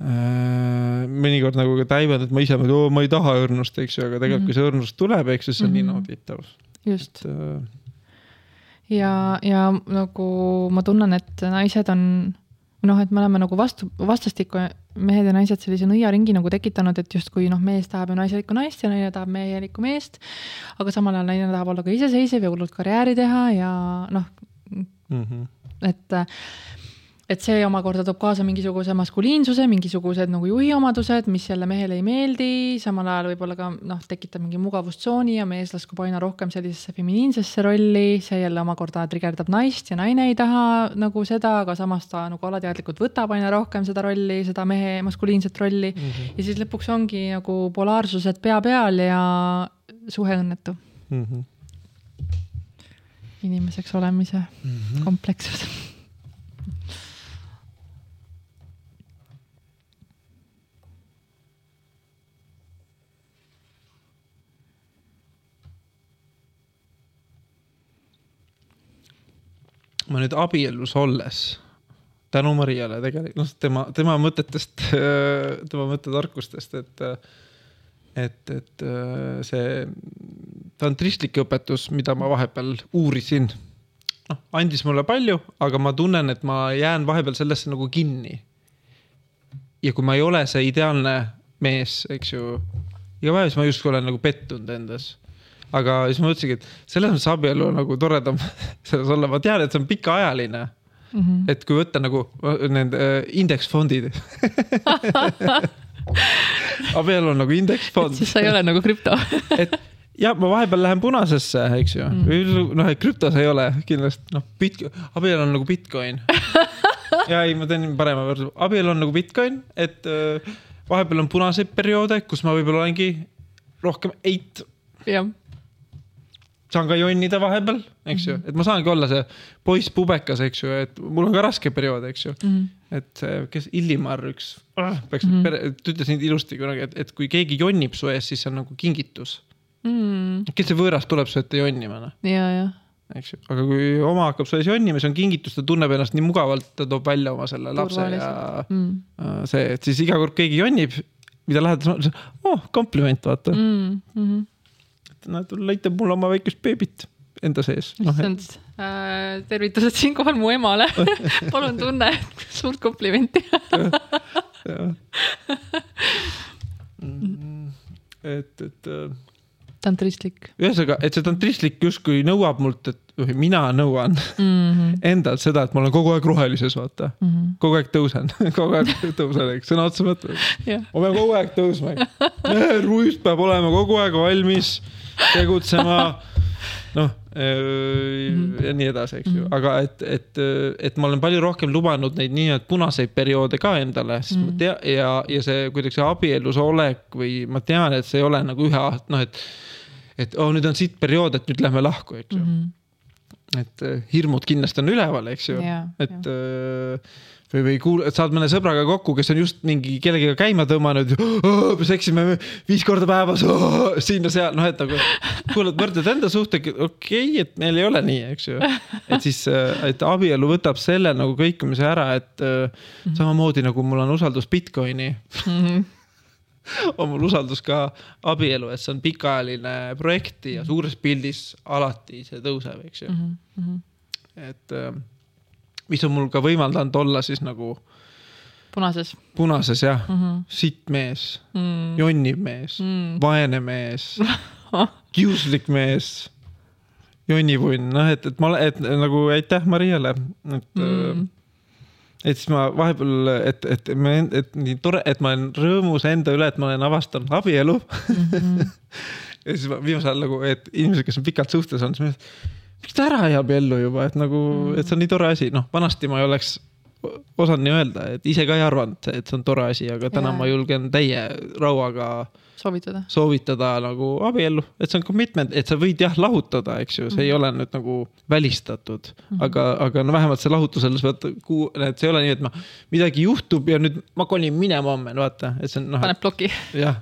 äh,. mõnikord nagu ka täibanud, et ma ise mõtlen, oo, ma ei taha õrnust, eks ju, aga tegelikult mm -hmm. kui see õrnus tuleb, eks ju, siis see on mm -hmm. nii mhm. nauditav. just. Äh... ja, ja nagu ma tunnen, et naised on noh, et me oleme nagu vastu, vastastikku mehed ja naised sellise nõiaringi nagu tekitanud, et justkui noh, mees tahab ju naiselikku naist ja naine tahab mehelikku meest. aga samal ajal naine tahab olla ka iseseisev ja hullult karjääri teha ja noh, mm. -hmm. et, et see omakorda toob kaasa mingisuguse maskuliinsuse, mingisugused nagu juhi omadused, mis jälle mehele ei meeldi, samal ajal võib-olla ka noh, tekitab mingi mugavustsooni ja mees laskub aina rohkem sellisesse feminiinsesse rolli, see jälle omakorda trigerdab naist ja naine ei taha nagu seda, aga samas ta nagu alateadlikult võtab aina rohkem seda rolli, seda mehe maskuliinset rolli mm. -hmm. ja siis lõpuks ongi nagu polaarsused pea peal ja suhe õnnetu mm. -hmm inimeseks olemise mm -hmm. komplekssus ma nüüd abielus olles, tänu Mariale tegelikult, noh, tema, tema mõtetest, tema mõttetarkustest, et, et, et see tantristlik õpetus, mida ma vahepeal uurisin, noh, andis mulle palju, aga ma tunnen, et ma jään vahepeal sellesse nagu kinni. ja kui ma ei ole see ideaalne mees, eks ju, iga päev siis ma justkui olen nagu pettunud endas. aga siis ma mõtlesingi, et selles mõttes abielu on nagu toredam selles olla, ma tean, et see on pikaajaline mm. -hmm. et kui võtta nagu need äh, indeksfondid abielu on nagu indeksfond. siis sa ei ole nagu krüpto et ja ma vahepeal lähen punasesse, eks ju mm., noh, et krüptos ei ole kindlasti, noh, bit-, abielu on nagu Bitcoin ja ei, ma teen parema võrdluse, abielu on nagu Bitcoin, et äh, vahepeal on punaseid perioode, kus ma võib-olla olengi rohkem eit. jah saan ka jonnida vahepeal, eks ju -hmm. et ma saangi olla see poiss pubekas, eks ju, et mul on ka raske periood, eks ju mm. -hmm. et kes Illimar üks ah, peaks mm, -hmm. ta ütles nii ilusti kunagi, et, et kui keegi jonnib su ees, siis see on nagu kingitus mm.. kes see võõras tuleb su ette jonnima, noh. ja, jah eks ju, aga kui oma hakkab su ees jonnima, see on kingitus, ta tunneb ennast nii mugavalt, ta toob välja oma selle lapse ja mm. See, et siis iga kord keegi jonnib, mida lähedal, oh kompliment, vaata mm. -hmm. Näed, näitab mulle oma väikest beebit enda sees no,. issand äh,, tervitused siinkohal mu emale palun tunne suurt komplimenti mm, et, et äh, tantristlik. ühesõnaga, et see tantristlik justkui nõuab mult, et või mina nõuan mm -hmm. endalt seda, et ma olen kogu aeg rohelises, vaata mm. -hmm. kogu aeg tõusen kogu aeg tõusen, eks sõna otseses mõttes yeah.. ma pean kogu aeg tõusma. ruist peab olema kogu aeg valmis tegutsema noh ja nii edasi, eks ju, Mhm. aga et, et, et ma olen palju rohkem lubanud neid nii-öelda punaseid perioode ka endale, sest ma Mhm. tea ja, ja see kuidagi see abielus olek või ma tean, et see ei ole nagu ühe aasta, noh, et. et oh, nüüd on siit periood, et nüüd lähme lahku, eks ju mm, Mhm. -hmm. Et äh, hirmud kindlasti on üleval, eks ju, et jah. äh, või, või kuul-, saad mõne sõbraga kokku, kes on just mingi kellegagi käima tõmmanud oh,, seksime viis korda päevas oh, siin-seal, noh, et nagu. kuule, et võrdled enda suhtega, okei okay,, et meil ei ole nii, eks ju. et siis, et abielu võtab selle nagu kõikumise ära, et mm -hmm. samamoodi nagu mul on usaldus Bitcoini Mhm. on mul usaldus ka abielu, et see on pikaajaline projekt ja suures pildis alati see tõuseb, eks ju. Mhm. et äh, mis on mul ka võimaldanud olla siis nagu punases punases jah mm, -hmm. sitt mees, mm. jonniv mees Mm. vaene mees, kiuslik mees, jonnipunn, noh, et, et ma, et nagu aitäh Mariale, et mm.. Et siis ma vahepeal, et, et me, et nii tore, et ma olen rõõmus enda üle, et ma olen avastanud abielu Mm -hmm. ja siis ma viimasel ajal nagu, et inimesed, kes on pikalt suhtes olnud, siis ma miks ta ära ei abiellu juba, et nagu mm., et see on nii tore asi, noh, vanasti ma ei oleks osanud nii öelda, et ise ka ei arvanud, et see on tore asi, aga täna Jaa. ma julgen täie rauaga soovitada. soovitada nagu abiellu, et see on commitment, et sa võid jah lahutada, eks ju, see ei ole nüüd nagu välistatud mm.. aga, aga no vähemalt see lahutusel sa pead kuu-, et see ei ole nii, et ma, midagi juhtub ja nüüd ma kolin minema homme, vaata, et see on noh, paneb ploki. jah,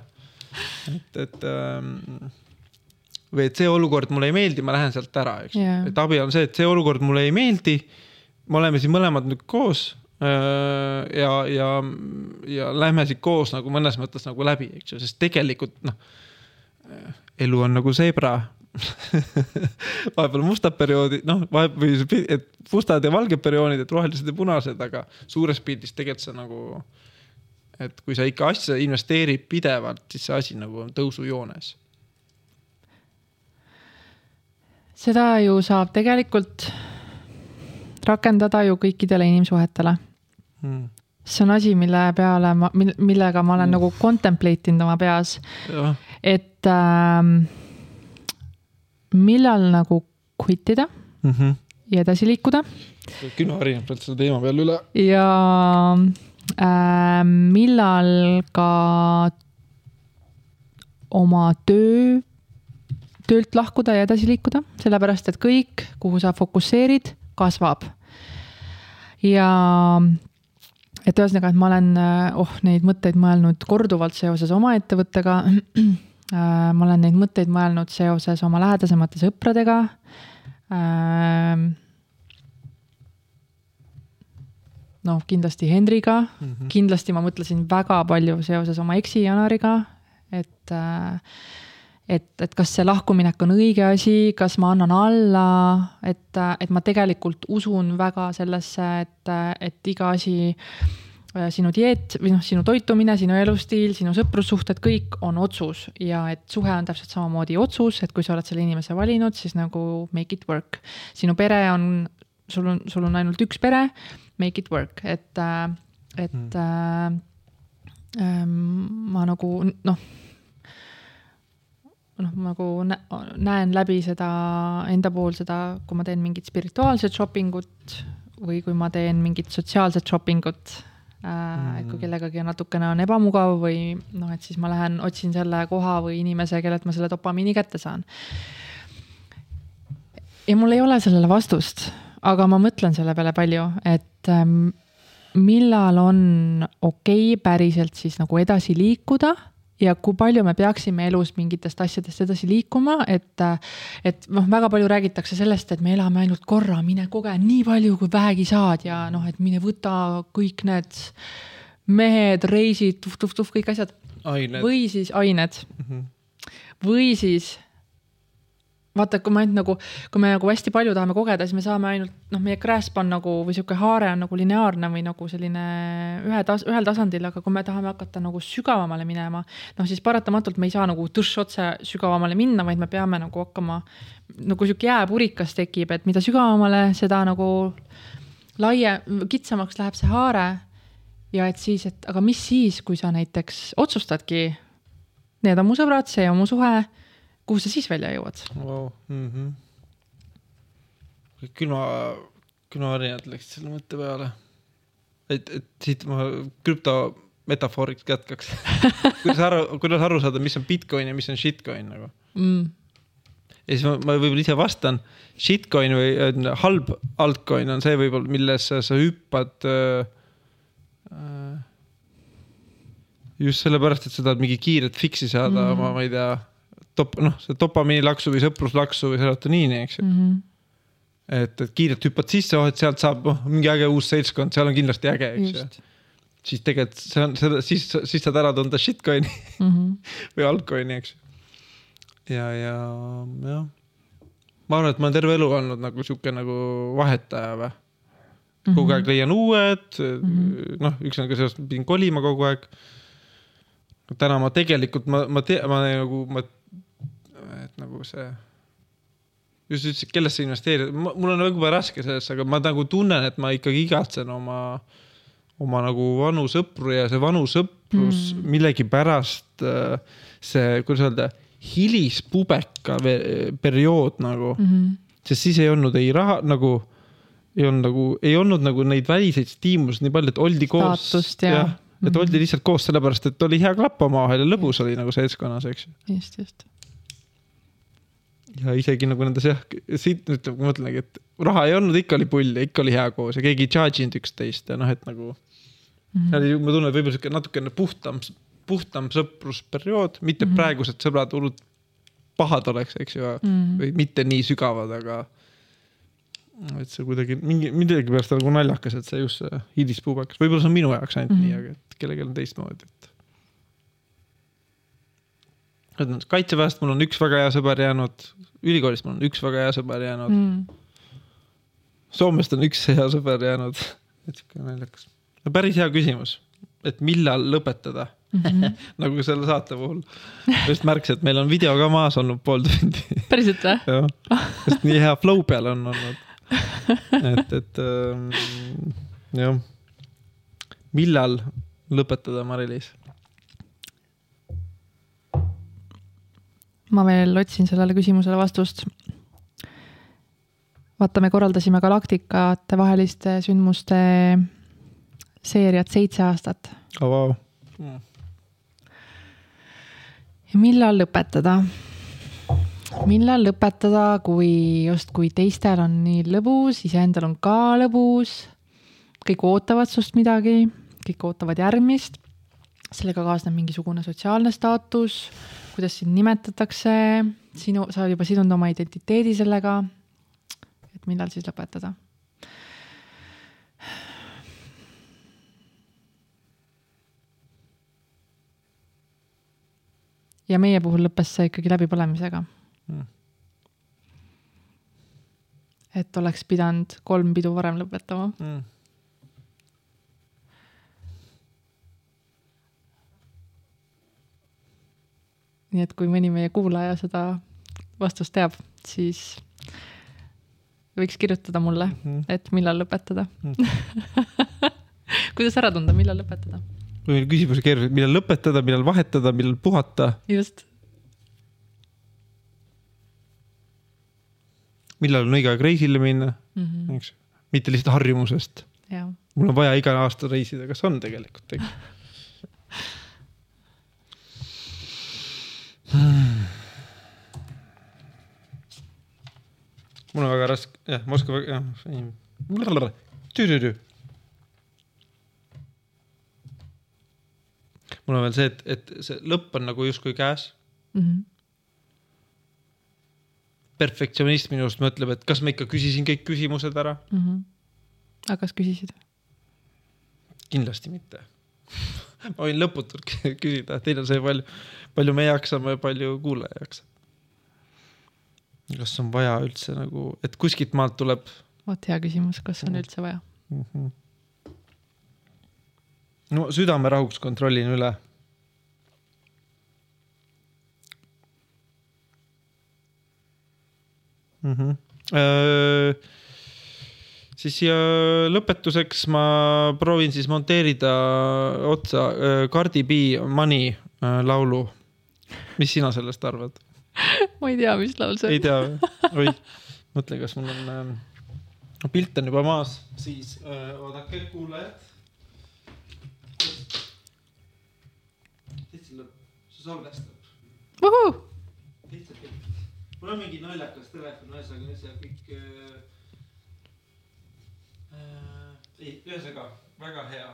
et, et ähm, või et see olukord mulle ei meeldi, ma lähen sealt ära, eks yeah., et abi on see, et see olukord mulle ei meeldi. me oleme siin mõlemad nüüd koos ja, ja, ja lähme siit koos nagu mõnes mõttes nagu läbi, eks ju, sest tegelikult noh, elu on nagu seebra vahepeal mustad perioodid, noh, vahepeal või et mustad ja valged perioodid, et rohelised ja punased, aga suures pildis tegelikult see nagu. et kui sa ikka asja investeerid pidevalt, siis see asi nagu on tõusujoones. seda ju saab tegelikult rakendada ju kõikidele inimsuhetele. Hmm. see on asi, mille peale ma, millega ma olen Mm. nagu contemplate inud oma peas, et ähm, millal nagu quit ida ja edasi liikuda kümme harineb pealt selle teema peale üle. ja äh, millal ka oma töö, töölt lahkuda ja edasi liikuda, sellepärast et kõik, kuhu sa fokusseerid, kasvab. ja et ühesõnaga, et ma olen oh neid mõtteid mõelnud korduvalt seoses oma ettevõttega. ma olen neid mõtteid mõelnud seoses oma lähedasemate sõpradega ähm, noh, kindlasti Henriga mm, -hmm. kindlasti ma mõtlesin väga palju seoses oma eksi Janariga, et äh, et, et kas see lahkuminek on õige asi, kas ma annan alla, et, et ma tegelikult usun väga sellesse, et, et iga asi, sinu dieet või noh, sinu toitumine, sinu elustiil, sinu sõprussuhted, kõik on otsus ja et suhe on täpselt samamoodi otsus, et kui sa oled selle inimese valinud, siis nagu make it work. sinu pere on, sul on, sul on ainult üks pere, make it work, et, et mm. äh, ma nagu noh noh, nagu nä näen läbi seda enda pool seda, kui ma teen mingit spirituaalset shopping ut või kui ma teen mingit sotsiaalset shopping ut äh, mm.. kui kellegagi natukene on ebamugav või noh, et siis ma lähen otsin selle koha või inimese, kellelt ma selle dopamiini kätte saan. ja mul ei ole sellele vastust, aga ma mõtlen selle peale palju, et ähm, millal on okei okay päriselt siis nagu edasi liikuda ja kui palju me peaksime elus mingitest asjadest edasi liikuma, et, et noh, väga palju räägitakse sellest, et me elame ainult korra, mine koge nii palju, kui vähegi saad ja noh, et mine võta kõik need mehed, reisid, tuh-tuh-tuh, kõik asjad. Või siis ained. Mm -hmm. või siis vaata, kui me ainult nagu, kui me nagu hästi palju tahame kogeda, siis me saame ainult noh, meie grasp on nagu või sihuke haare on nagu lineaarne või nagu selline ühe tas-, ühel tasandil, aga kui me tahame hakata nagu sügavamale minema, noh siis paratamatult me ei saa nagu tõš otse sügavamale minna, vaid me peame nagu hakkama nagu sihuke jääpurikas tekib, et mida sügavamale, seda nagu laie, kitsamaks läheb see haare. ja et siis, et aga mis siis, kui sa näiteks otsustadki need on mu sõbrad, see on mu suhe. Kuhu sa siis välja jõuad? wow.. Mm -hmm. külma, külmavärinad läksid selle mõtte peale. et, et siit ma krüpto metafooriks jätkaks. kuidas aru, kuidas aru saada, mis on Bitcoin ja mis on shitcoin nagu? mm.? ja siis ma, ma võib-olla ise vastan. Shitcoin või äh, halb altcoin on see võib-olla, millesse sa hüppad äh,. Äh, just sellepärast, et sa tahad mingi kiiret fix'i saada mm. -hmm. oma, ma ei tea, top, noh, see dopamiinilaksu või sõpruslaksu või serotoniini, eks ju. Mm -hmm. et, et kiirelt hüppad sisse, oh, et sealt saab oh, mingi äge uus seltskond, seal on kindlasti äge, eks ju. siis tegelikult see on, seda, siis, siis saad ära tunda shitcoin'i mm. -hmm. või altcoin'i, eks ju. ja, ja jah, ma arvan, et ma olen terve elu olnud nagu sihuke nagu vahetaja või. Mhm. kogu aeg leian uued mm Mhm. -hmm., noh, ühesõnaga sellest pidin kolima kogu aeg. täna ma tegelikult ma, ma tean, ma nagu, ma, et nagu see. just ütlesid, kellesse investeerida, mul on väga raske selles, aga ma nagu tunnen, et ma ikkagi igatsen oma, oma nagu vanu sõpru ja see vanu sõprus Mm. millegipärast äh, see, kuidas öelda, hilispubeka periood nagu Mm -hmm. sest siis ei olnud ei raha nagu, ei olnud nagu, ei olnud nagu neid väliseid stiimuleid nii palju, et oldi koos. Staatust ja- et Mhm. oldi lihtsalt koos sellepärast, et oli hea klapp omavahel ja lõbus oli nagu seltskonnas, eks ju. just, just. Ja isegi nagu nendes jah, siit nüüd ma mõtlengi, et raha ei olnud, ikka oli pull ja ikka oli hea koos ja keegi ei charge inud üksteist ja noh, et nagu. Mhm. see oli, ma tunnen, et võib-olla sihuke natukene puhtam, puhtam sõprusperiood, mitte mm Mhm. -hmm. praegused sõbrad hullult pahad oleks, eks ju Mhm. või mitte nii sügavad, aga. et see kuidagi mingi, millegipärast nagu naljakas, et see just see hilispuubekas, võib-olla see on minu jaoks ainult mm Mhm. -hmm. nii, aga et kellelgi on teistmoodi, et. Kaitseväest mul on üks väga hea sõber jäänud, ülikoolist mul on üks väga hea sõber jäänud mm, Mm. Soomest on üks hea sõber jäänud, et sihuke naljakas. päris hea küsimus, et millal lõpetada, Mhm. nagu selle saate puhul. just märkasin, et meil on video ka maas olnud pool tundi päriselt või? jah, sest nii hea flow peal on olnud. et, et ähm, jah. millal lõpetada, Mari-Liis? Ma veel otsin sellele küsimusele vastust. vaata, me korraldasime galaktikate vaheliste sündmuste seeriat seitse aastat oh,. Wow. ja millal lõpetada? millal lõpetada, kui justkui teistel on nii lõbus, iseendal on ka lõbus. kõik ootavad sinust midagi, kõik ootavad järgmist. sellega kaasneb mingisugune sotsiaalne staatus, kuidas sind nimetatakse, sinu, sa juba sidunud oma identiteedi sellega. et millal siis lõpetada? ja meie puhul lõppes see ikkagi läbipõlemisega Mm. et oleks pidanud kolm pidu varem lõpetama. Mm. Nii et kui mõni meie kuulaja seda vastust teab, siis võiks kirjutada mulle, Mm. et millal lõpetada Mm. kuidas ära tunda, millal lõpetada? või meil küsimus keeruline, millal lõpetada, millal vahetada, millal puhata, just, millal on õige aeg reisile minna, mm -hmm. eks mitte lihtsalt harjumusest. mul on vaja iga aasta reisida, kas on tegelikult, eks. Mul on väga raske, jah, ma oskan väga, jah. tüdüdü. mul on veel see, et, et see lõpp on nagu justkui käes. mm -hmm. perfektsionist minu arust mõtleb, et kas ma ikka küsisin kõik küsimused ära. Mm -hmm. aga kas küsisid? kindlasti mitte. ma võin lõputult küsida, teil on see palju, palju me jaksame ja palju kuulaja jaksab. kas on vaja üldse nagu, et kuskilt maalt tuleb vot hea küsimus, kas on üldse vaja? mm? -hmm. no südame rahuks kontrollin üle. Mm -hmm. Öö, siis siia lõpetuseks ma proovin siis monteerida otsa öö, Cardi B Money öö, laulu. mis sina sellest arvad? ma ei tea, mis laul see ei on. tea või? oih, mõtle, kas mul on ähm,, pilt on juba maas, siis äh, oodake, kuulajad. täitsa lõpp, see salvestab, mul on mingi naljakas telefon, ühesõnaga nüüd see kõik äh,. Äh, ei, ühesõnaga väga hea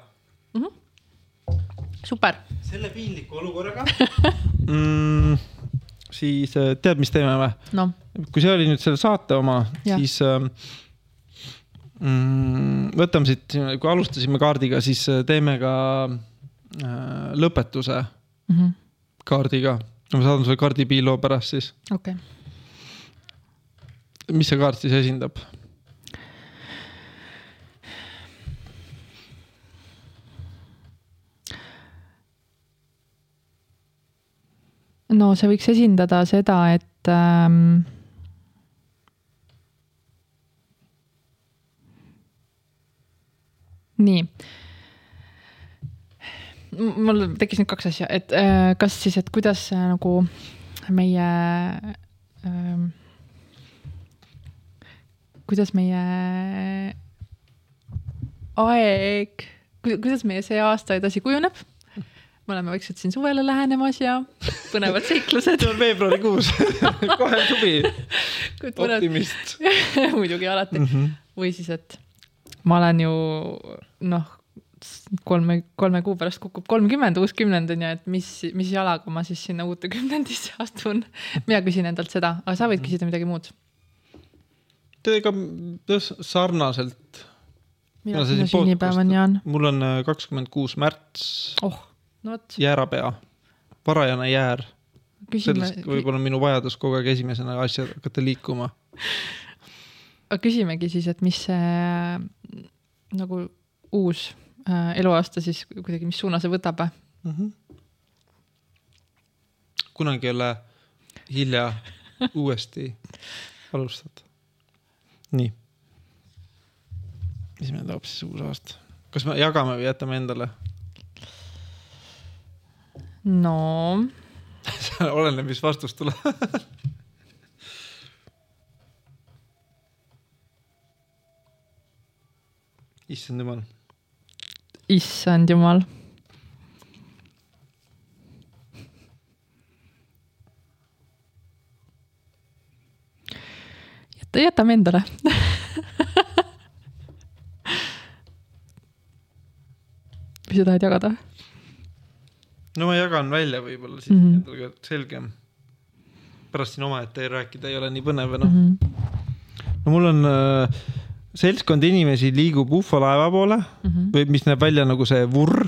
super, selle piinliku olukorraga mm,. siis äh, tead, mis teeme või? noh, kui see oli nüüd selle saate oma, siis ähm, mm, võtame siit, kui alustasime kaardiga, siis äh, teeme ka äh, lõpetuse Mhm. kaardiga. ma saadan sulle kaardi piiloo pärast siis. okei. mis see kaart siis esindab? No see võiks esindada seda, et ähm, nii. mul tekkis nüüd kaks asja, et äh, kas siis, et kuidas äh, nagu meie ähm,, kuidas meie aeg, kuidas meie see aasta edasi kujuneb me oleme vaikselt siin suvele lähenemas ja põnevad seiklused on veebruarikuus, kohe suvi, optimist muidugi alati mm. -hmm. või siis, et ma olen ju noh, kolme, kolme kuu pärast kukub kolmkümmend, uus kümnend on ju, et mis, mis jalaga ma siis sinna uude kümnendisse astun. mina küsin endalt seda, aga sa võid küsida midagi muud. Teiega sarnaselt, millal sinu sünnipäev on, Jaan? mul on äh, kakskümmend kuus märts, oh, no vot, jäärapea, varajane jäär, sellest, võib-olla on minu vajadus kogu aeg esimesena asjad hakata liikuma. küsimegi siis, et mis see nagu uus äh, eluaasta siis kuidagi, mis suuna see võtab? mm. -hmm. kunagi ei ole hilja uuesti alustada. nii. mis meile toob siis uus aasta? kas me jagame või jätame endale? No oleneb, mis vastus tuleb. issand jumal, issand jumal. jäta, jätame endale. mis sa tahad jagada? No ma jagan välja võib-olla siis mm. -hmm. endale ka selgem. pärast siin omaette rääkida ei ole nii põnev enam Mhm. mm. -hmm. no mul on äh, seltskond inimesi liigub ufolaeva poole Mhm. või mis näeb välja nagu see vurr.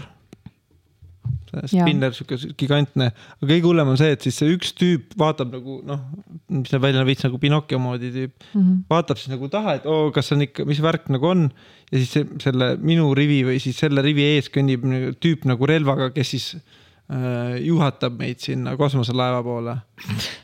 Spinner, sihuke gigantne, aga kõige hullem on see, et siis see üks tüüp vaatab nagu noh, mis näeb välja veits nagu Pinocchio moodi tüüp, Mhm. vaatab siis nagu taha, et oo, kas on ikka, mis värk nagu on. ja siis see, selle minu rivi või siis selle rivi ees kõnnib tüüp nagu relvaga, kes siis juhatab meid sinna kosmoselaeva poole.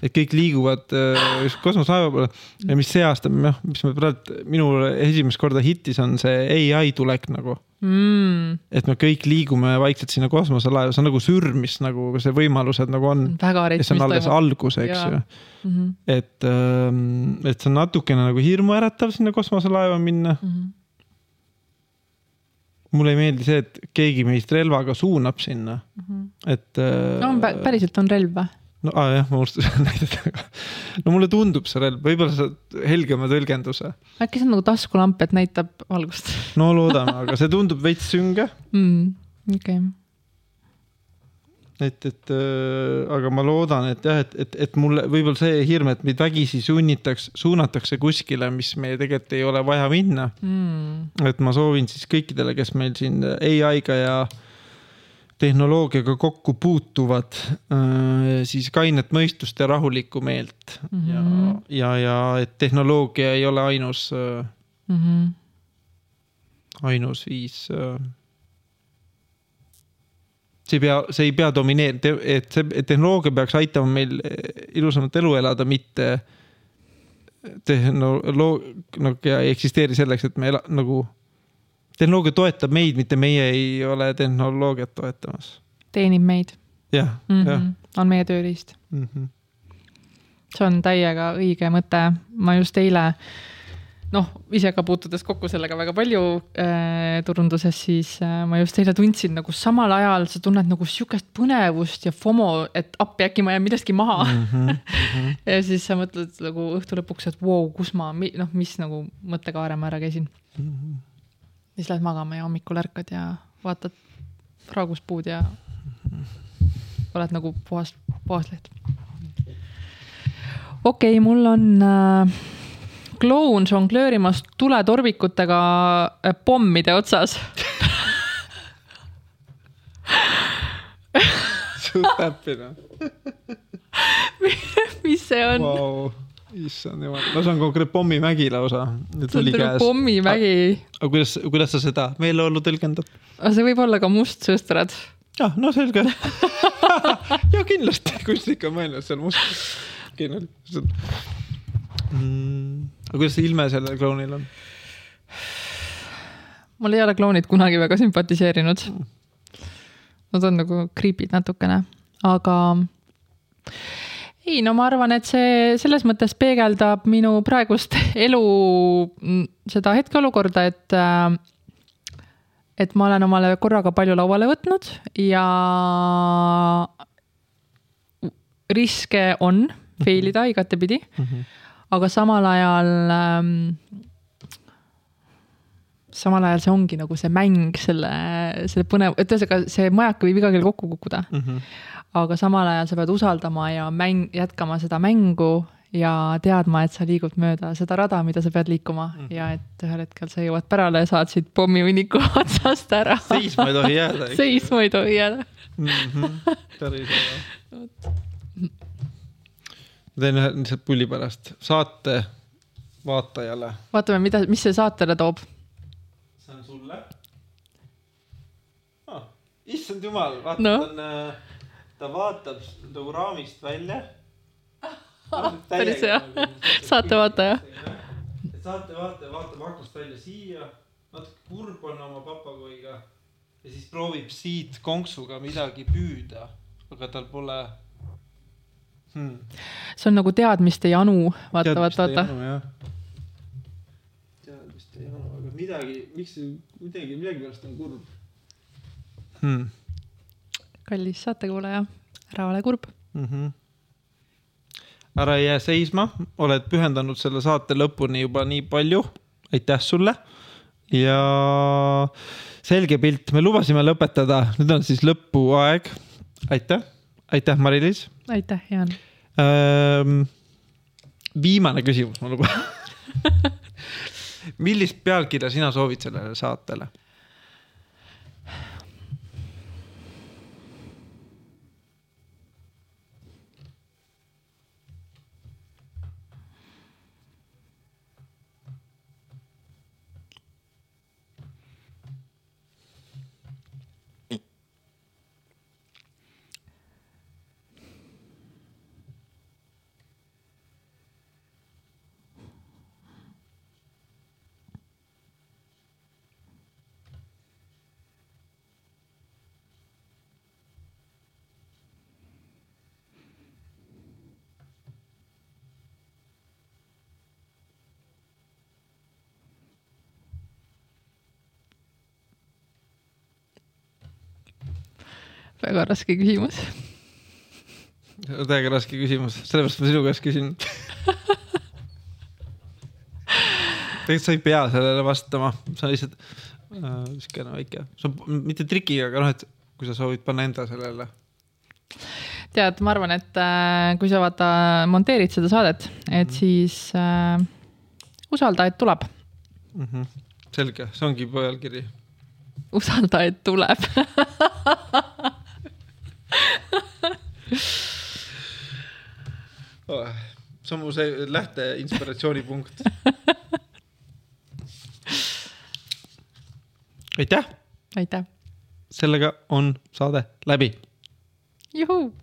et kõik liiguvad äh, just kosmoselaeva poole ja mis see aasta, noh, mis me praegu, minul esimest korda hittis on see ai tulek nagu mm,. et me kõik liigume vaikselt sinna kosmoselaeva, see on nagu sürm, mis nagu see võimalused nagu on. väga ja see on alles toimub. algus, eks ju. Mm et, et see on natukene nagu hirmuäratav sinna kosmoselaeva minna. -hmm. Mulle ei meeldi see, et keegi meist relvaga suunab sinna, Mm -hmm. et. no on pä- päriselt on relv või? no aa, jah, ma unustasin näidata ka. no mulle tundub see relv, võib-olla sa helgema tõlgenduse. äkki see on nagu taskulamp, et näitab valgust no loodame, aga see tundub veits sünge, mm,? okei okay., et, et äh, aga ma loodan, et jah, et, et, et mulle võib-olla see hirm, et meid vägisi sunnitakse, suunatakse kuskile, mis meie tegelikult ei ole vaja minna. mm.. et ma soovin siis kõikidele, kes meil siin ai-ga ja tehnoloogiaga kokku puutuvad, siis kainet mõistust ja rahulikku meelt mm. -hmm. Mhm. ja, ja, ja et tehnoloogia ei ole ainus, Mm -hmm. ainus viis. See ei pea, see ei pea domineerima, et see tehnoloogia peaks aitama meil ilusamat elu elada, mitte tehnoloogia ei eksisteeri selleks, et me ela, nagu, tehnoloogia toetab meid, mitte meie ei ole tehnoloogiat toetamas. teenib meid jah, jah -hmm. on meie tööriist. mm -hmm. see on täiega õige mõte, ma just eile noh, ise ka puutudes kokku sellega väga palju äh, turunduses, siis äh, ma just eile tundsin nagu samal ajal sa tunned nagu sihukest põnevust ja FOMO, et appi äkki ma jään millestki maha mm. -hmm. ja siis sa mõtled nagu õhtu lõpuks, et vau wow,, kus ma, noh, mis nagu mõttekaare ma ära käisin mm. -hmm. siis lähed magama ja hommikul ärkad ja vaatad praaguspuud ja oled nagu puhas, puhas leht. okei okay,, mul on äh, kloun žonglöörimas tuletorvikutega äh, pommide otsas suht äppina mis see on wow.? issand jumal, no see on konkreetne pommimägi lausa. see on nagu pommimägi. aga kuidas, kuidas sa seda meeleolu tõlgendad? see võib olla ka mustsõstrad. ah, no selge ja kindlasti, kus ikka mõelnud seal must. kindlasti mm aga kuidas see ilme sellel klounil on? mul ei ole klounid kunagi väga sümpatiseerinud. Nad on nagu creepy'd natukene, aga ei, no ma arvan, et see selles mõttes peegeldab minu praegust elu, seda hetkeolukorda, et et ma olen omale korraga palju lauale võtnud ja riske on fail ida igatepidi mm. -hmm aga samal ajal ähm, samal ajal see ongi nagu see mäng selle, selle põnev, et ühesõnaga see majaka võib iga kell kokku kukkuda mm. -hmm. aga samal ajal sa pead usaldama ja mäng, jätkama seda mängu ja teadma, et sa liigud mööda seda rada, mida sa pead liikuma mm -hmm. ja et ühel hetkel sa jõuad pärale ja saad siit pommihunniku otsast ära. seisma ei tohi jääda. seisma ei tohi jääda mm. -hmm. päris hea ma teen ühe lihtsalt pulli pärast, saate vaatajale. vaatame, mida, mis see saatele toob. see on sulle oh,. issand jumal, vaata no., ta on, äh, ta vaatab nagu raamist välja päris hea, saatevaataja. saatevaataja vaatab aknast välja siia, natuke kurb on oma papagoiga ja siis proovib siit konksuga midagi püüda, aga tal pole hmm.. see on nagu teadmiste janu, vaata, vaata, vaata. teadmiste janu, aga midagi, miks see midagi, millegipärast on kurb? Hmm.. kallis saatekuulaja, ära ole kurb. Mm. -hmm ära jää seisma, oled pühendanud selle saate lõpuni juba nii palju. aitäh sulle. Ja selge pilt, me lubasime lõpetada, nüüd on siis lõpuaeg. aitäh aitäh, Mari-Liis. aitäh, Jaan ähm,. viimane küsimus, ma luban millist pealkirja sina soovid sellele saatele? Väga raske küsimus. täiega raske küsimus, sellepärast ma sinu käest küsin tegelikult sa ei pea sellele vastama, sa lihtsalt äh, siukene väike, mitte trikiga, aga noh, et kui sa soovid panna enda sellele. tead, ma arvan, et äh, kui sa vaata monteerid seda saadet, et mm. siis äh, usalda, et tuleb mm. -hmm. selge, see ongi pealkiri. usalda, et tuleb see on mu see lähte inspiratsioonipunkt. aitäh. aitäh. sellega on saade läbi. juhuu